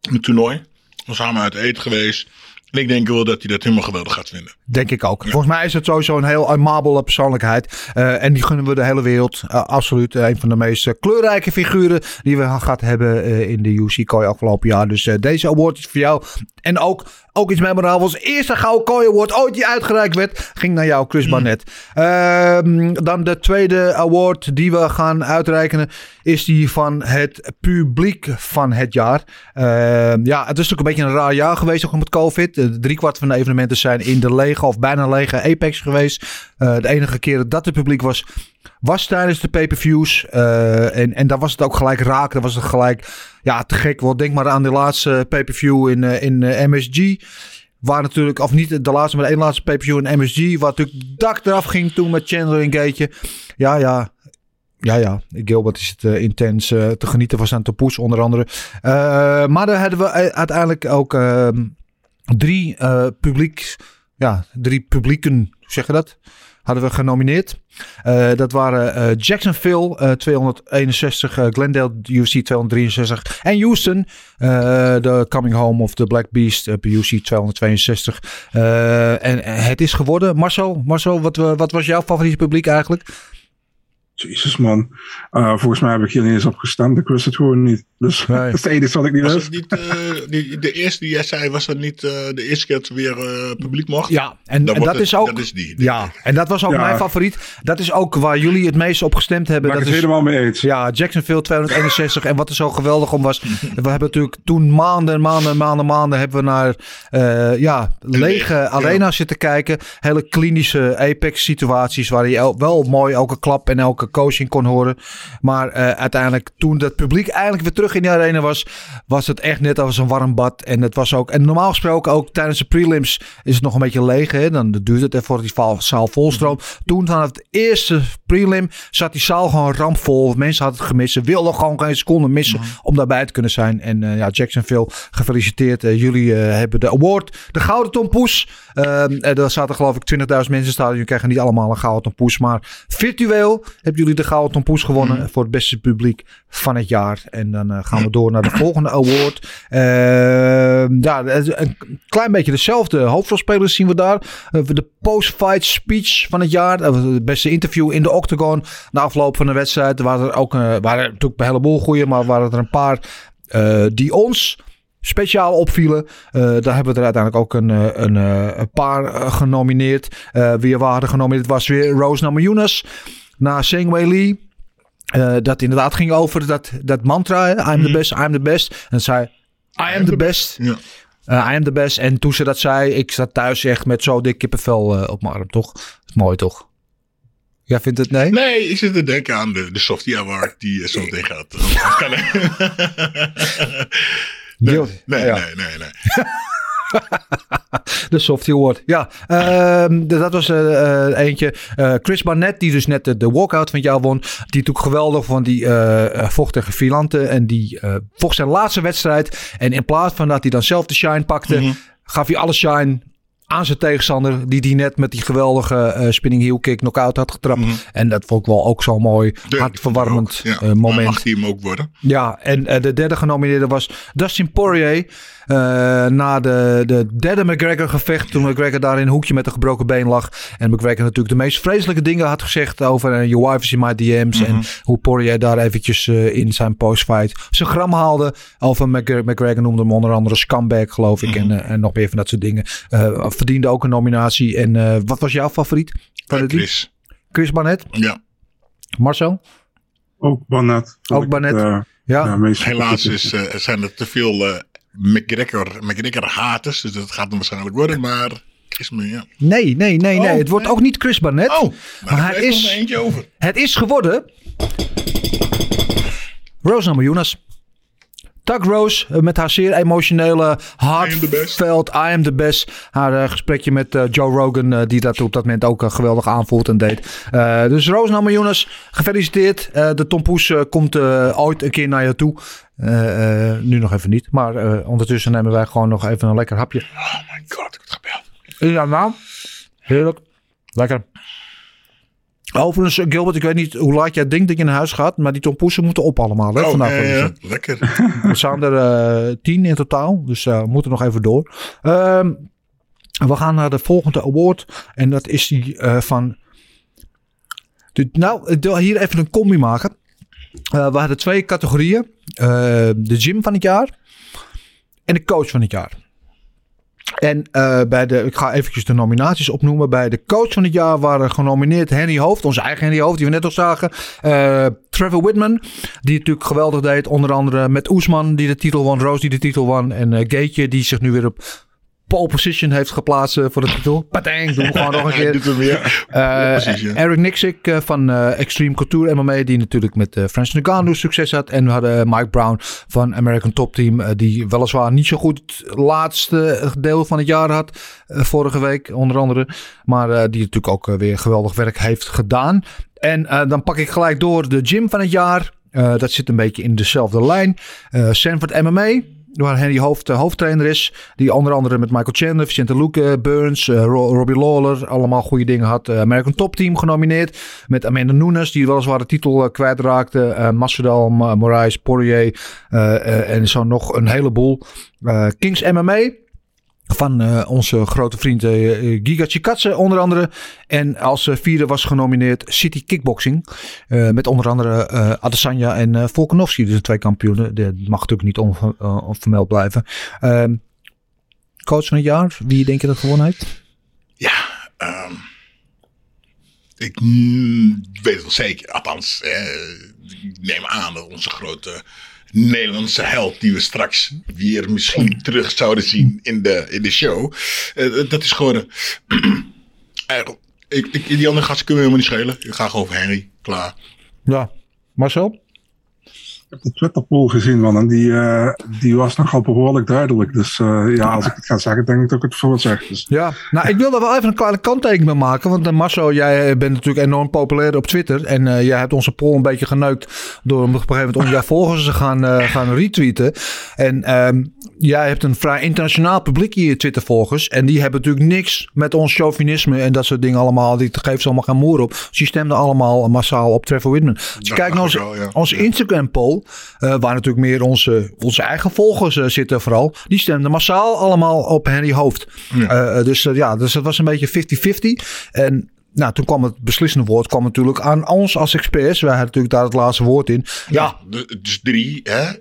in een toernooi. We zijn samen uit eten geweest. En ik denk wel dat hij dat helemaal geweldig gaat vinden. Denk ik ook. Volgens mij is het sowieso een heel amabele persoonlijkheid. Eh, en die gunnen we de hele wereld. Eh, absoluut een van de meest eh, kleurrijke figuren die we gehad hebben eh, in de UC Kooi afgelopen jaar. Dus eh, deze award is voor jou. En ook, ook iets memorabels. Eerste Gouden Kooi Award ooit die uitgereikt werd. Ging naar jou, Chris Barnett. Ehm, dan de tweede award die we gaan uitreiken. Is die van het publiek van het jaar. Ehm, ja, het is natuurlijk een beetje een raar jaar geweest. Ook met COVID. Driekwart van de evenementen zijn in de lege of bijna lege Apex geweest. Eh, de enige keer dat het publiek was, was tijdens de pay-per-views. Eh, en, en daar was het ook gelijk raak. Dan was het gelijk, ja, te gek. Want denk maar aan de laatste pay-per-view in, eh, in MSG. Waar natuurlijk, of niet de laatste, maar de één laatste pay-per-view in MSG. Waar natuurlijk dak eraf ging toen met Chandler en Gage. Ja, ja. Ja, ja. Gilbert is het intens te genieten van zijn topoes onder andere. Maar daar hadden we uiteindelijk ook ehm, drie eh publiek... Ja, drie publieken, hoe zeg je dat? Hadden we genomineerd. Eh, dat waren eh, Jacksonville eh, 261, eh, Glendale UFC 263 en Houston, de Coming Home of the Black Beast UFC 262. Eh, en het is geworden. Marcel, Marcel wat, wa- wat was jouw favoriete publiek eigenlijk? Jezus man. Eh, volgens mij heb ik hier niet eens op gestemd. Ik wist het gewoon niet. Dus Nee. dat is het enige wat ik niet Was wist. het niet, eh, die, de eerste die jij zei, was dat niet eh, de eerste keer dat er weer eh, publiek mocht? Ja, en, en dat het- is ook. dat is die, ja, en dat was ook Ja. mijn favoriet. Dat is ook waar jullie het meest op gestemd hebben. Daar ben dat ik is, het helemaal mee eens. Ja, Jacksonville 261. En wat er zo geweldig om was. We hebben natuurlijk toen maanden, maanden, maanden, maanden hebben we naar eh, ja, lege ja. arena's zitten kijken. Hele klinische apex situaties waar je el- wel mooi elke klap en elke coaching kon horen. Maar eh, uiteindelijk toen het publiek eindelijk weer terug in de arena was, was het echt net als een warm bad. En het was ook, en normaal gesproken ook tijdens de prelims is het nog een beetje leeg. Hè? Dan duurt het even voordat die zaal volstroomt. Toen van het eerste prelim zat die zaal gewoon rampvol. Mensen hadden het gemist. Ze wilden gewoon geen seconde missen om daarbij te kunnen zijn. En eh, ja, Jacksonville, gefeliciteerd. Eh, jullie hebben de award, de Gouden Tompoes. Ehm en daar zaten geloof ik 20.000 mensen in het stadion. Jullie krijgen niet allemaal een Gouden Tompoes. Maar virtueel hebben jullie de Gouden Tompoes gewonnen voor het beste publiek van het jaar. En dan eh, gaan we door naar de volgende award. Ehm, ja, een klein beetje dezelfde hoofdrolspelers zien we daar. Eh, de post-fight speech van het jaar. Het beste interview in de octagon. Na afloop van de wedstrijd. Waren er ook eh, waren er natuurlijk een heleboel goeie. Maar waren er een paar die ons speciaal opvielen. Eh, daar hebben we er uiteindelijk ook een, een, een paar genomineerd. Eh, wie er waren genomineerd was weer Rose Namajunas. Na Sengwei Lee. Eh, dat inderdaad ging over dat, dat mantra. I'm the best, I'm the best. En zei, I am the best. Ja. Eh, I am the best. En toen ze dat zei, ik zat thuis echt met zo dik kippenvel eh, op mijn arm, toch? Dat is mooi, toch? Jij vindt het nee? Nee, ik zit te denken aan de, de Softie Award die zo meteen gaat. nee, nee, nee, nee. De Softie Award. Ja, ehm, d- dat was eh, eentje. Eh, Chris Barnett, die dus net de, de walkout van het jaar won. Die doet geweldig, want die vocht tegen Filante. En die vocht zijn laatste wedstrijd. En in plaats van dat hij dan zelf de shine pakte, gaf hij alle shine aan zijn tegenstander. Die die net met die geweldige spinning heel kick knockout had getrapt. En dat vond ik wel ook zo'n mooi, hartverwarmend Ja, moment. Mag die hem ook worden? Ja, en de derde genomineerde was Dustin Poirier. Eh, na de, de derde McGregor-gevecht. Toen McGregor daar in een hoekje met een gebroken been lag. En McGregor natuurlijk de meest vreselijke dingen had gezegd over uh, your wife is in my DM's. En hoe Poirier daar eventjes eh, in zijn postfight zijn gram haalde. Over McGregor, McGregor noemde hem onder andere scumbag, geloof ik. en, eh, en nog meer van dat soort dingen. Eh, verdiende ook een nominatie. En eh, wat was jouw favoriet? Chris. Chris Barnett? Ja. Marcel? Ook Barnett. Ook Barnett. het, Ja. Helaas is, zijn er te veel eh McGregor, McGregor haters. Dus dat gaat hem waarschijnlijk worden. Maar Chris, me, ja. Nee, nee, nee, nee. Oh, Het wordt nee. ook niet Chris Barnett. Oh, maar, Maar hij is- eentje over. Het is geworden. Rose Namajunas. Doug Rose eh, met haar zeer emotionele hartveld. I am the best. Haar eh, gesprekje met eh, Joe Rogan, die dat op dat moment ook geweldig aanvoelt en deed. Dus Rose Namajunas, gefeliciteerd. De tompoes komt ooit een keer naar je toe. Eh, eh, nu nog even niet. Maar eh, ondertussen nemen wij gewoon nog even een lekker hapje. Oh my god, ik word gebeld. Ja, nou. Heerlijk. Lekker. Overigens, Gilbert, ik weet niet hoe laat jij denkt dat je naar huis gaat. Maar die tompoesen moeten op allemaal. Hè, Oh, vandaag. ja, lekker. Er zijn er tien in totaal. Dus we moeten nog even door. Ehm, we gaan naar de volgende award. En dat is die van... De, nou, ik wil hier even een combi maken. Eh, we hadden twee categorieën. Eh, de gym van het jaar. En de coach van het jaar. En eh, bij de, ik ga eventjes de nominaties opnoemen. Bij de coach van het jaar waren genomineerd Henry Hoofd, onze eigen Henry Hoofd, die we net al zagen. Trevor Whitman, die natuurlijk geweldig deed. Onder andere met Oesman, die de titel won. Roos, die de titel won. En Gaetje, die zich nu weer op pole position heeft geplaatst eh, voor de titel. Patang, doen we gewoon nog een keer. doet hem weer. Eh, Ja, precies, ja. Eric Nixick eh, van Extreme Couture MMA, die natuurlijk met Francis Ngannou succes had. En we hadden Mike Brown van American Top Team, die weliswaar niet zo goed het laatste deel van het jaar had, vorige week onder andere. Maar die natuurlijk ook weer geweldig werk heeft gedaan. En dan pak ik gelijk door de gym van het jaar. Dat zit een beetje in dezelfde lijn. Sanford MMA. Waar Henry Hoofd de hoofdtrainer is. Die onder andere met Michael Chandler, Vicente Luque, Burns, eh, Ro- Robbie Lawler. Allemaal goede dingen had. Eh, American Top Team genomineerd. Met Amanda Nunes, die weliswaar de titel eh, kwijtraakte. eh Masvidal, Ma- Moraes, Poirier. eh, eh, en zo nog een heleboel. Eh, Kings MMA. Van eh, onze grote vriend eh, Giga onder andere. En als vierde was genomineerd City Kickboxing. met onder andere eh Adesanya en eh Volkanovski. Dus de twee kampioenen. Dat mag natuurlijk niet onver- onvermeld blijven. Ehm, coach van het jaar. Wie denk je dat gewonnen heeft? Ehm, ik mm, weet het wel zeker. Althans, eh, ik neem aan dat onze grote Nederlandse held, die we straks weer misschien terug zouden zien in de, in de show, eh, dat is geworden. Eigenlijk, ik, ik, die andere gasten kunnen we helemaal niet schelen. Ik ga gewoon over Henry. Klaar. Ja, Marcel? Ik heb de Twitter-poll gezien, man. En die, eh, die was nogal behoorlijk duidelijk. Dus eh, ja, als ik het ga zeggen, denk ik dat ik het voor zeg. Dus. Ja, nou ik wil daar wel even een kleine kanttekening mee maken. Want uh, Marcel, jij bent natuurlijk enorm populair op Twitter. En uh, jij hebt onze poll een beetje geneukt door op een gegeven moment om jouw volgers te gaan, gaan retweeten. En um, jij hebt een vrij internationaal publiek hier, Twitter-volgers. En die hebben natuurlijk niks met ons chauvinisme en dat soort dingen allemaal. Die geven ze allemaal geen moer op. Dus die stemden allemaal massaal op Trevor Whitman. Als je kijkt naar onze, onze Instagram-poll, uh, waar natuurlijk meer onze, onze eigen volgers uh, zitten vooral. Die stemden massaal allemaal op Henry Hoofd. Ja. Uh, dus ja, dus dat was een beetje 50-50. En nou, toen kwam het beslissende woord kwam natuurlijk aan ons als experts. Wij hadden natuurlijk daar het laatste woord in. Ja, ja dus drie, hè?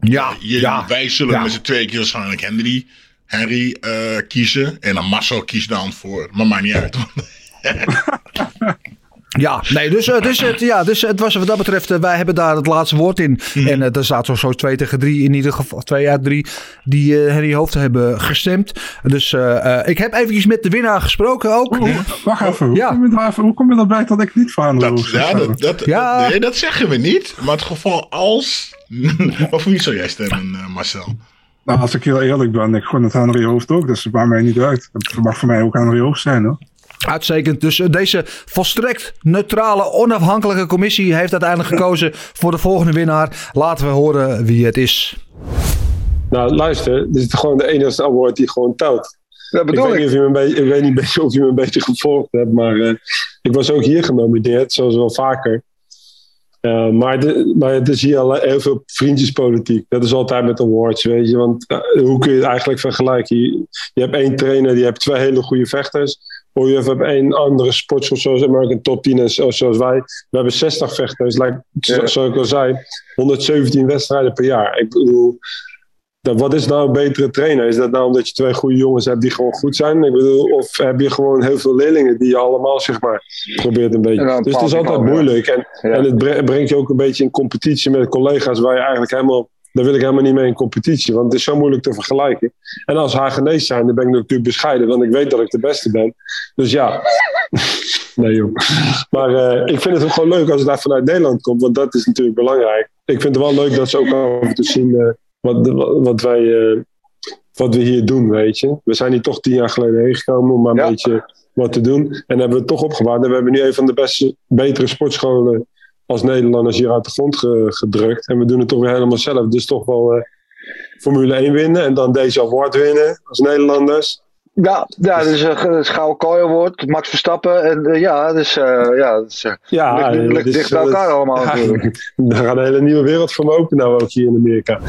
Ja, je, ja, wij zullen ja. met z'n tweeën keer waarschijnlijk Henry, Henry uh, kiezen. En dan Marcel kiest dan voor. Maar maakt niet uit. Ja, nee, dus, uh, dus, het, ja, dus het was wat dat betreft, uh, wij hebben daar het laatste woord in. Mhm. Mm. En uh, er staat zo, zo twee tegen drie, in ieder geval twee uit drie, die Henry Hoofd hebben gestemd. Dus ik heb eventjes met de winnaar gesproken ook. Wacht even, hoe, ja. kom je hoe kom je erbij dat ik niet van dat, ja, dat, dat, ja. Nee, dat zeggen we niet. Maar het geval als... of wie zou jij stemmen, Marcel? Nou, als ik heel eerlijk ben, ik gun het Henry Hoofd ook. Dus het maakt mij niet uit. Het mag voor mij ook Henry Hoofd zijn, hoor. Uitstekend. Dus deze volstrekt neutrale, onafhankelijke commissie heeft uiteindelijk gekozen voor de volgende winnaar. Laten we horen wie het is. Nou, luister. Dit is gewoon de enige award die gewoon telt. Dat bedoel ik. Weet ik. Niet of je me een ik weet niet of je me een beetje gevolgd hebt, maar uh, ik was ook hier genomineerd, zoals wel vaker. Uh, maar, de, maar het is hier al heel veel vriendjespolitiek. Dat is altijd met awards, weet je. Want uh, hoe kun je het eigenlijk vergelijken? Je, je hebt één trainer, die hebt twee hele goede vechters. Of je hebt één andere sportschool zoals American Top 10 en zoals wij. We hebben 60 vechters, like, ja. zoals ik al zei. 117 wedstrijden per jaar. Ik bedoel, dat, wat is nou een betere trainer? Is dat nou omdat je twee goede jongens hebt die gewoon goed zijn? Ik bedoel, of heb je gewoon heel veel leerlingen die je allemaal, zeg maar, probeert een beetje. Dus het is altijd moeilijk. En, ja. en het brengt je ook een beetje in competitie met collega's waar je eigenlijk helemaal. Daar wil ik helemaal niet mee in competitie, want het is zo moeilijk te vergelijken. En als Hagenees zijn, dan ben ik natuurlijk bescheiden, want ik weet dat ik de beste ben. Dus ja. nee joh. Maar uh, ik vind het ook gewoon leuk als het daar vanuit Nederland komt, want dat is natuurlijk belangrijk. Ik vind het wel leuk dat ze ook af en toe zien uh, wat, wat wij. Uh, wat we hier doen, weet je. We zijn hier toch tien jaar geleden heen gekomen om maar een ja. beetje wat te doen. En hebben we het toch opgewaard. En we hebben nu een van de beste, betere sportscholen als Nederlanders hier uit de grond ge, gedrukt. En we doen het toch weer helemaal zelf. Dus toch wel uh, Formule 1 winnen. En dan deze award winnen als Nederlanders. Ja, ja dus een uh, Gouden Kooi Award, Max Verstappen. En uh, ja, dus, ja, dus, ja, ligt, ligt dus, dicht bij elkaar allemaal ja, natuurlijk. Daar gaat een hele nieuwe wereld voor me open nou ook hier in Amerika.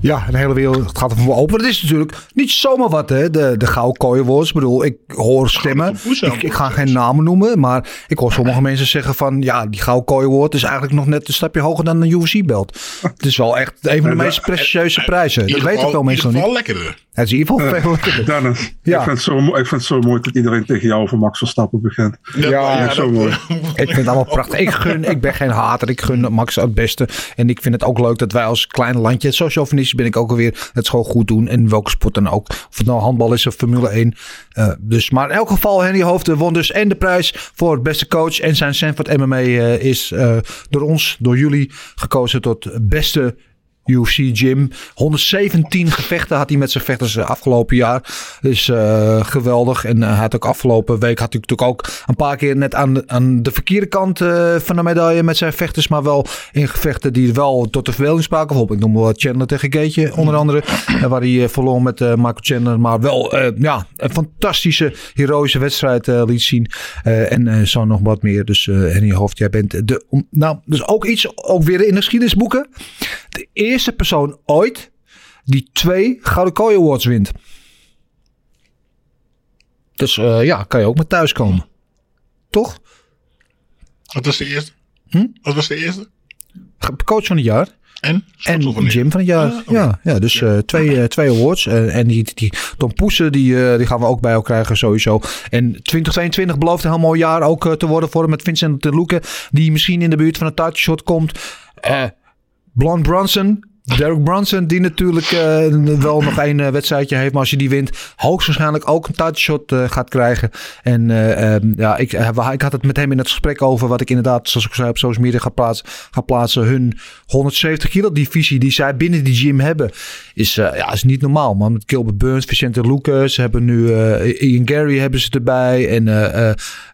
Ja, een hele wereld gaat er voor open. Het is natuurlijk niet zomaar wat, hè. De, de Gouden Kooi Awards. Ik bedoel, ik hoor stemmen. Ik, ik, ga geen namen noemen, maar ik hoor sommige mensen zeggen van... Ja, die Gouden Kooi Award is eigenlijk nog net een stapje hoger dan een UFC-belt. Het is wel echt een van de meest prestigieuze prijzen. Dat weten veel mensen nog niet. lekkerder. Het is in ieder geval veel lekkerder. Dennis, ja. ik, vind het zo, ik vind het zo mooi dat iedereen tegen jou over Max Verstappen begint. Ja, ja, ja zo mooi. ik vind het allemaal prachtig. Ik gun, ik ben geen hater. Ik gun Max het beste. En ik vind het ook leuk dat wij als klein landje, zo ben ik ook alweer het gewoon goed doen. En welke sport dan ook. Of het nou handbal is of Formule 1. Eh, dus, maar in elk geval, Henry Hoofden won dus en de prijs voor het beste coach. En zijn Sanford MMA eh, is eh, door ons, door jullie, gekozen tot beste UFC Gym. 117 gevechten had hij met zijn vechters eh, afgelopen jaar. Dus eh, geweldig. En eh, hij had ook afgelopen week had hij natuurlijk ook een paar keer net aan de, aan de verkeerde kant van de medaille met zijn vechters. Maar wel in gevechten die wel tot de verbeelding spraken. Bijvoorbeeld, ik noem wel Chandler tegen Gaetje onder andere. Waar hij verloor met eh, Michael Chandler. Maar wel ja, een fantastische heroïsche wedstrijd liet zien. En zo nog wat meer. Dus Henny Hoofd, jij bent de... nou, dus ook iets, ook weer in de geschiedenisboeken. De eerste persoon ooit die twee Gouden Kooi Awards wint. Dus eh, ja, kan je ook met thuiskomen. Toch? Wat was de eerste? Hm? Wat was de eerste? Coach van het jaar. En? En van Jim van het jaar. Ah, ja, ja, dus eh, twee, eh, twee awards. En die, die Tom Poesen, die, die gaan we ook bij elkaar krijgen sowieso. En 2022 belooft een heel mooi jaar ook te worden voor hem met Vincent de Luque. Die misschien in de buurt van een title shot komt. Eh Blond Bronson. Derek Brunson, die natuurlijk eh, wel nog één eh, wedstrijdje heeft. Maar als je die wint, hoogstwaarschijnlijk ook een title shot eh, gaat krijgen. En eh, ehm, ja, ik, ik had het met hem in het gesprek over wat ik inderdaad, zoals ik zei, op social media ga plaatsen. Hun 170 kilo divisie die zij binnen die gym hebben, is, ja, is niet normaal. Man. Met Gilbert Burns, Vicente Lucas, hebben nu Ian Gary hebben ze erbij. En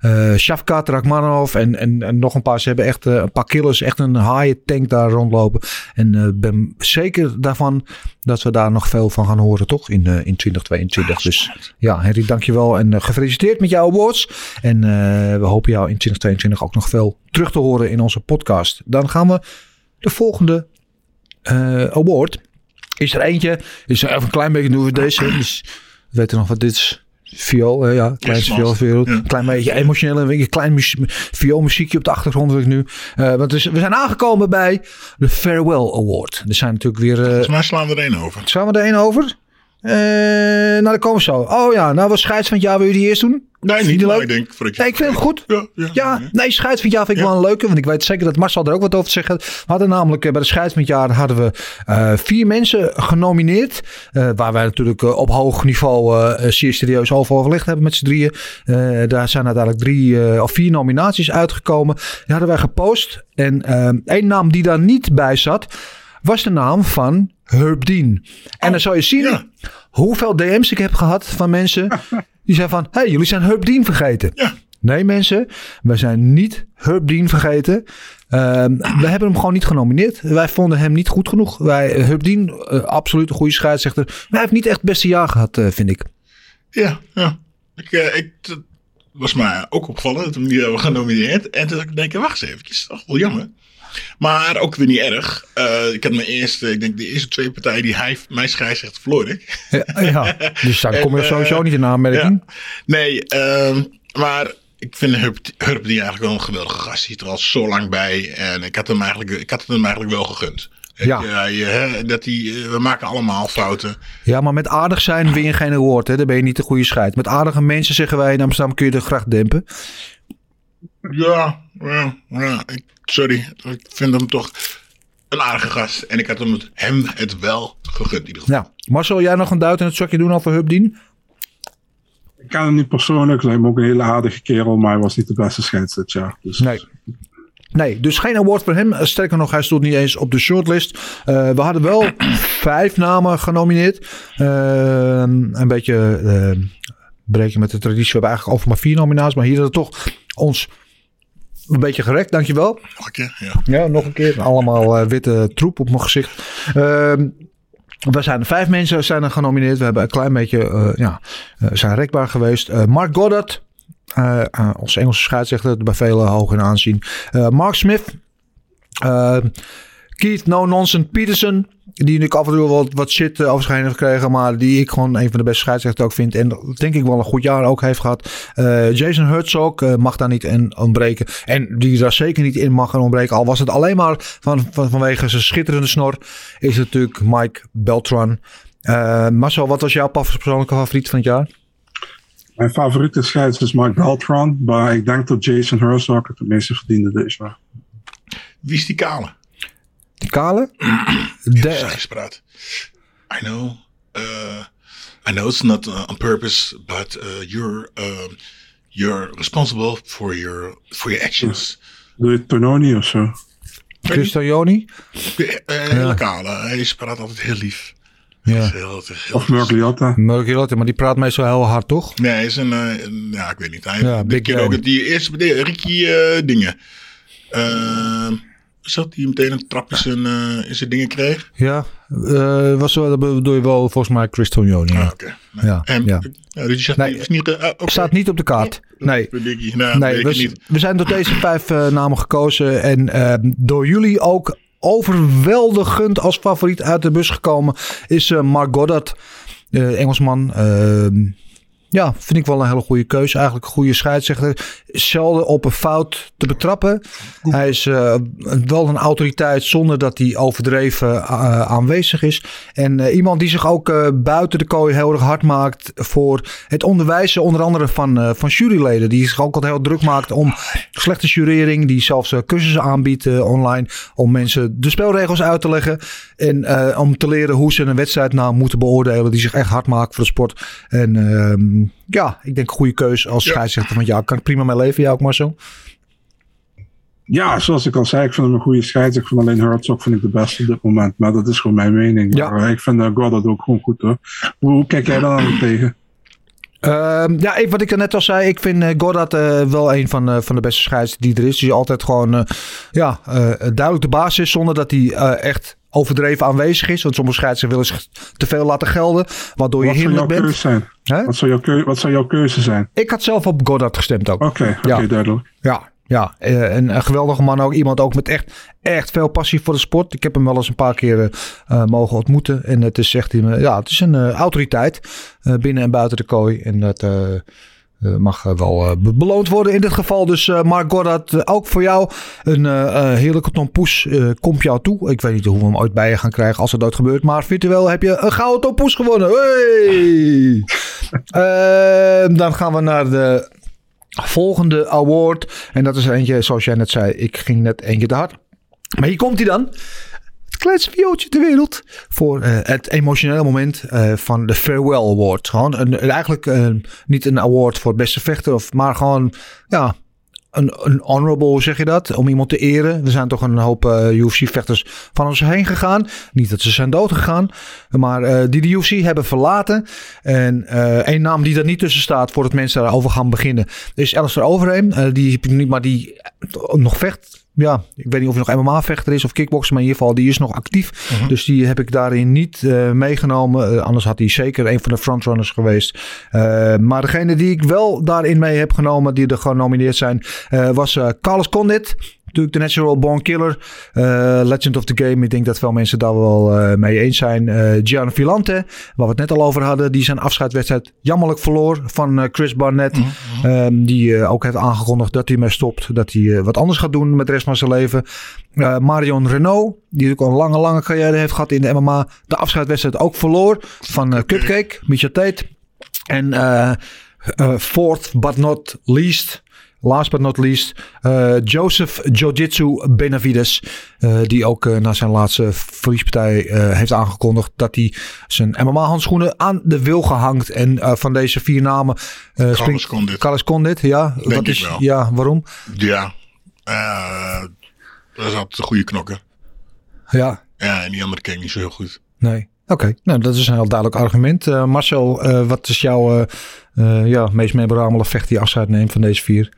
eh, Shavkat Rachmanov en, en, en nog een paar. Ze hebben echt een paar killers, echt een haaien tank daar rondlopen. En ben zeker daarvan dat we daar nog veel van gaan horen, toch? In, eh, in 2022. dus ja, Henry, dankjewel. En eh, gefeliciteerd met jouw awards. En eh, we hopen jou in 2022 ook nog veel terug te horen in onze podcast. Dan gaan we de volgende award. Is er eentje. Is er even een klein beetje doen we deze. Dus we weten nog wat dit is. Viool, hè, ja, klein Yes, viool, master. viool. Ja. Klein beetje emotioneel, een beetje klein muzie- vioolmuziekje op de achtergrond ik nu. Eh, want dus, we zijn aangekomen bij de Farewell Award. Er zijn natuurlijk weer. eh, Volgens mij slaan we er één over. Slaan we er één over? Eh, nou, daar komen we zo. Oh ja, nou was scheids van het jaar. Wil je die eerst doen? Nee, niet. leuk? ik denk, Nee, ik vind hem goed. Ja, ja, Ja, nee, scheids van het jaar vind ik wel een leuke. Want ik weet zeker dat Marcel er ook wat over te zeggen had. We hadden namelijk eh, bij de scheids van het jaar hadden we eh, vier mensen genomineerd. waar wij natuurlijk op hoog niveau zeer serieus over overlegd hebben met z'n drieën. Daar zijn uiteindelijk drie of vier nominaties uitgekomen. Die hadden wij gepost. En één naam die daar niet bij zat, was de naam van Herb Dean. En dan zou je zien hoeveel DM's ik heb gehad van mensen die zeiden van... hey, jullie zijn Herb Dean vergeten. Nee mensen, we zijn niet Herb Dean vergeten. Ehm, we hebben hem gewoon niet genomineerd. Wij vonden hem niet goed genoeg. Wij, Herb Dean, eh, absoluut een goede scheidsrechter. Maar hij heeft niet echt het beste jaar gehad, eh, vind ik. Ja, ja. Ik, eh, ik, was mij ook opgevallen dat we hem niet hebben genomineerd. En toen dacht ik, wacht eens eventjes, dat is toch wel jammer. Maar ook weer niet erg. Eh, ik had mijn eerste, ik denk de eerste twee partijen die hij, mij scheidsrechter verloor ik. Ja, ja. Dus daar kom je En, eh, sowieso niet in aanmerking. ja. Nee, ehm, maar ik vind Herb, Herb die eigenlijk wel een geweldige gast. Hij zit er al zo lang bij. En ik had hem eigenlijk, ik had het hem eigenlijk wel gegund. Ja. Eh, dat eh, we maken allemaal fouten. Ja, maar met aardig zijn win je geen award. Hè? Dan ben je niet de goede scheid. Met aardige mensen zeggen wij in Amsterdam kun je de gracht dempen. Ja, ja, ja ik, sorry. Ik vind hem toch een aardige gast. En ik had hem het, hem het wel gegund in ieder geval. Ja. Marcel, jij nog een duit in het zakje doen over Hubdien? Ik ken hem niet persoonlijk. Me ook een hele aardige kerel, maar hij was niet de beste scheids dit jaar. Dus Nee. Nee, dus geen award voor hem. Sterker nog, hij stond niet eens op de shortlist. Eh, we hadden wel vijf namen genomineerd. Eh, een beetje eh breken met de traditie. We hebben eigenlijk over maar vier nominaties. Maar hier hadden we toch ons een beetje gerekt. Dankjewel. Nog een keer, ja. Ja, nog een keer. Allemaal eh, witte troep op mijn gezicht. Ehm, we zijn vijf mensen zijn er genomineerd. We hebben een klein beetje eh, ja, eh, zijn rekbaar geweest. Mark Goddard. onze Engelse scheidsrechter. Bij velen hoog in aanzien. Mark Smith. Keith No Nonsense Peterson. Die natuurlijk af en toe wat, wat shit uh, heen heeft gekregen. Maar die ik gewoon een van de beste scheidsrechters ook vind. En denk ik wel een goed jaar ook heeft gehad. Uh, Jason Herzog uh, mag daar niet in ontbreken. En die daar zeker niet in mag gaan ontbreken. Al was het alleen maar van, van, vanwege zijn schitterende snor. Is het natuurlijk Mike Beltran. Uh, Marcel, wat was jouw persoonlijke favoriet van het jaar? Mijn favoriete scheids is Mike Beltran. Maar ik denk dat Jason Herzog het het meeste verdiende dit jaar. Wie is die kale? Die kale? De... Gespraat. I know. Uh, I know it's not uh, on purpose, but uh, you're um, you're responsible for your for your actions. Doe je Tononi of zo? Christiani? Uh, hele kale. Hij praat altijd heel lief. Ja. Heel, heel, Of maar die praat meestal heel hard, toch? Nee, hij is een, uh, een ja, ik weet niet. Hij Ja, big ook die eerste Ricky uh, dingen. Uh, zat hij meteen een trap in zijn, uh, in zijn dingen kreeg? Ja, uh, was dat bedoel je wel volgens mij Christiani. Ja. Ah. Okay. Nee. Ja, en, ja. ja. Dus zegt, Nee, is niet, uh, okay. Staat niet op de kaart. Nee. Nou, nee, we, niet. we zijn door deze vijf namen gekozen. En uh, door jullie ook overweldigend als favoriet uit de bus gekomen is Mark Goddard. Engelsman. Ja, vind ik wel een hele goede keuze. Eigenlijk een goede scheidsrechter. Zelden op een fout te betrappen. Hij is uh, wel een autoriteit zonder dat hij overdreven uh, aanwezig is. En uh, iemand die zich ook buiten de kooi heel erg hard maakt voor het onderwijzen. Onder andere van, van juryleden. Die zich ook altijd heel druk maakt om slechte jurering. Die zelfs cursussen aanbiedt online. Om mensen de spelregels uit te leggen. En om te leren hoe ze een wedstrijd nou moeten beoordelen. Die zich echt hard maakt voor de sport. En ja, ik denk goede keus als scheidsrechter. Want ja, kan ik prima mee leven. Jij ook Marcel? Ja, zoals ik al zei, ik vind hem een goede scheidsrechter. Ik vind alleen Herzog vind ik de beste op dit moment. Maar dat is gewoon mijn mening. Ja. Maar ik vind uh, Goddard ook gewoon goed hoor. Hoe, hoe kijk jij daar dan tegen? Uh, ja, even wat ik er net al zei. Ik vind uh, Goddard uh, wel een van, uh, van de beste scheidsrechters die er is. Die altijd gewoon ja, duidelijk de baas is. Zonder dat hij echt overdreven aanwezig is. Want sommige scheidsrechters willen zich te veel laten gelden. Waardoor wat je hinderlijk bent. Keuze zijn? Huh? Wat, zou jouw keuze, wat zou jouw keuze zijn? Ik had zelf op Goddard gestemd ook. Oké, okay, okay, ja. duidelijk. Ja, ja, een, een geweldige man ook. Iemand ook met echt, echt veel passie voor de sport. Ik heb hem wel eens een paar keer uh, mogen ontmoeten. En het is echt ja, het is een uh, autoriteit uh, binnen en buiten de kooi. En dat mag wel beloond worden in dit geval. Dus Mark Goddard, ook voor jou een heerlijke tompoes komt jou toe. Ik weet niet hoe we hem ooit bij je gaan krijgen als het ooit gebeurt. Maar virtueel heb je een gouden tompoes gewonnen. Hey! dan gaan we naar de volgende award. En dat is eentje, zoals jij net zei, ik ging net eentje te hard. Maar hier komt hij dan. Het kleinste viooltje ter wereld. Voor uh, het emotionele moment uh, van de Farewell Award. Gewoon een, eigenlijk uh, niet een award voor beste vechter. Of, maar gewoon, ja, een, een honorable, zeg je dat? Om iemand te eren. Er zijn toch een hoop uh, UFC-vechters van ons heen gegaan. Niet dat ze zijn dood gegaan. Maar uh, die de UFC hebben verlaten. En uh, één naam die er niet tussen staat voordat mensen daarover gaan beginnen. Is Alistair Overeem. die maar die nog vecht. Ja, ik weet niet of hij nog MMA-vechter is of kickbokser, maar in ieder geval die is nog actief. Mhm. Uh -huh. Dus die heb ik daarin niet uh, meegenomen. Uh, anders had hij zeker een van de frontrunners geweest. Uh, maar degene die ik wel daarin mee heb genomen, die er genomineerd zijn, was Carlos Condit. Natuurlijk de Natural Born Killer. Legend of the Game. Ik denk dat veel mensen daar wel mee eens zijn. Gian Villante, waar we het net al over hadden. Die zijn afscheidwedstrijd jammerlijk verloor van Chris Barnett. Mm -hmm. die ook heeft aangekondigd dat hij mee stopt. Dat hij wat anders gaat doen met de rest van zijn leven. Marion Renault, die natuurlijk al een lange, lange carrière heeft gehad in de MMA. De afscheidwedstrijd ook verloor van Cupcake, Misha Tate. En uh, fourth but not least, last but not least, Joseph Jiu-Jitsu Benavides. die ook na zijn laatste verliespartij heeft aangekondigd dat hij zijn MMA-handschoenen aan de wil gehangt. En van deze vier namen Carlos springt Condit. Carlos Condit, ja. Denk Wat is, wel. Ja, waarom? Ja, uh, dat zat een goede knokken. Ja. Ja, en die andere ken ik niet zo heel goed. Nee. Oké, okay. nou dat is een heel duidelijk argument. Uh, Marcel, uh, wat is jouw uh, ja, meest memorabele vecht die afscheid neemt van deze vier?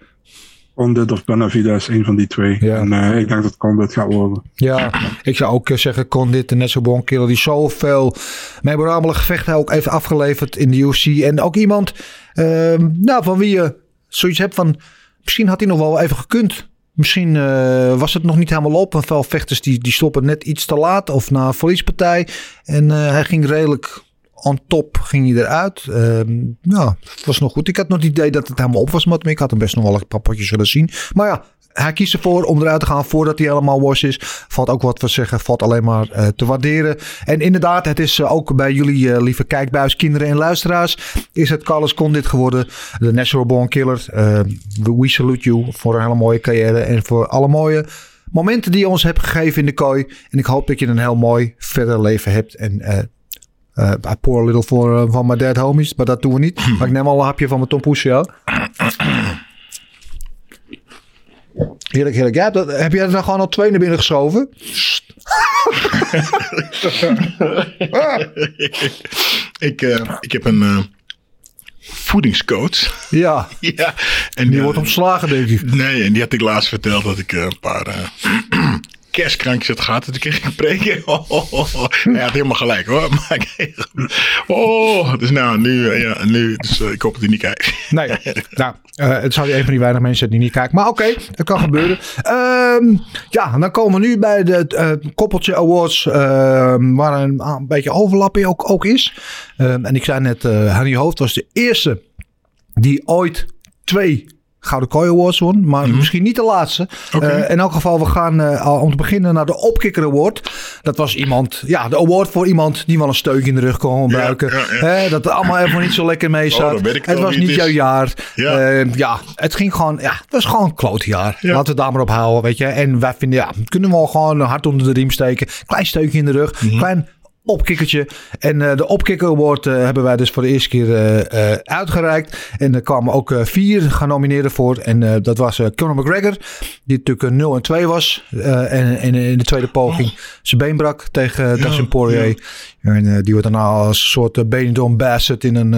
Condit of Benavides, een van die twee. Ja. En uh, ik denk dat Condit gaat worden. Ja, ik zou ook zeggen Condit, de net zo bon killer, die zoveel memorabele gevechten ook even afgeleverd in de UFC. En ook iemand uh, nou, van wie je zoiets hebt van, misschien had hij nog wel even gekund. Misschien uh, was het nog niet helemaal op. Want veel vechters die, die stoppen net iets te laat of na een verliespartij. En hij ging redelijk on top ging hij eruit. Uh, nou, het was nog goed. Ik had nog het idee dat het helemaal op was me. Ik had hem best nog wel een paar potjes willen zien. Maar ja, hij kiest ervoor om eruit te gaan voordat hij helemaal was is. Valt ook wat voor zeggen. Valt alleen maar uh, te waarderen. En inderdaad, het is uh, ook bij jullie uh, lieve kijkbuis, kinderen en luisteraars. Is het Carlos Condit geworden. De Natural Born Killer. we salute you voor een hele mooie carrière. En voor alle mooie momenten die je ons hebt gegeven in de kooi. En ik hoop dat je een heel mooi verder leven hebt. En eh eh, I pour a little eh, van mijn dead homies, maar dat doen we niet. Maar ik neem al een hapje van mijn tompoes, ja. Heerlijk, heerlijk. Ja, dat, heb jij er nou gewoon al twee naar binnen geschoven? ik, eh, ik heb een voedingscoach. Ja. ja. En Die wordt ontslagen, denk ik. Nee, en die had ik laatst verteld dat ik een paar kerstkrankjes had gehad. En toen kreeg ik een preek. Oh, oh, oh, oh. Hij had helemaal gelijk hoor. Maar oh, dus nou, nu, eh, ja, nu dus, eh, ik hoop dat hij niet kijkt. Nee, nou, eh, het zou een van die weinig mensen die niet kijken. Maar oké, dat kan gebeuren. Ehm, ja, dan komen we nu bij de Koppeltje Awards. ehm, waar een, een beetje overlapping ook, ook is. Ehm, en ik zei net, Harry Hoofd was de eerste die ooit twee Gouden Kooi Awards won. Maar misschien niet de laatste. Eh, in elk geval, we gaan eh, al om te beginnen naar de Opkikker Award. Dat was iemand, ja, de award voor iemand die wel een steukje in de rug kon gebruiken. Hè, dat er allemaal even niet zo lekker mee Oh, zat. het was niet jouw jaar. Ja. Eh, ja, het ging gewoon, ja, het was gewoon een klote jaar. Laten we het daar maar op houden, weet je. En wij vinden, ja, kunnen we wel gewoon een hart onder de riem steken. Klein steukje in de rug, Mhm. klein opkikkertje. En eh, de opkikker award eh, hebben wij dus voor de eerste keer eh, uitgereikt. En er kwamen ook vier genomineerden voor. En dat was Conor McGregor, die natuurlijk eh, 0 en 2 was. En, en in de tweede poging zijn been brak tegen uh, Dustin Poirier. En die wordt daarna als een soort Benidorm Bassett in een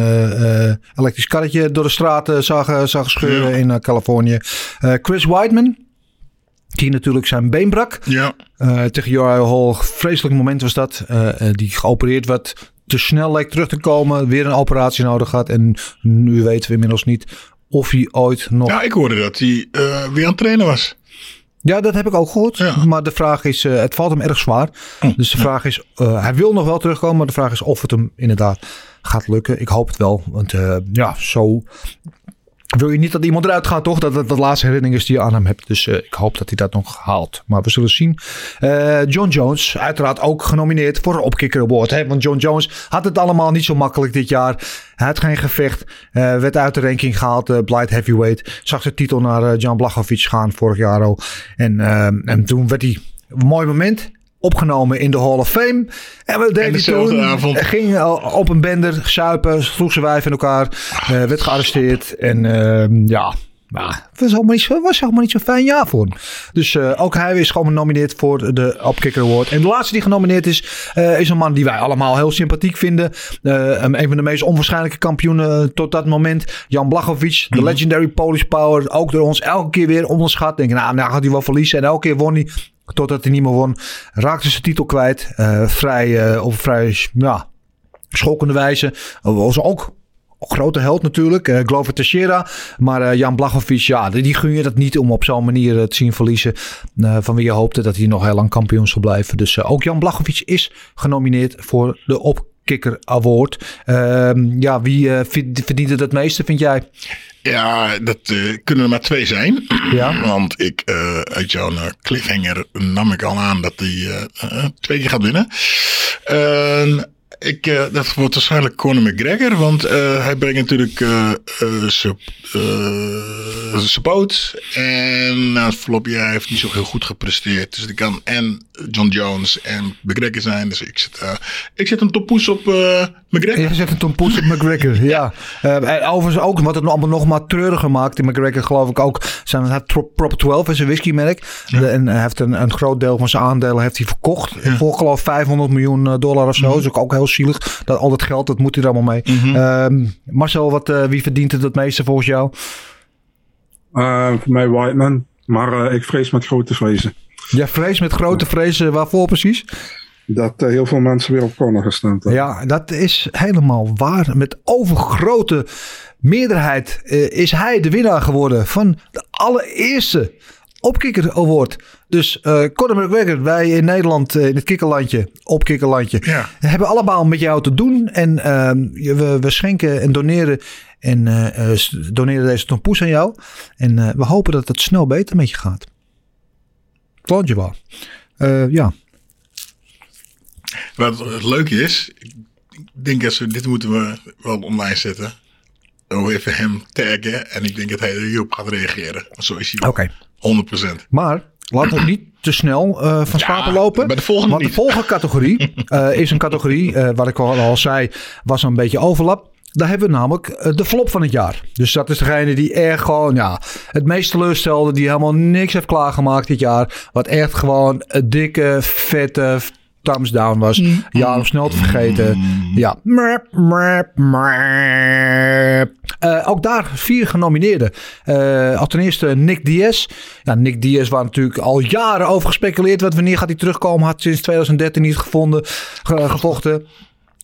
elektrisch karretje door de straten zag, zag scheuren in Californië. Chris Weidman, die natuurlijk zijn been brak. Ja. Uh, tegen Uriah Hall, vreselijk moment was dat. Uh, uh, die geopereerd werd, te snel leek terug te komen. Weer een operatie nodig had. En nu weten we inmiddels niet of hij ooit nog... Ja, ik hoorde dat hij uh, weer aan het trainen was. Ja, dat heb ik ook gehoord. Ja. Maar de vraag is, uh, het valt hem erg zwaar. Oh, dus de ja. vraag is, uh, hij wil nog wel terugkomen. Maar de vraag is of het hem inderdaad gaat lukken. Ik hoop het wel. Want uh, ja, zo wil je niet dat iemand eruit gaat, toch? Dat het de laatste herinnering is die je aan hem hebt. Dus uh, ik hoop dat hij dat nog haalt. Maar we zullen zien. Uh, John Jones, uiteraard ook genomineerd voor een Opkikker Award. Hè? Want John Jones had het allemaal niet zo makkelijk dit jaar. Hij had geen gevecht. Uh, werd uit de ranking gehaald. Blight Heavyweight. Zag de titel naar Jan Blachowicz gaan vorig jaar al. En, en toen werd hij... Mooi moment opgenomen in de Hall of Fame. En wat deed hij toen? Avond. Ging op een bender zuipen, sloeg zijn wijf in elkaar, uh, werd gearresteerd. En uh, ja, nou, het was allemaal, niet zo, was niet zo'n fijn jaar voor hem. Dus uh, ook hij is gewoon genomineerd voor de Opkicker Award. En de laatste die genomineerd is, uh, is een man die wij allemaal heel sympathiek vinden. Uh, een van de meest onwaarschijnlijke kampioenen tot dat moment. Jan Blachowicz, de -hmm. legendary Polish Power. Ook door ons elke keer weer onderschat. Denken, nou, nou gaat hij wel verliezen. En elke keer won hij. Totdat hij niet meer won. Raakte zijn titel kwijt. Uh, vrij, uh, op vrij ja, schokkende wijze. Was ook grote held natuurlijk. Uh, Glover Teixeira. Maar Jan Blachowicz, ja, die gun je dat niet om op zo'n manier te zien verliezen. Van wie je hoopte dat hij nog heel lang kampioen zou blijven. Dus ook Jan Blachowicz is genomineerd voor de Opkikker Award. Uh, ja, wie verdient het het meeste, vind jij? Ja, dat uh, kunnen er maar twee zijn. Ja. Want ik, uh, uit jouw uh, cliffhanger nam ik al aan dat hij twee keer gaat winnen. Ik, uh, dat wordt waarschijnlijk Conor McGregor, want uh, hij brengt natuurlijk uh, zijn poot. En na het jaar heeft hij niet zo heel goed gepresteerd. Dus ik kan en John Jones en McGregor zijn. Dus ik zet, ik zet een toppoes op McGregor. Je zet een toppoes op McGregor, ja. en overigens ook, wat het allemaal nog maar treuriger maakt. In McGregor geloof ik ook, zijn, hij Proper 12 is een whiskymerk. Ja. En hij heeft een, een groot deel van zijn aandelen heeft hij verkocht. Ja. Voor geloof ik 500 miljoen dollar of zo. Mm. Dus ook heel zielig. Dat, al dat geld, dat moet hij er allemaal mee. Mm -hmm. uh, Marcel, wat, uh, wie verdient het het meeste volgens jou? Uh, voor mij Whiteman. Maar uh, ik vrees met grote vrezen. Ja, vrees met grote vrezen. Waarvoor precies? Dat uh, heel veel mensen weer op Conor gestemd hebben. Ja, dat is helemaal waar. Met overgrote meerderheid is hij de winnaar geworden van de allereerste Opkikker Award. Dus uh, Conor McGregor, wij in Nederland, uh, in het kikkerlandje, opkikkerlandje, ja. hebben allemaal met jou te doen. En uh, we, we, schenken en doneren, en, eh, doneren deze tompoes aan jou. En we hopen dat het snel beter met je gaat. Klopt je wel. ja. Wat het leuke is, ik denk dat we, dit moeten we wel online zetten. Oh, even hem taggen. En ik denk dat hij er hierop gaat reageren. Zo is hij. Oké. Okay. 100%. Maar laten we niet te snel eh, van stapel lopen. bij de volgende Want niet. de volgende categorie eh, is een categorie, eh, wat ik al, al zei, was een beetje overlap. Daar hebben we namelijk de flop van het jaar. Dus dat is degene die echt gewoon, ja, het meest teleurstelde. Die helemaal niks heeft klaargemaakt dit jaar. Wat echt gewoon een dikke, vette thumbs down was. Ja, om snel te vergeten. Ja. Merp, merp, merp. Eh, ook daar vier genomineerden. Eh als ten eerste Nick Diaz. Ja, Nick Diaz waar natuurlijk al jaren over gespeculeerd werd. Wanneer gaat hij terugkomen? Had sinds 2013 niet gevonden, ge- gevochten.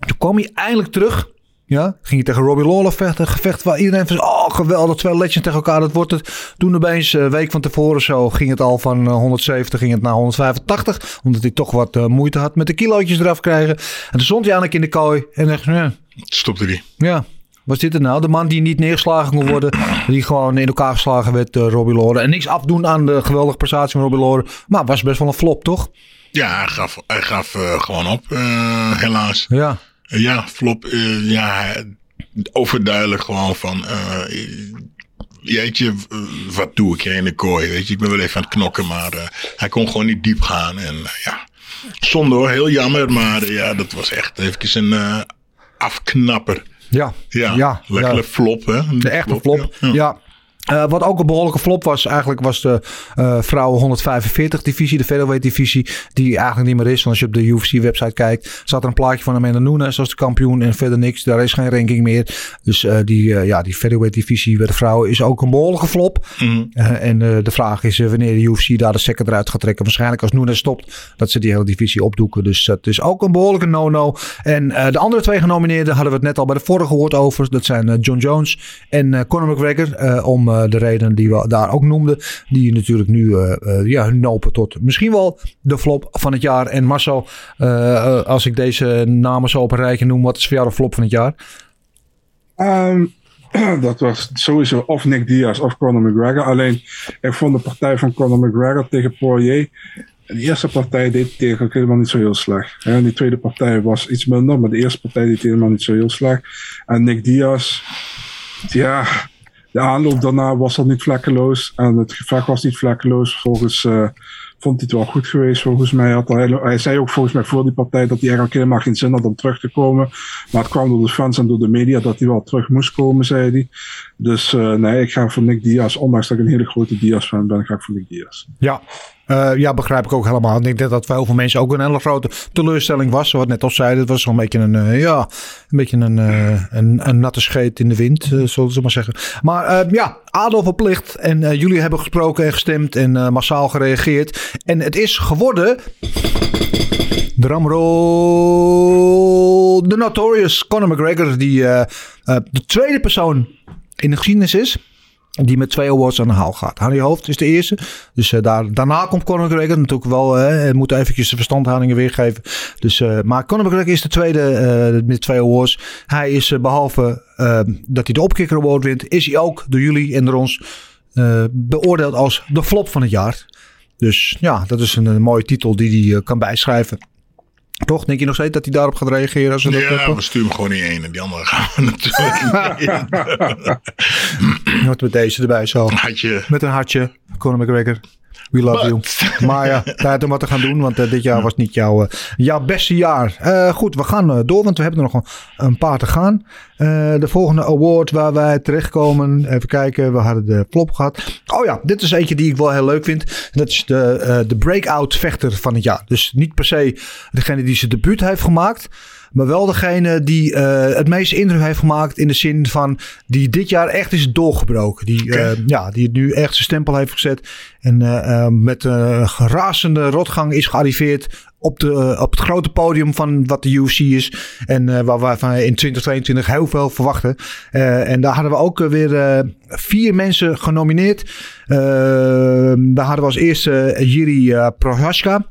Toen kwam hij eindelijk terug. Ja, ging hij tegen Robbie Lawler vechten. Gevecht waar iedereen van oh geweldig, twee legends tegen elkaar, dat wordt het. Toen opeens, een week van tevoren zo, ging het al van eh, 170 ging het naar 185. Omdat hij toch wat eh, moeite had met de kilootjes eraf krijgen. En toen stond hij eigenlijk in de kooi en dacht, ja, Stopte die. ja, was dit het nou? De man die niet neergeslagen kon worden. Die gewoon in elkaar geslagen werd door Robbie Lawler. En niks afdoen aan de geweldige prestatie van Robbie Lawler. Maar was best wel een flop, toch? Ja, hij gaf, hij gaf eh, gewoon op, eh, helaas. Ja. Ja, flop. eh, ja, overduidelijk gewoon van... jeetje, wat doe ik hier in de kooi? Weet je, ik ben wel even aan het knokken, maar hij kon gewoon niet diep gaan. En ja, zonde hoor, heel jammer. Maar ja, dat was echt even een afknapper. Ja. Ja, Ja, lekkere flop hè. De echte flop. ja. Ja. Eh, wat ook een behoorlijke flop was, eigenlijk was de eh, vrouwen 145 divisie, de featherweight divisie, die eigenlijk niet meer is. Want als je op de UFC-website kijkt, staat er een plaatje van Amanda Nunes als de kampioen en verder niks. Daar is geen ranking meer. Dus eh, die, ja, die featherweight divisie bij de vrouwen is ook een behoorlijke flop. Mhm. En de vraag is wanneer de UFC daar de stekker eruit gaat trekken. Waarschijnlijk als Nunes stopt, dat ze die hele divisie opdoeken. Dus dat is ook een behoorlijke no-no. En de andere twee genomineerden hadden we het net al bij de vorige woord over. Dat zijn John Jones en Conor McGregor. eh, eh, de reden die we daar ook noemden. Die natuurlijk nu eh, eh, ja, hun lopen tot misschien wel de flop van het jaar. En Marcel, als ik deze namen zo op een noem, wat is voor jou de flop van het jaar? Ehm, dat was sowieso of Nick Diaz of Conor McGregor. Alleen, ik vond de partij van Conor McGregor tegen Poirier. De eerste partij deed tegen helemaal niet zo heel slecht. En die tweede partij was iets minder, maar de eerste partij deed helemaal niet zo heel slecht. En Nick Diaz, ja, de aanloop daarna was al niet vlekkeloos. En het gevecht was niet vlekkeloos. Volgens eh, vond hij het wel goed geweest. Volgens mij had hij, hij zei ook volgens mij voor die partij dat hij eigenlijk helemaal geen zin had om terug te komen. Maar het kwam door de fans en door de media dat hij wel terug moest komen, zei hij. Dus eh, nee, ik ga voor Nick Diaz. Ondanks dat ik een hele grote Diaz-fan ben, ga ik voor Nick Diaz. Ja. Eh, ja, begrijp ik ook helemaal. Ik denk dat dat voor heel veel mensen ook een hele grote teleurstelling was. Wat net al zei, het was zo'n beetje een, eh, ja, een, beetje een, eh, een, een natte scheet in de wind, zullen ze maar zeggen. Maar ja, adel verplicht. En jullie hebben gesproken en gestemd en massaal gereageerd. En het is geworden... Drumroll. De Notorious Conor McGregor, die de tweede persoon in de geschiedenis is. Die met twee awards aan de haal gaat. Harry Hoofd is de eerste. Dus eh, daar, daarna komt Conor McGregor natuurlijk wel. Hij moet eventjes de verstandhoudingen weergeven. Dus, eh, maar Conor McGregor is de tweede eh, met twee awards. Hij is eh, behalve eh, dat hij de Opkikker Award wint. Is hij ook door jullie en door ons beoordeeld als de flop van het jaar. Dus ja, dat is een, een mooie titel die hij kan bijschrijven. Toch? Denk je nog steeds dat hij daarop gaat reageren? Als we dat Ja, we sturen hem gewoon niet één en die andere gaan we natuurlijk niet. Wat met deze erbij zo. Hartje. Met een hartje. Conor McGregor. We love you. Maar ja, tijd om wat te gaan doen. Want eh, dit jaar was niet jouw, eh, jouw beste jaar. Eh, goed, we gaan door. Want we hebben er nog een, een paar te gaan. De volgende award waar wij terechtkomen. Even kijken. We hadden de flop gehad. Oh ja, dit is eentje die ik wel heel leuk vind. Dat is de, de breakout vechter van het jaar. Dus niet per se degene die zijn debuut heeft gemaakt. Maar wel degene die eh, het meeste indruk heeft gemaakt in de zin van die dit jaar echt is doorgebroken. Die, eh, ja, die nu echt zijn stempel heeft gezet. En eh, met een razende rotgang is gearriveerd op, de, op het grote podium van wat de UFC is. En eh, waar we van in 2022 heel veel verwachten. En daar hadden we ook weer vier mensen genomineerd. Daar hadden we als eerste Jiri uh, Prohaska.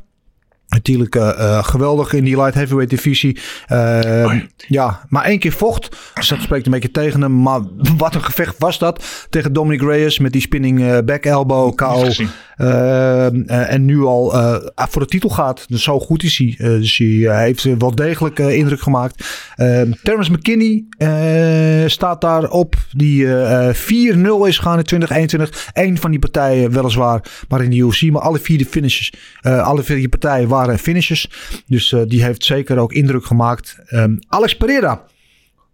Natuurlijk eh, eh, geweldig in die light heavyweight divisie. Eh, ja, maar één keer vocht. Dus dat spreekt een beetje tegen hem. Maar wat een gevecht was dat tegen Dominic Reyes met die spinning back elbow, KO. Gezien. Eh, en nu al eh, voor de titel gaat. Dus zo goed is hij. Eh, dus hij heeft wel degelijk indruk gemaakt. Uh, Terrence McKinney staat daarop. Die eh, eh, 4-0 is gegaan in 2021. Eén van die partijen weliswaar. Maar in de UFC. Maar alle vier de finishes. alle vier die partijen waren finishes. Dus die heeft zeker ook indruk gemaakt. Ehm, Alex Pereira.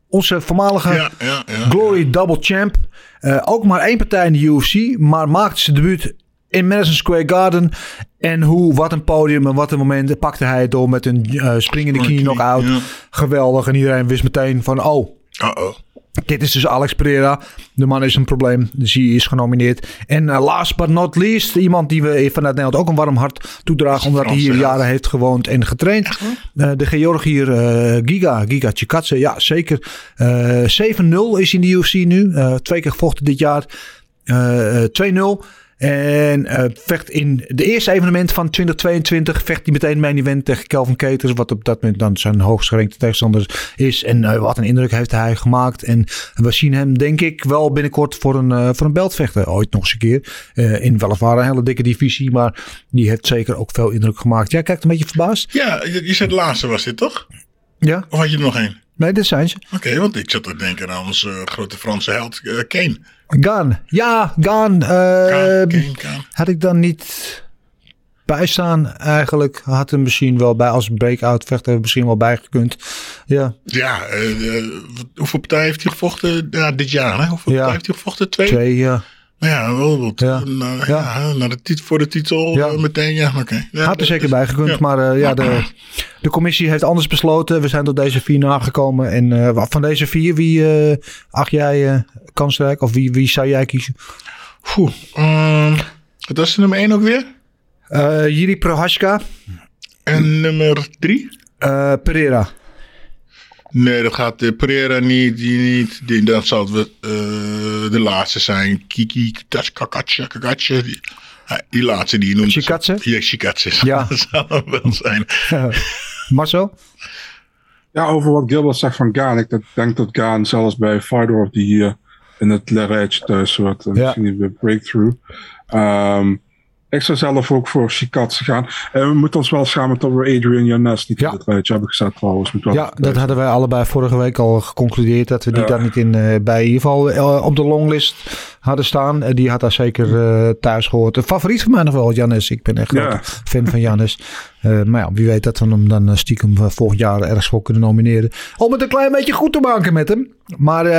Onze voormalige Ja, ja, ja. Glory Double Champ. Ook maar één partij in de UFC. Maar maakte zijn debuut in Madison Square Garden. En hoe, wat een podium en wat een moment pakte hij het door met een eh, springende knie knock-out. ja. Geweldig. En iedereen wist meteen van, oh, Uh-oh. dit is dus Alex Pereira. De man is een probleem. Dus hij is genomineerd. En eh, last but not least, iemand die we vanuit Nederland ook een warm hart toedragen. Omdat hij hier jaren heeft gewoond en getraind. Eh, de Georgiër eh, Giga, Giga Chikadze. Ja, zeker. Eh 7-0 is in de UFC nu. Eh, twee keer gevochten dit jaar. Eh, eh, 2-0. En eh, vecht in de eerste evenement van 2022 vecht hij meteen main event tegen Kelvin Keters. Wat op dat moment dan zijn hoogst gerankte tegenstander is. En eh, wat een indruk heeft hij gemaakt. En we zien hem denk ik wel binnenkort voor een, eh, voor een belt vechten. Ooit nog eens een keer. In weliswaar een hele dikke divisie. Maar die heeft zeker ook veel indruk gemaakt. Jij kijkt een beetje verbaasd. Ja, je, je zei de laatste was dit toch? Ja? Of had je er nog één? Nee, dit zijn ze. Oké, want ik zat te denken aan onze grote Franse held Kane. Gaan. Ja, Gaan. eh, had ik dan niet bijstaan eigenlijk. Had hem misschien wel bij als breakout vechter misschien wel bijgekund. Ja, Ja, eh, eh, hoeveel partijen heeft hij gevochten ja, dit jaar? Hè? Hoeveel partijen heeft hij gevochten? Twee? twee, ja. Ja, wel. Nou, ja. naar de tit voor de titel eh, meteen, ja, oké. Ja, Had er zeker bij gekund, ja. maar eh, ja, de, de commissie heeft anders besloten. We zijn tot deze vier nagekomen. En eh, van deze vier, wie eh, acht jij eh, kansrijk? Of wie, wie zou jij kiezen? Oeh, ehm, wat was de nummer één ook weer? Eh Jiri Prohaska. En nummer drie? Eh, Pereira. Nee, dat gaat de Pereira niet. Die niet die, dat zal het, eh, de laatste zijn. Kiki Kakatje. Kakatje. Die, ja, die laatste die je noemt. Chikatse? Ja, Chikatse. Ja. Dat zal hem wel zijn. Marcel? Ja, over wat Gilbert zegt van Gaan. Ik dat- denk dat Gaan zelfs bij Fighter of the Year in het rijtje thuis wordt. En Misschien weer breakthrough. Ehm, ik zou zelf ook voor Chikatse gaan. En we moeten ons wel schamen dat we Adrian Janes niet in het rijtje hebben gezet trouwens. Ja, dat hadden wij allebei vorige week al geconcludeerd. Dat we die Ja. daar niet in, eh, bij in ieder geval eh, op de longlist hadden staan. Eh, die had daar zeker eh, thuis gehoord. Een favoriet van mij nog wel, Jannes. Ik ben echt Ja. groot fan van Jannes. Eh, maar ja, wie weet dat we hem dan stiekem volgend jaar ergens voor kunnen nomineren. Om het een klein beetje goed te maken met hem. Maar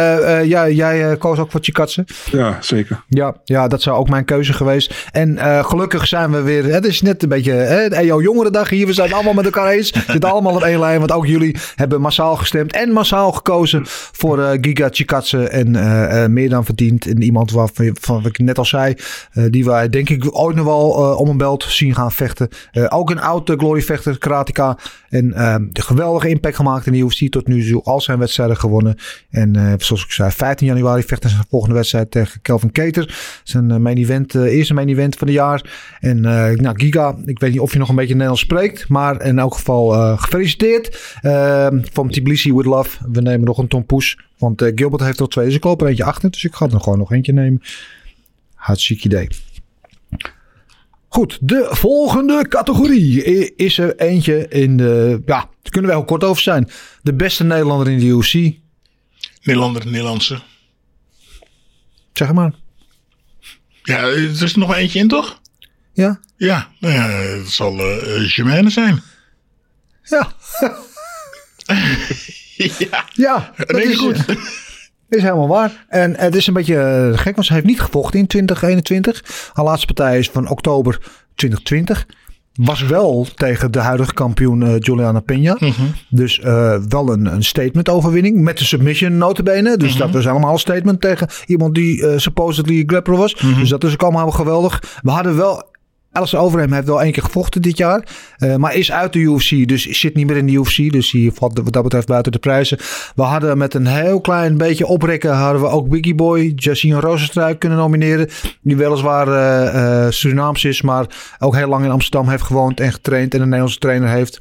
ja, jij koos ook voor Chikatse. Ja, zeker. Ja, ja, dat zou ook mijn keuze geweest. En gelukkig zijn we weer. Het is net een beetje hè, EO Jongerendag hier. We zijn allemaal met elkaar eens. We zitten allemaal op één lijn. Want ook jullie hebben massaal gestemd. En massaal gekozen voor Giga Chikatse. En meer dan verdiend. En iemand waarvan van wat ik net al zei. eh, die wij denk ik ooit nog wel eh, om een belt zien gaan vechten. Eh, ook een oude gloryvechter, karateka. En eh, de geweldige impact gemaakt in de UFC. Tot nu toe al zijn wedstrijden gewonnen. En zoals ik zei, 15 januari vecht hij zijn volgende wedstrijd tegen Kelvin Keter. Zijn main event, eerste main event van het jaar. En nou, Giga, ik weet niet of je nog een beetje Nederlands spreekt. Maar in elk geval gefeliciteerd. Eh, van Tbilisi with love. We nemen nog een tompoes. Want eh, Gilbert heeft er twee. Dus ik loop er eentje achter. Dus ik ga er gewoon nog eentje nemen. Hartstikke idee. Goed, de volgende categorie is er eentje in de... Ja, daar kunnen we heel kort over zijn. De beste Nederlander in de UFC. Nederlander, Nederlandse. Zeg maar. Ja, er is er nog eentje in, toch? Ja. Ja, nou ja, het zal eh Germaine zijn. Ja. ja. Ja, dat ik goed. Is helemaal waar. En het is een beetje eh, gek, want ze heeft niet gevochten in 2021. Haar laatste partij is van oktober 2020. Was wel tegen de huidige kampioen eh, Juliana Peña. Dus eh, wel een, een statement overwinning. Met de submission notabene. Dus dat was allemaal een statement tegen iemand die eh, supposedly grappler was. Dus dat is ook allemaal geweldig. We hadden wel Alistair Overeem heeft wel één keer gevochten dit jaar. eh, maar is uit de UFC. Dus zit niet meer in de UFC. Dus die valt wat dat betreft buiten de prijzen. We hadden met een heel klein beetje oprekken. hadden we ook Biggie Boy, Jacine Rozenstruik kunnen nomineren. Die weliswaar eh, eh, Surinaams is. Maar ook heel lang in Amsterdam heeft gewoond en getraind. En een Nederlandse trainer heeft.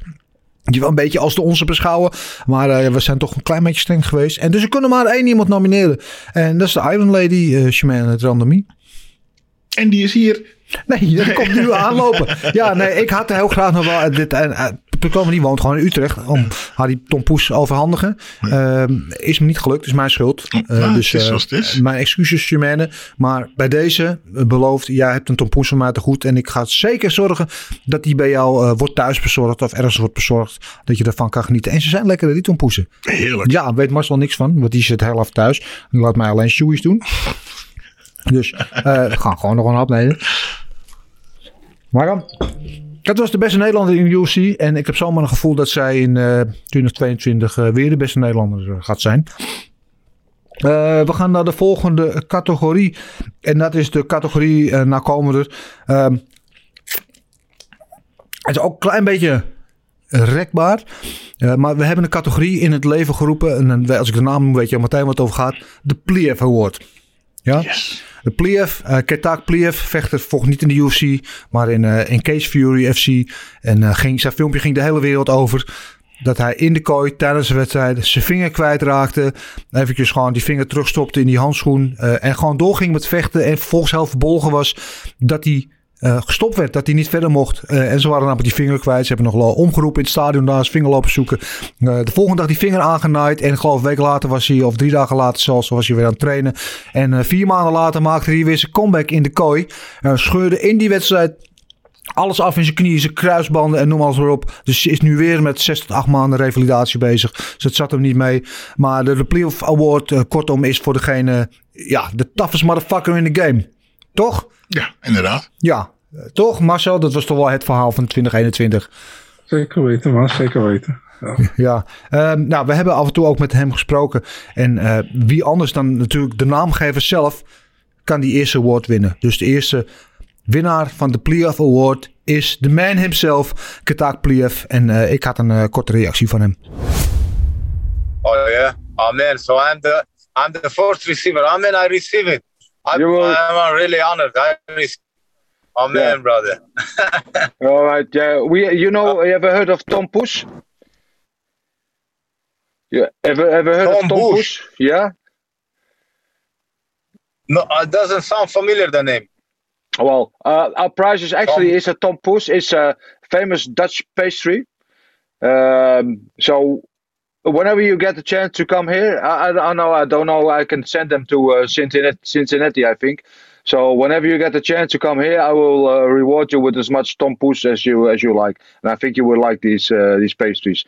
Die wel een beetje als de onze beschouwen. Maar we zijn toch een klein beetje streng geweest. En dus we kunnen maar één iemand nomineren. En dat is de Iron Lady, uh, Shemaine Randomie. En die is hier. Nee, dat komt nu aanlopen. Ja, nee, ik had heel graag nog wel dit. En, uh, die woont gewoon in Utrecht. Om haar die Tom Poes overhandigen. Uh, is me niet gelukt, is mijn schuld. Uh, dus is het is. mijn excuses, Germaine. Maar bij deze belooft, jij hebt een Tom Poes van mij te goed. En ik ga zeker zorgen dat die bij jou wordt thuis bezorgd. Of ergens wordt bezorgd. Dat je ervan kan genieten. En ze zijn lekker, die Tom Poesen. Heerlijk. Ja, weet Marcel niks van. Want die zit heel af thuis. Die laat mij alleen shoeies doen. Dus we gaan gewoon nog een hap nemen. Maar dan, dat was de beste Nederlander in de UFC. En ik heb zomaar een gevoel dat zij in uh, 2022 uh, weer de beste Nederlander gaat zijn. Uh, we gaan naar de volgende categorie. En dat is de categorie uh, nakomender. Uh, het is ook een klein beetje rekbaar. Maar we hebben een categorie in het leven geroepen. En als ik de naam noem, weet je al meteen wat het over gaat. De Pliev Award. Ja? Yes. De Pliev, uh, Ketak Pliev, vechter vocht niet in de UFC, maar in, uh, in Fury FC. En uh, ging, zijn filmpje ging de hele wereld over. Dat hij in de kooi tijdens de wedstrijd zijn vinger kwijtraakte. Eventjes gewoon die vinger terugstopte in die handschoen. en gewoon doorging met vechten. En vervolgens heel verbolgen was dat hij uh, gestopt werd. Dat hij niet verder mocht. Uh, en ze waren namelijk die vinger kwijt. Ze hebben nog omgeroepen in het stadion daar. Zijn vinger lopen zoeken. Uh, de volgende dag die vinger aangenaaid. En geloof een week later was hij, of drie dagen later zelfs, was hij weer aan het trainen. En vier maanden later maakte hij weer zijn comeback in de kooi. scheurde in die wedstrijd alles af in zijn knieën, zijn kruisbanden en noem alles maar op. Dus is nu weer met 6 tot 8 maanden revalidatie bezig. Dus het zat hem niet mee. Maar de, de Playoff Award, kortom, is voor degene, ja, de toughest motherfucker in the game. Toch? Ja, inderdaad. Ja, toch Marcel? Dat was toch wel het verhaal van 2021. Zeker weten, maar zeker weten. Ja, ja. Uh, nou, we hebben af en toe ook met hem gesproken. En uh, wie anders dan natuurlijk de naamgever zelf kan die eerste award winnen. Dus de eerste winnaar van de Pliev Award is de man himself, Ketak Pliev. En uh, ik had een uh, korte reactie van hem. Oh yeah, amen. So I'm the I'm the first receiver. Amen. I receive it. I, I'm really honored. I receive Amen, yeah. brother. All right. Yeah. We, you know, you ever heard of Tom Push? Yeah. Ever, ever heard Tom of Tom Bush? Push? Yeah. No, it doesn't sound familiar. The name. Well, uh, our prize is actually Tom. is a Tom Push. It's a famous Dutch pastry. Um, so whenever you get the chance to come here, I, I, I know I don't know. I can send them to uh, Cincinnati, Cincinnati, I think. So whenever you get the chance to come here, I will uh, reward you with as much tompoes as you as you like, and I think you will like these uh, these pastries.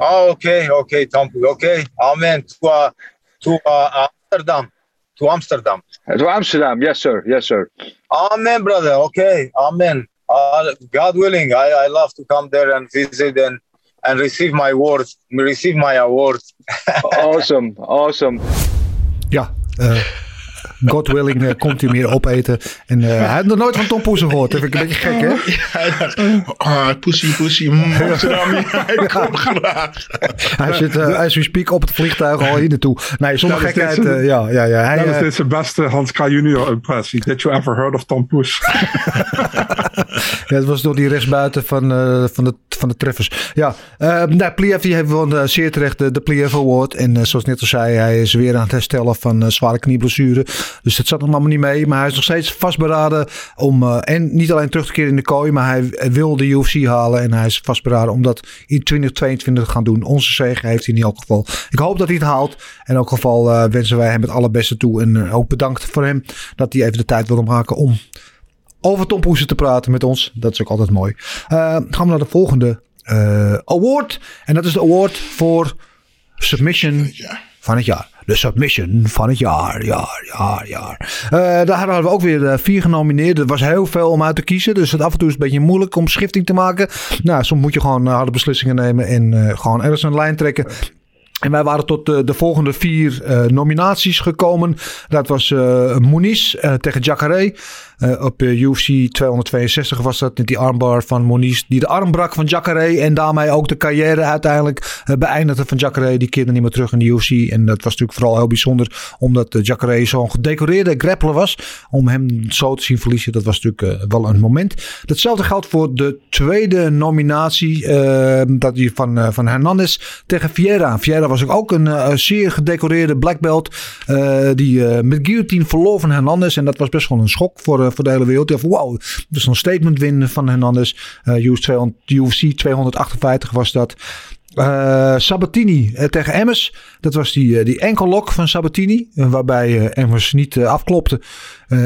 Oh, okay, okay, Tom. Okay, amen. To uh, to uh, Amsterdam, to Amsterdam. to Amsterdam, yes, sir, yes, sir. Amen, brother. Okay, amen. Uh, God willing, I, I love to come there and visit and and receive my award, receive my award. awesome, awesome. Ja. Uh, God willing uh, komt hij meer opeten. En uh, hij had nog nooit van Tom Poesen gehoord. Dat vind ik een beetje gek, hè? Ah, oh, poesie, poesie. Mm, ik kom graag. hij zit, uh, as we speak, op het vliegtuig al hier naartoe. Nee, zonder Dat gekheid. dit ja, ja, ja. Hij, dat is eh, dit zijn beste Hans K. Junior impressie. Did you ever heard of Tom Poes? ja, het was door die rechtsbuiten van, eh, van, de, van de treffers. Ja, nou, Pliev die heeft won zeer terecht de, de Award. En zoals net al zei, hij is weer aan het herstellen van zware knieblessure. Dus dat zat nog allemaal niet mee. Maar hij is nog steeds vastberaden om, uh, en niet alleen terug te keren in de kooi, maar hij, wil de UFC halen. En hij is vastberaden om dat in 2022 te gaan doen. Onze zege heeft hij in elk geval. Ik hoop dat hij het haalt. In elk geval uh, wensen wij hem het allerbeste toe. En uh, ook bedankt voor hem dat hij even de tijd wilde maken om over Tom Poesen te praten met ons. Dat is ook altijd mooi. Gaan we naar de volgende award. En dat is de award voor submission van het jaar. De submission van het jaar, jaar, jaar, jaar. Uh, daar hadden we ook weer uh, vier genomineerd. Er was heel veel om uit te kiezen. Dus het af en toe is een beetje moeilijk om schifting te maken. Nou, soms moet je gewoon uh, harde beslissingen nemen en gewoon ergens een lijn trekken. En wij waren tot de, de volgende vier eh, nominaties gekomen. Dat was uh, tegen Jacare. Op UFC 262 was dat met die armbar van Moniz. Die de arm brak van Jacare. En daarmee ook de carrière uiteindelijk beëindigde van Jacare. Die keerde niet meer terug in de UFC. En dat was natuurlijk vooral heel bijzonder. Omdat Jacare zo'n gedecoreerde grappler was. Om hem zo te zien verliezen. Dat was natuurlijk wel een moment. Datzelfde geldt voor de tweede nominatie. dat die van, van Hernandez tegen Vieira. Vieira was ook een uh, zeer gedecoreerde black belt. Uh, die uh, met guillotine verloor van Hernandez. En dat was best wel een schok voor, voor de hele wereld. Ja, wow, dus een statement win van Hernandez. UFC 258 was dat. Uh, Sabatini uh, tegen Emmers. Dat was die, uh, die enkellok van Sabatini. waarbij Emmers niet afklopte.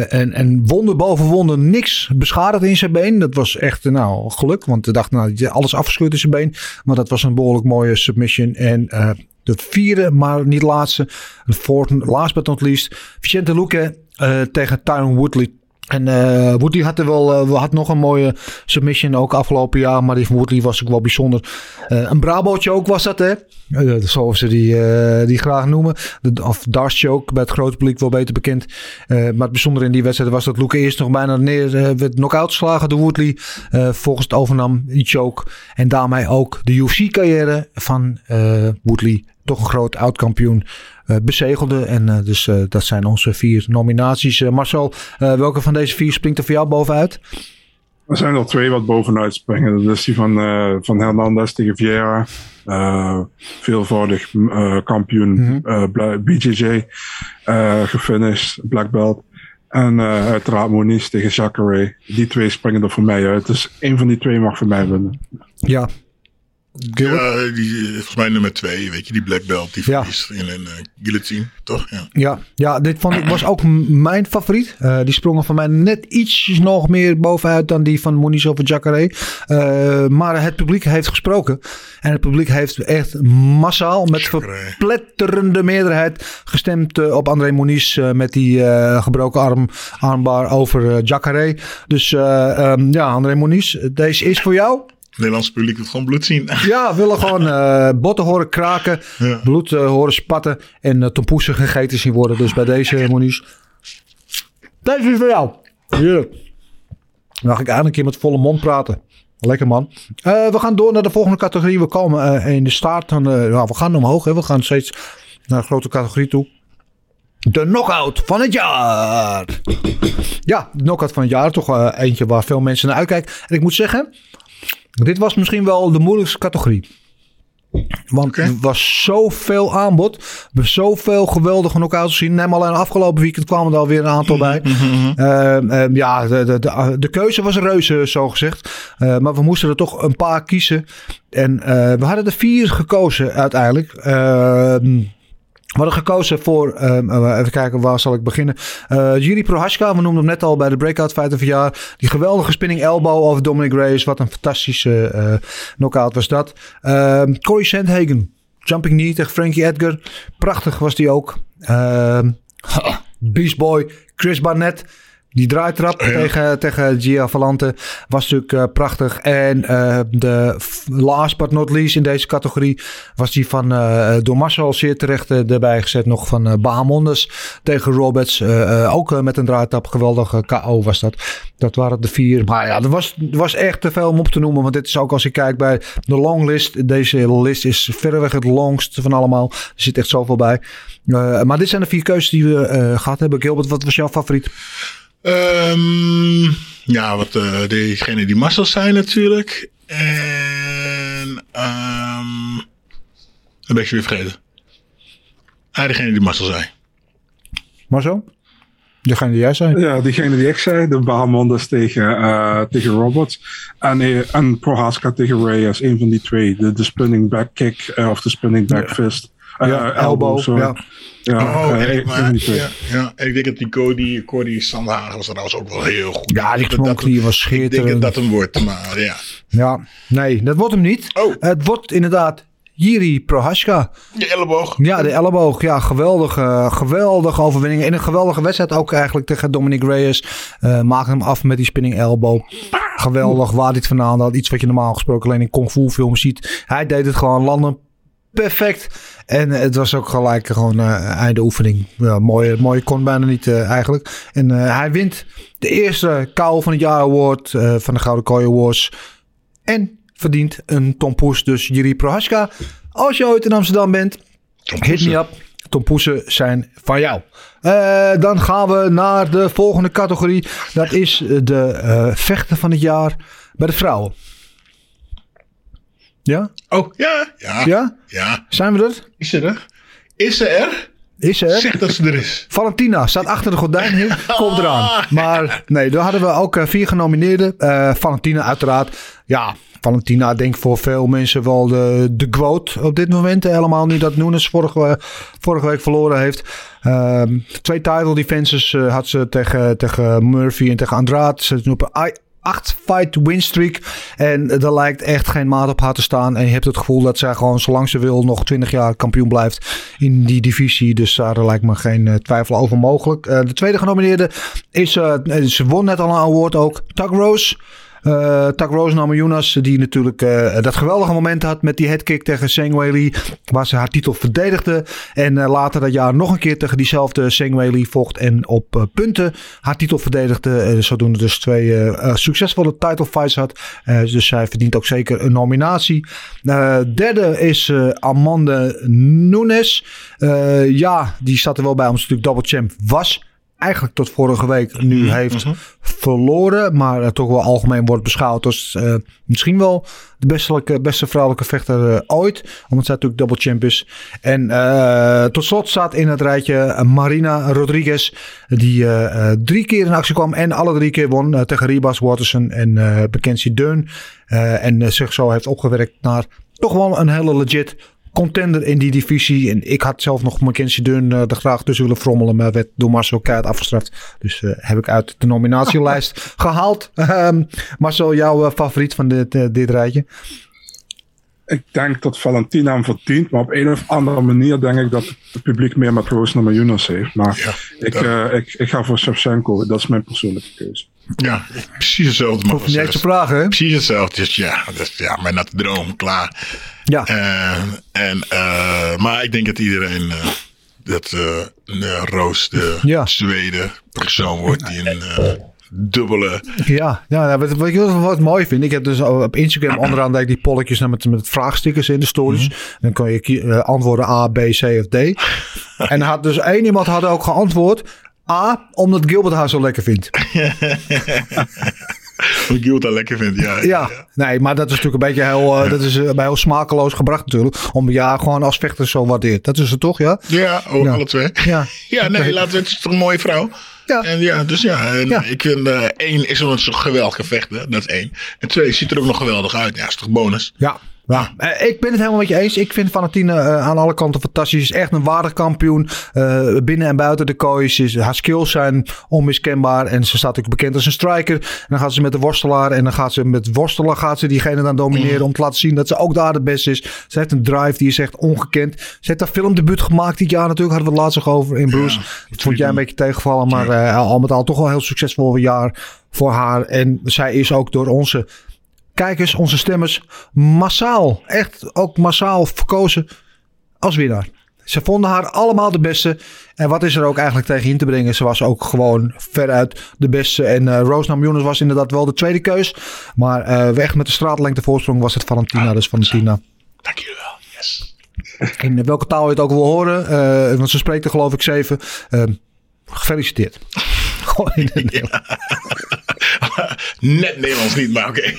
en, en wonder boven wonder niks beschadigd in zijn been. Dat was echt nou, geluk. Want hij dacht nou, alles afgescheurd in zijn been. Maar dat was een behoorlijk mooie submission. En de vierde, maar niet laatste. De last but not least. Vicente Luque tegen Tyron Woodley. En uh, Woodley had er wel, uh, had nog een mooie submission ook afgelopen jaar. Maar die van Woodley was ook wel bijzonder. Uh, een Brabootje ook was dat hè. zoals ze die, die graag noemen. Of Darce Choke bij het grote publiek wel beter bekend. maar het bijzondere in die wedstrijd was dat Luke eerst nog bijna neer werd knock-out geslagen door Woodley. volgens het overnam die choke. En daarmee ook de UFC carrière van Woodley. Toch een groot oud-kampioen bezegelde. En uh, dus uh, dat zijn onze vier nominaties. Marcel, welke van deze vier springt er voor jou bovenuit? Er zijn er twee wat bovenuit springen. Dat is die van, van Hernandez tegen Vieira. veelvoudig kampioen mm -hmm. BJJ. gefinished, black belt. En uiteraard Moniz tegen Jacare. Die twee springen er voor mij uit. Dus één van die twee mag voor mij winnen. Ja, ja, die, volgens mij nummer twee, weet je, die black belt, die verliest in een uh, guillotine, toch? Ja, ja, ja dit vond ik, was ook mijn favoriet. Uh, die sprongen van mij net iets nog meer bovenuit dan die van Moniz over Jacare. Uh, maar het publiek heeft gesproken. En het publiek heeft echt massaal met verpletterende meerderheid gestemd op André Moniz met die gebroken arm, armbar over Jacare. Dus um, ja, André Moniz, deze is voor jou. Nederlands publiek wil gewoon bloed zien. Ja, willen gewoon uh, botten horen kraken, bloed uh, horen spatten en uh, tompoesen gegeten zien worden. Dus bij deze, Monies. Deze is voor jou. Heerlijk. Mag ik eigenlijk een keer met volle mond praten. Lekker man. we gaan door naar de volgende categorie. We komen in de staart. Van, nou, we gaan omhoog. Hè. We gaan steeds naar een grote categorie toe. De knockout van het jaar. Ja, de knockout van het jaar. Toch eentje waar veel mensen naar uitkijken. En ik moet zeggen, dit was misschien wel de moeilijkste categorie. Want er was zoveel aanbod. We zoveel geweldige knockouts gezien. Neem alleen afgelopen weekend kwamen er alweer een aantal bij. uh, ja, de, de, de, de, keuze was reuze, zo gezegd. Uh, maar we moesten er toch een paar kiezen. En uh, we hadden er vier gekozen uiteindelijk. Ehm, we hadden gekozen voor, um, even kijken, waar zal ik beginnen? Uh, Jiri Prohaska, we noemden hem net al bij de Breakout Fighter van jaar. Die geweldige spinning elbow over Dominic Reyes. Wat een fantastische uh, knockout was dat. Uh, Corey Sandhagen, jumping knee tegen Frankie Edgar. Prachtig was die ook. Beast Boy, Chris Barnett. Die draaitrap tegen, tegen Gia Valante was natuurlijk uh, prachtig. En uh, de last but not least in deze categorie was die van door Marcel zeer terecht erbij gezet. Nog van Bahamondes tegen Roberts. ook met een draaitrap. Geweldige KO was dat. Dat waren de vier. Maar ja, er was, er was echt te veel om op te noemen. Want dit is ook als je kijkt bij de longlist. Deze list is verreweg het longst van allemaal. Er zit echt zoveel bij. maar dit zijn de vier keuzes die we gehad hebben. Gilbert, wat was jouw favoriet? Um, ja, wat uh, degene die Marcel zijn natuurlijk. En um, ik ze weer vergeten. Ah, degene die Marcel zei. Marcel? Degene die jij zei? Ja, diegene die ik zei. De Bahamondes tegen, uh, tegen Roberts. En, uh, en Prohaska tegen Reyes. Een van die twee. De, de spinning back kick uh, of de spinning back fist. Ja, elbow. elbow ja. Ja, oh, uh, ik, maar, ja, ja, ik denk dat die Cody, Cody Sandhagen was trouwens ook wel heel goed. Ja, die was schitterend. Ik denk dat dat hem wordt, maar ja. Ja, nee, dat wordt hem niet. Oh. Het wordt inderdaad Jiri Prohaska. De elleboog. Ja, de elleboog. Ja, geweldige, geweldige overwinning. In een geweldige wedstrijd ook eigenlijk tegen Dominic Reyes. Uh, maakte hem af met die spinning elbow. Geweldig, waar dit vandaan had. Iets wat je normaal gesproken alleen in kung fu films ziet. Hij deed het gewoon landen perfect. En het was ook gelijk gewoon eh einde oefening. Ja, mooie, mooie kon bijna niet eh, eigenlijk. En eh, hij wint de eerste Kou van het Jaar Award eh, van de Gouden Kooi Awards. En verdient een Tom Poes. Dus Jiri Prohaska, als je ooit in Amsterdam bent, hit me up. Tom Poesen zijn van jou. Eh, dan gaan we naar de volgende categorie. Dat is de eh vechter van het jaar bij de vrouwen. Ja? Oh, ja. Ja. Ja? Ja. Zijn we er? Is ze er? Is ze er? Is er? Zeg dat ze er is. Valentina staat achter de gordijn. hier. Komt eraan. Maar nee, daar hadden we ook eh, vier genomineerden. Eh, Valentina uiteraard. Ja, Valentina denk ik voor veel mensen wel de, de quote op dit moment. Helemaal niet dat Nunes vorige, vorige week verloren heeft. Ehm, twee title defenses eh, had ze tegen, tegen Murphy en tegen Andrade. Ze zit nu op een i- acht fight win streak. En er lijkt echt geen maat op haar te staan. En je hebt het gevoel dat zij gewoon zolang ze wil nog 20 jaar kampioen blijft in die divisie. Dus daar lijkt me geen eh, twijfel over mogelijk. Eh, de tweede genomineerde is, eh, ze won net al een award ook, Tug Rose. Eh Tak Rose Namajunas, die natuurlijk eh, dat geweldige moment had met die headkick tegen Zhang Weili, waar ze haar titel verdedigde. En eh, later dat jaar nog een keer tegen diezelfde Zhang Weili vocht en op punten haar titel verdedigde. Zodoende dus twee succesvolle title fights had. Dus zij verdient ook zeker een nominatie. Derde is Amanda Nunes. Ja, die zat er wel bij omdat ze natuurlijk double champ was eigenlijk tot vorige week nu heeft verloren. Maar toch wel algemeen wordt beschouwd als eh, misschien wel de beste, beste vrouwelijke vechter eh, ooit. Omdat zij natuurlijk double champ is. En eh, tot slot staat in het rijtje Marina Rodriguez. Die drie keer in actie kwam en alle drie keer won tegen Ribas Waterson en Mackenzie Deun. En zich zo heeft opgewerkt naar toch wel een hele legit contender in die divisie. En ik had zelf nog Mackenzie Dunn eh, er graag tussen willen frommelen. Maar werd door Marcel keihard afgestraft. Dus eh, heb ik uit de nominatielijst gehaald. Ehm, Marcel, jouw eh, favoriet van dit, dit rijtje? Ik denk dat Valentina hem verdient, maar op een of andere manier denk ik dat het publiek meer met Roos Namajunas heeft. Maar ik, ik, ik ga voor Shevchenko, dat is mijn persoonlijke keuze. Ja, precies hetzelfde. Hoef je niet te vragen, hè? Precies hetzelfde. Dus ja, is ja, mijn natte droom, klaar. Ja. en, eh, maar ik denk dat iedereen, eh, dat eh, de Roos de Ja. Zweden persoon wordt die een eh, dubbele... Ja, ja nou, wat, wat ik wel wat mooi vind. Ik heb dus op Instagram onderaan ik die polletjes met, met vraagstickers in de stories. Dan kan je eh, antwoorden A, B, C of D. en had dus één iemand had ook geantwoord. A, omdat Gilbert haar zo lekker vindt. Wat Giel dat lekker vindt, ja. Ja, nee, maar dat is natuurlijk een beetje heel, eh, dat is, eh, heel smakeloos gebracht natuurlijk. Om ja, gewoon als vechter zo waardeert. Dat is het toch, ja? Ja, ook alle twee. Ja. Ja, nee, laten we het is toch een mooie vrouw. Ja. En ja, dus ja, en ik vind eh, één is zo'n geweldige vechter, dat is één. En twee ziet er ook nog geweldig uit. Ja, is toch bonus? Ja. Ja, eh, ik ben het helemaal met je eens. Ik vind Valentina eh, aan alle kanten fantastisch. Is echt een waardig kampioen. Eh, binnen en buiten de koois. Is, haar skills zijn onmiskenbaar. En ze staat natuurlijk bekend als een striker. En dan gaat ze met de worstelaar. En dan gaat ze met worstelen gaat ze diegene dan domineren. Om te laten zien dat ze ook daar de beste is. Ze heeft een drive die is echt ongekend. Ze heeft haar filmdebuut gemaakt dit jaar natuurlijk. Hadden we het laatst nog over in Bruce. dat vond jij een beetje tegenvallen. Maar al met al toch wel een heel succesvol jaar voor haar. En zij is ook door onze kijkers, onze stemmers, massaal, echt ook massaal verkozen als winnaar. Ze vonden haar allemaal de beste. En wat is er ook eigenlijk tegen in te brengen? Ze was ook gewoon veruit de beste. En eh Rose Namajunas was inderdaad wel de tweede keus. Maar eh, weg met de straatlengte voorsprong was het Valentina. Dus Valentina. Dank jullie wel. Yes. In welke taal je het ook wil horen. eh, want ze spreekt er geloof ik zeven. Eh, gefeliciteerd. Gewoon in het Net Nederlands niet, maar oké.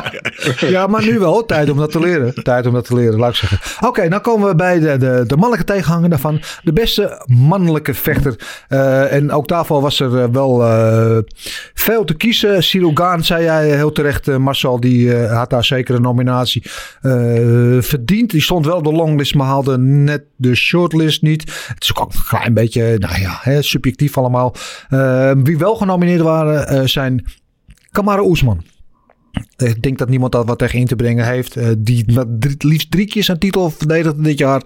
ja, maar nu wel. Tijd om dat te leren. Tijd om dat te leren, laat ik zeggen. Oké, nou komen we bij de, de, de mannelijke tegenhanger daarvan. De beste mannelijke vechter. Eh, en ook daarvoor was er eh, wel eh, veel te kiezen. Sirogaan, zei jij heel terecht, Marcel. Die had daar zeker een nominatie verdiend. Die stond wel op de longlist, maar haalde net de shortlist niet. Het is ook een klein beetje, nou ja, hè, subjectief allemaal. Wie wel genomineerd waren, zijn Kamara Oesman. Ik denk dat niemand dat wat tegen in te brengen heeft. Eh, die drie- liefst drie keer zijn titel verdedigde dit jaar.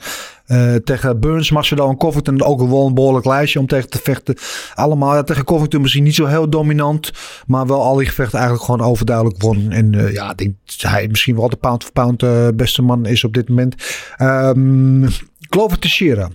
Eh, tegen Burns, Masvidal en Covington ook wel een behoorlijk lijstje om tegen te vechten. Allemaal tegen Covington misschien niet zo heel dominant. Maar wel al die gevechten eigenlijk gewoon overduidelijk won. En eh, ja, ik denk dat hij misschien wel de pound for pound beste man is op dit moment. Um, Glover Teixeira.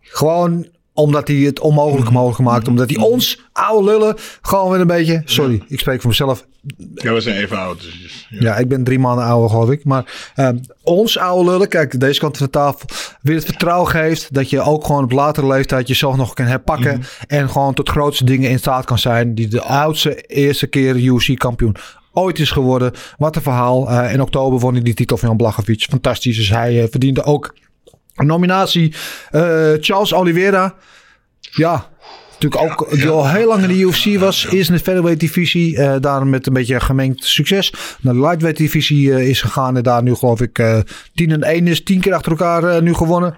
Gewoon omdat hij het onmogelijk mogelijk gemaakt. Omdat hij ons, oude lullen, gewoon weer een beetje... Sorry, ik spreek voor mezelf. Ja, we zijn even oud. Dus, ja. ja. ik ben drie maanden ouder, geloof ik. Maar uh, ons, oude lullen, kijk, deze kant van de tafel... weer het vertrouwen geeft dat je ook gewoon op latere leeftijd... jezelf nog kan herpakken. Mm. En gewoon tot grootste dingen in staat kan zijn. Die de oudste eerste keer UC-kampioen ooit is geworden. Wat een verhaal. Uh, in oktober won hij die titel van Jan Blachowicz. Fantastisch. Dus hij uh, verdiende ook nominatie. Uh, Charles Oliveira. Ja, natuurlijk ook die al heel lang in de UFC was. Eerst in de featherweight divisie. Uh, daar met een beetje gemengd succes. Naar de lightweight divisie uh, is gegaan. En daar nu geloof ik uh, 10 en 1 is. 10 keer achter elkaar nu gewonnen.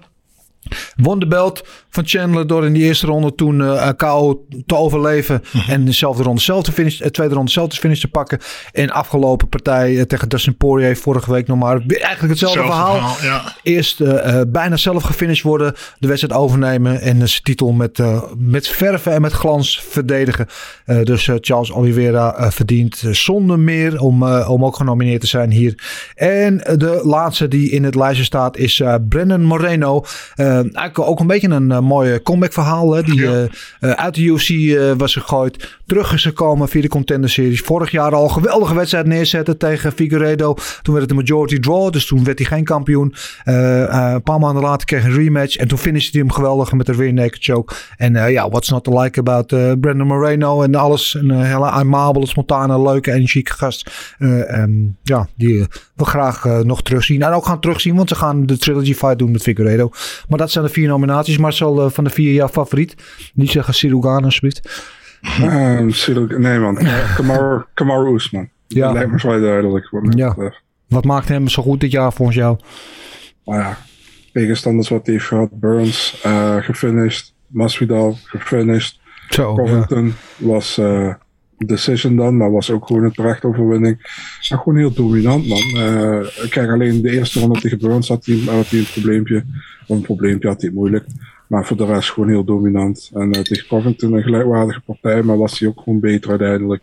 Won de belt van Chandler door in die eerste ronde toen uh, KO te overleven. En dezelfde ronde zelf te finish, uh, tweede ronde zelf te finish te pakken. En afgelopen partij uh, tegen Dustin Poirier vorige week nog maar. Eigenlijk hetzelfde Zelfde verhaal. verhaal, ja. Eerst bijna zelf gefinished worden. De wedstrijd overnemen. En zijn titel met, met verven en met glans verdedigen. dus Charles Oliveira verdient zonder meer om, om ook genomineerd te zijn hier. En de laatste die in het lijstje staat is Brennan Moreno. Eigenlijk ook een beetje een uh, mooie comeback verhaal. Hè, die uit de UFC was gegooid. Terug is gekomen via de Contender Series. Vorig jaar al een geweldige wedstrijd neerzetten tegen Figueredo. Toen werd het een majority draw. Dus toen werd hij geen kampioen. een paar maanden later kreeg hij een rematch. En toen finishte hij hem geweldig met een rear naked choke. En ja, what's not to like about Brandon Moreno en alles. Een hele amabele, spontane, leuke, energieke gast. Um, ja, die we graag nog terugzien. En ook gaan terugzien, want ze gaan de trilogy fight doen met Figueredo. Maar dat zijn de vier nominaties. Marcel, uh, van de vier jouw favoriet? Niet zeggen Sirugan, alsjeblieft. Cyril, nee man, Kamaru, Kamaru Usman. Ja. Lijkt me vrij duidelijk. Wat, ja. wat maakt hem zo goed dit jaar volgens jou? Nou ja, tegenstanders wat hij heeft gehad. Burns, uh, gefinished. Masvidal, gefinished. Zo, Covington ja. was uh, decision dan, maar was ook gewoon een terechte overwinning. En gewoon heel dominant, man. Uh, kijk, alleen de eerste ronde tegen Burns had hij, had hij een probleempje. Of een probleempje had hij moeilijk. Maar voor de rest gewoon heel dominant. En uh, tegen Covington een gelijkwaardige partij, maar was hij ook gewoon beter uiteindelijk.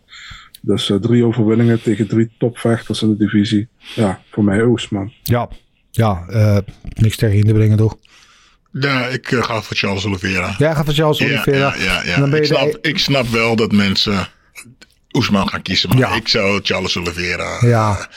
Dus uh, drie overwinningen tegen drie topvechters in de divisie. Ja, voor mij Oosman. Ja, ja uh, niks tegen in te brengen toch? Ja, ik uh, ga voor Charles Oliveira. Ja, ga voor Charles ja, Oliveira. Ja, ja, ja. Dan ben je ik, snap, de... ik snap wel dat mensen Oesman gaan kiezen, maar Ja. ik zou Charles Oliveira Ja.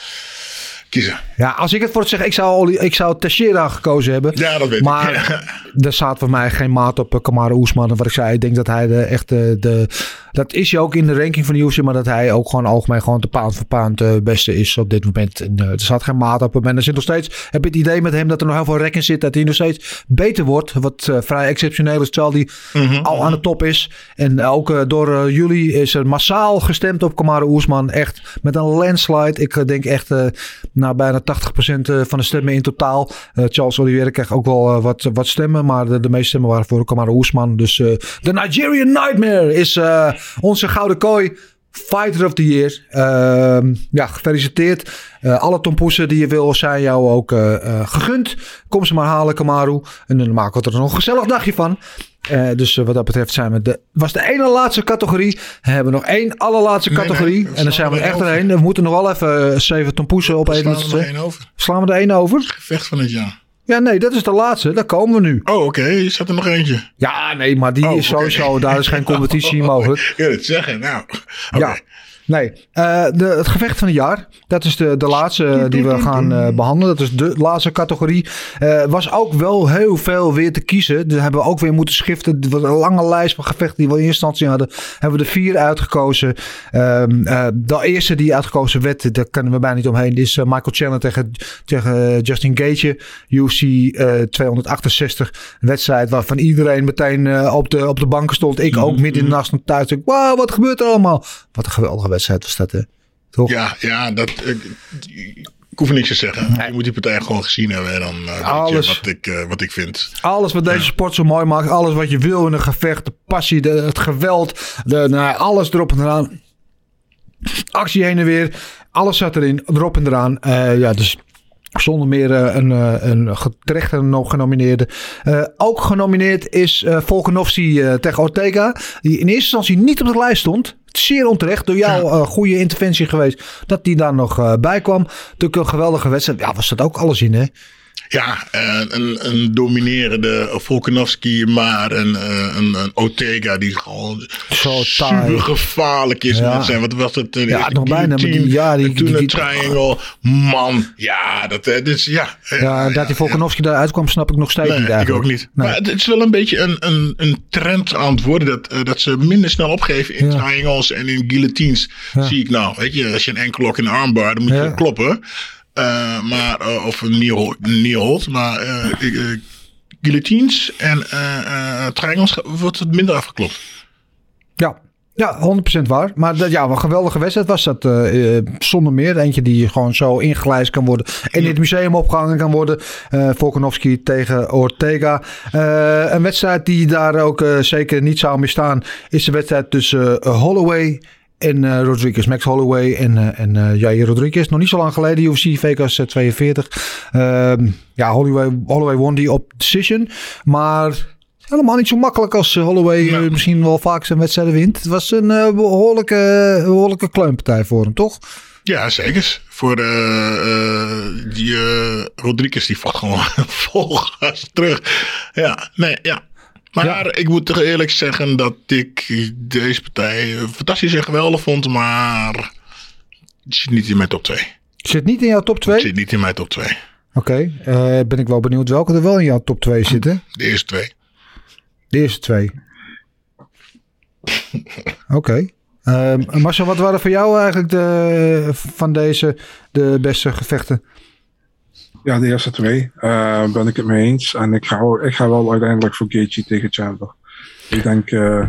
Kiezen. Ja, als ik het voor het zeggen, ik zou, ik zou Teixeira gekozen hebben. Ja, dat weet maar ik. er staat voor mij geen maat op uh, Kamaru Oesman. Wat ik zei, ik denk dat hij de echte... De, dat is hij ook in de ranking van de UFC. Maar dat hij ook gewoon algemeen gewoon de pound voor pound uh, beste is op dit moment. En, uh, er staat geen maat op hem. En er zit nog steeds... Heb je het idee met hem dat er nog heel veel rek in zit. Dat hij nog steeds beter wordt. Wat uh, vrij exceptioneel is. Terwijl hij Mhm. al aan de top is. En ook uh, door jullie is er massaal gestemd op Kamaru Oesman. Echt met een landslide. Ik denk echt nou, bijna 80% uh, van de stemmen in totaal. Uh, Charles Oliveira kreeg ook wel uh, wat, wat stemmen. Maar de, meeste stemmen waren voor Kamaru Oesman. Dus de Nigerian Nightmare is onze gouden kooi. Fighter of the Year. Uh, ja, gefeliciteerd. Uh, alle tompoesen die je wil zijn jou ook gegund. Kom ze maar halen, Kamaru. En dan maken we er nog een gezellig dagje van. Uh, dus uh, wat dat betreft zijn we de, was de ene laatste categorie. We hebben nog één allerlaatste Nee, categorie. nee, en dan zijn we er echt erheen. We moeten nog wel even uh, zeven tompoesen opeten. Slaan we er één over. Slaan we er één over? Gevecht van het jaar. Ja, nee, dat is de laatste. Daar komen we nu. Oh, oké. Okay. Er zat er nog eentje. Ja, nee, maar die Oh, is sowieso... Daar is geen competitie mogelijk. Ja, dat zeggen. Nou, oké. Ja. Nee, uh, de, het gevecht van het jaar. Dat is de, de laatste die we gaan uh, behandelen. Dat is de laatste categorie. Uh, was ook wel heel veel weer te kiezen. Dus hebben we ook weer moeten schiften. Het was een lange lijst van gevechten die we in instantie hadden. Hebben we er vier uitgekozen. Um, de eerste die uitgekozen werd, daar kunnen we bijna niet omheen. Is Michael Chandler tegen, tegen Justin Gage. UFC 268. Een wedstrijd waarvan iedereen meteen op, de, op de banken stond. Ik ook midden in de nacht thuis. Wow, wat gebeurt er allemaal? Wat een geweldige wedstrijd was dat, hè? Toch? Ja, ja dat, ik, ik hoef niks te zeggen. Nee. Je moet die partij gewoon gezien hebben en dan uh, alles, weet je wat ik, uh, wat ik vind. Alles wat deze ja. sport zo mooi maakt. Alles wat je wil in een gevecht. De passie, de, het geweld. De, nou, alles erop en eraan. Actie heen en weer. Alles zat erin. Erop en eraan. Uh, ja, dus Zonder meer eh, een, eh, een genomineerde. Eh, ook genomineerd is eh Volkanovski tegen Ortega. Die in eerste instantie niet op de lijst stond. Zeer onterecht. Door jouw eh, goede interventie geweest. Dat die daar nog bij kwam. Natuurlijk een geweldige wedstrijd. Ja, was dat ook alles in hè? Ja, eh, een, een dominerende Volkanovski, maar een, eh, een, een Ortega die gewoon Zo super gevaarlijk is. Ja. zijn, wat was het? eh, Ja, nog bijna, maar die- ja, die- en toen die- een triangle. Man, ja, dat dus ja. Ja, dat die Volkanovski daaruit kwam snap ik nog steeds Nee, niet ik eigenlijk. ook niet. Nee. Maar het is wel een beetje een, een, een trend aan het worden. Dat, dat ze minder snel opgeven in Ja. triangles en in guillotines. Ja. Zie ik nou. Weet je, als je een enkelok in een armbar, dan moet Ja. je kloppen. Eh, maar, eh, of een hold, maar eh, guillotines en triangles wordt het minder afgeklopt. Ja. Ja, 100% waar. Maar dat, ja, wat een geweldige wedstrijd was dat zonder meer. Eentje die gewoon zo ingelijst kan worden. En in het museum opgehangen kan worden. Eh Volkanovski tegen Ortega. Een wedstrijd die daar ook zeker niet zou misstaan. Is de wedstrijd tussen Holloway en eh, Rodriguez. Max Holloway en, eh, en eh, Jair Rodriguez. Nog niet zo lang geleden. UFC Vegas eh, 42. Ehm, ja, Holloway, Holloway won die op decision. Maar... Helemaal niet zo makkelijk als Holloway misschien wel vaak zijn wedstrijden wint. Het was een eh, behoorlijke, behoorlijke kleunpartij voor hem, toch? Ja, zeker. Voor die Rodriguez, die valt gewoon vol gas terug. Ja, nee, ja. Maar ik moet toch eerlijk zeggen dat ik deze partij eh, fantastisch en geweldig vond, maar het zit niet in mijn top 2. Zit niet in jouw top 2? Het Oké, zit niet in mijn top 2. eh, ben ik wel benieuwd welke er wel in jouw top 2 zitten. De eerste twee. De eerste twee. Oké. Ehm, Marcel, wat waren voor jou eigenlijk de, van deze de beste gevechten? Ja, de eerste twee eh, ben ik het mee eens. En ik ga, ik ga wel uiteindelijk voor Gaethje tegen Chandler. Ik denk eh,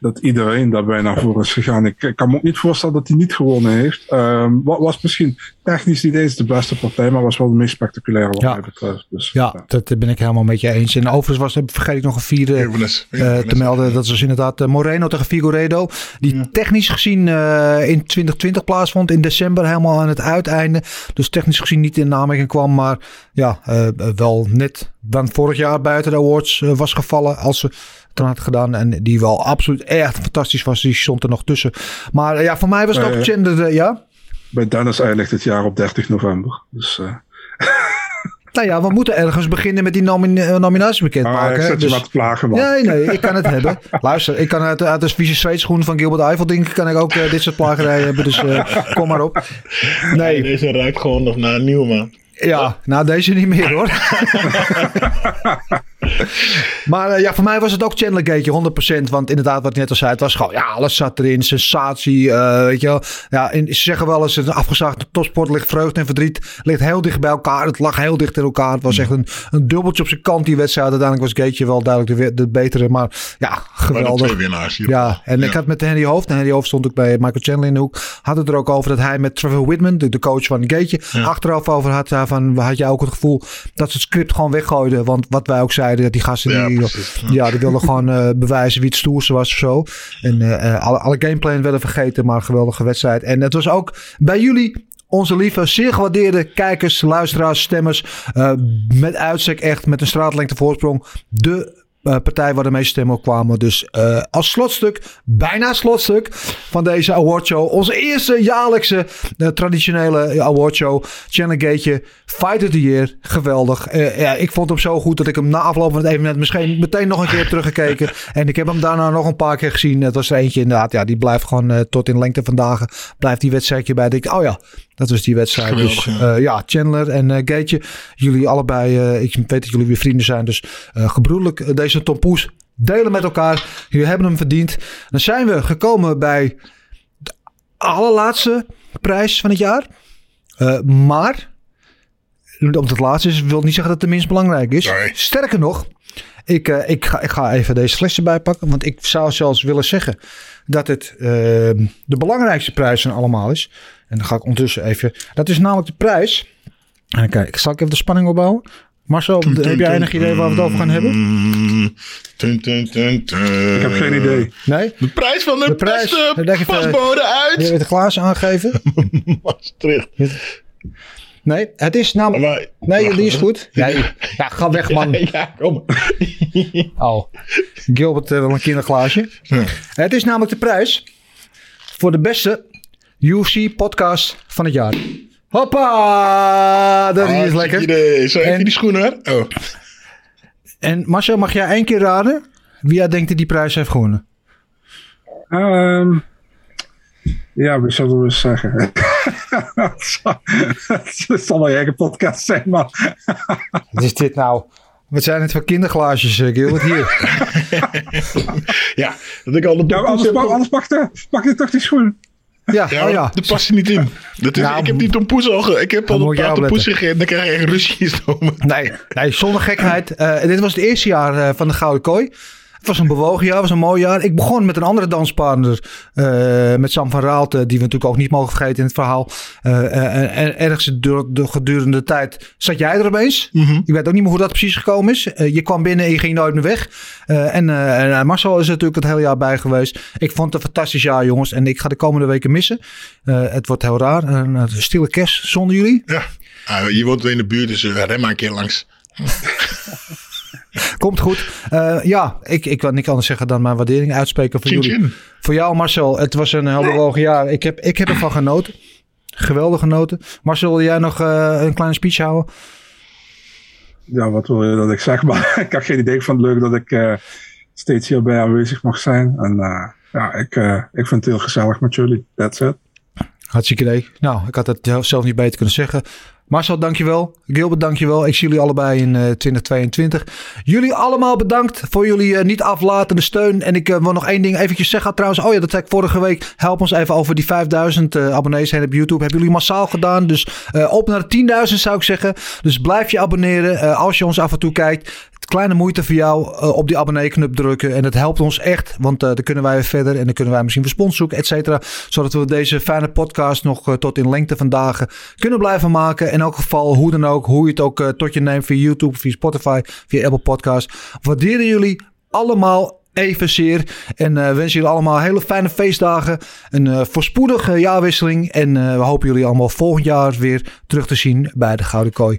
dat iedereen daar bijna voor is gegaan. Ik, ik kan me ook niet voorstellen dat hij niet gewonnen heeft. Ehm, wat was misschien technisch niet eens de beste partij, maar was wel de meest spectaculaire wat Ja. mij betreft. Dus, Ja, dat ben ik helemaal met je eens. En overigens was, vergeet ik nog een vierde Evenes. eh, te melden. Dat was inderdaad eh, Moreno tegen Figueiredo. Die technisch gezien eh, in 2020 plaatsvond. In december helemaal aan het uiteinde. Dus technisch gezien niet in aanmerking kwam. Maar ja, eh, wel net dan vorig jaar buiten de awards was gevallen. Als ze had gedaan. En die wel absoluut echt fantastisch was. Die stond er nog tussen. Maar eh, ja, voor mij was het Eh, ook Chandler. eh, ja? Bij Dennis eindigt het jaar op 30 november. Dus, eh, Nou ja, we moeten ergens beginnen met die nomin eh, nominatie ah, ik zet je Dus- wat plagen, man. Nee, nee, ik kan het hebben. Luister, ik kan uit, uit de vieze zweetschoen van Gilbert Eiffel, denk ik, kan ik ook eh, dit soort plagerijen hebben. Dus eh, kom maar op. Nee, Deze ruikt gewoon nog naar een nieuwe man. ja, nou deze niet meer hoor. maar eh, ja, voor mij was het ook Chandler Gate, 100%. Want inderdaad, wat ik net al zei, het was gewoon, ja, alles zat erin. Sensatie, eh, weet je wel. Ja, en ze zeggen wel eens, een afgezaagde topsport ligt vreugde en verdriet. Ligt heel dicht bij elkaar. Het lag heel dicht in elkaar. Het was echt een, een dubbeltje op zijn kant, die wedstrijd. Uiteindelijk was Gateje wel duidelijk de, de betere. Maar ja, geweldig. twee winnaars hier. Ja, en ik had met Henry Hoofd, en Henry Hoofd stond ook bij Michael Chandler in de hoek, had het er ook over dat hij met Trevor Whitman, de, de coach van Gateje, achteraf over had, eh, van, had jij ook het gevoel dat ze het script gewoon weggooiden. Want wat wij ook zeiden, dat die gasten, Ja, die, precies. ja, die wilden gewoon eh, bewijzen wie het stoerste was of zo. En eh, eh, alle, alle gameplan werden vergeten, maar een geweldige wedstrijd. En het was ook bij jullie onze lieve, zeer gewaardeerde kijkers, luisteraars, stemmers. met uitstek echt met een straatlengte voorsprong. De partij waar de meeste stemmen op kwamen. Dus eh, als slotstuk, bijna slotstuk van deze awardshow. Onze eerste jaarlijkse eh, traditionele awardshow. Chandler Gateje, Fight of the Year. Geweldig. Eh, ja, ik vond hem zo goed dat ik hem na afloop van het evenement misschien meteen nog een keer heb teruggekeken. En ik heb hem daarna nog een paar keer gezien. Het was er eentje inderdaad. Ja, die blijft gewoon eh, tot in lengte van dagen. Blijft die wedstrijdje bij. Denk ik, oh ja, dat was die wedstrijd. Dus ja. eh, ja, Chandler en Gateje. Jullie allebei, eh, ik weet dat jullie weer vrienden zijn. Dus gebroedelijk deze tompoes delen met elkaar. Jullie hebben hem verdiend. Dan zijn we gekomen bij de allerlaatste prijs van het jaar. Maar, omdat het laatste is, wil niet zeggen dat het de minst belangrijk is. Sterker nog, ik, ik, ga, ik ga even deze fles erbij pakken. Want ik zou zelfs willen zeggen dat het eh, de belangrijkste prijs van allemaal is. En dan ga ik ondertussen even... Dat is namelijk de prijs. En kijk, zal ik even de spanning opbouwen? Marcel, heb jij enig idee waar we het over gaan hebben? Tun, tun, tun, tun. Ik heb geen idee. Nee? De prijs van de, De prijs. beste pasbode Wil je uit het glazen aangeven? Maastricht. Nee, het is namelijk... Nee, die is goed. Nee, ja, ga weg, man. Ja, kom. Oh, Gilbert eh, wil een kinderglaasje. Het is namelijk de prijs voor de beste UFC-podcast van het jaar. Hoppa! Dat is lekker. idee. Zo, even En- die schoenen hoor. Oh. En Marcel, mag jij één keer raden wie jij denkt dat die prijs heeft gewonnen? Ehm, ja, we zullen eens zeggen. Het zal wel je eigen podcast zijn, maar Wat is dit nou? Wat zijn het voor kinderglaasjes, eh, Gilbert? Hier. Ja, dat ik al de ja, anders, de, mag je toch die schoen. Ja, Ja, oh ja. dat past er niet in. Dat is, Nou, ik heb die tompoes al Ik heb al een je paar tompoes gegeten. Dan krijg je echt ruzie. Nee, nee, zonder gekheid. Eh, dit was het eerste jaar eh, van de Gouden Kooi. Het was een bewogen jaar, was een mooi jaar. Ik begon met een andere danspartner, eh, met Sam van Raalte, die we natuurlijk ook niet mogen vergeten in het verhaal. Eh, eh, en ergens door de gedurende tijd zat jij er opeens. Ik weet ook niet meer hoe dat precies gekomen is. Je kwam binnen en je ging nooit meer weg. En en Marcel is er natuurlijk het hele jaar bij geweest. Ik vond het een fantastisch jaar, jongens. En ik ga de komende weken missen. Het wordt heel raar. Een een stille kerst zonder jullie. Ja. Ah, je woont weer in de buurt, dus ren maar een keer langs. Komt goed. Eh, ja, ik, ik kan niet anders zeggen dan mijn waardering uitspreken voor Chin jullie. chin. Voor jou, Marcel. Het was een heel bewogen jaar. Ik heb, ik heb ervan genoten. Geweldig genoten. Marcel, wil jij nog eh, een kleine speech houden? Ja, wat wil je dat ik zeg? Maar ik had geen idee. Ik vond het leuk dat ik eh, steeds hierbij aanwezig mag zijn. En ja, ik, ik vind het heel gezellig met jullie. That's it. Hartstikke idee. Nou, ik had het zelf niet beter kunnen zeggen. Marcel, dankjewel. Gilbert, dankjewel. Ik zie jullie allebei in eh, 2022. Jullie allemaal bedankt voor jullie eh, niet aflatende steun. En ik eh, wil nog één ding eventjes zeggen trouwens. Oh ja, dat zei ik vorige week. Help ons even over die 5000 eh, abonnees heen op YouTube. Hebben jullie massaal gedaan. Dus eh, op naar de 10.000 zou ik zeggen. Dus blijf je abonneren eh, als je ons af en toe kijkt. Kleine moeite voor jou eh, op die abonnee-knop drukken. En het helpt ons echt. Want eh, dan kunnen wij verder. En dan kunnen wij misschien respons zoeken, et cetera. Zodat we deze fijne podcast nog eh, tot in lengte van dagen kunnen blijven maken. In elk geval, hoe dan ook. Hoe je het ook tot je neemt via YouTube, via Spotify, via Apple Podcast. Waarderen jullie allemaal evenzeer. En eh wensen jullie allemaal hele fijne feestdagen. Een voorspoedige jaarwisseling. En we hopen jullie allemaal volgend jaar weer terug te zien bij de Gouden Kooi.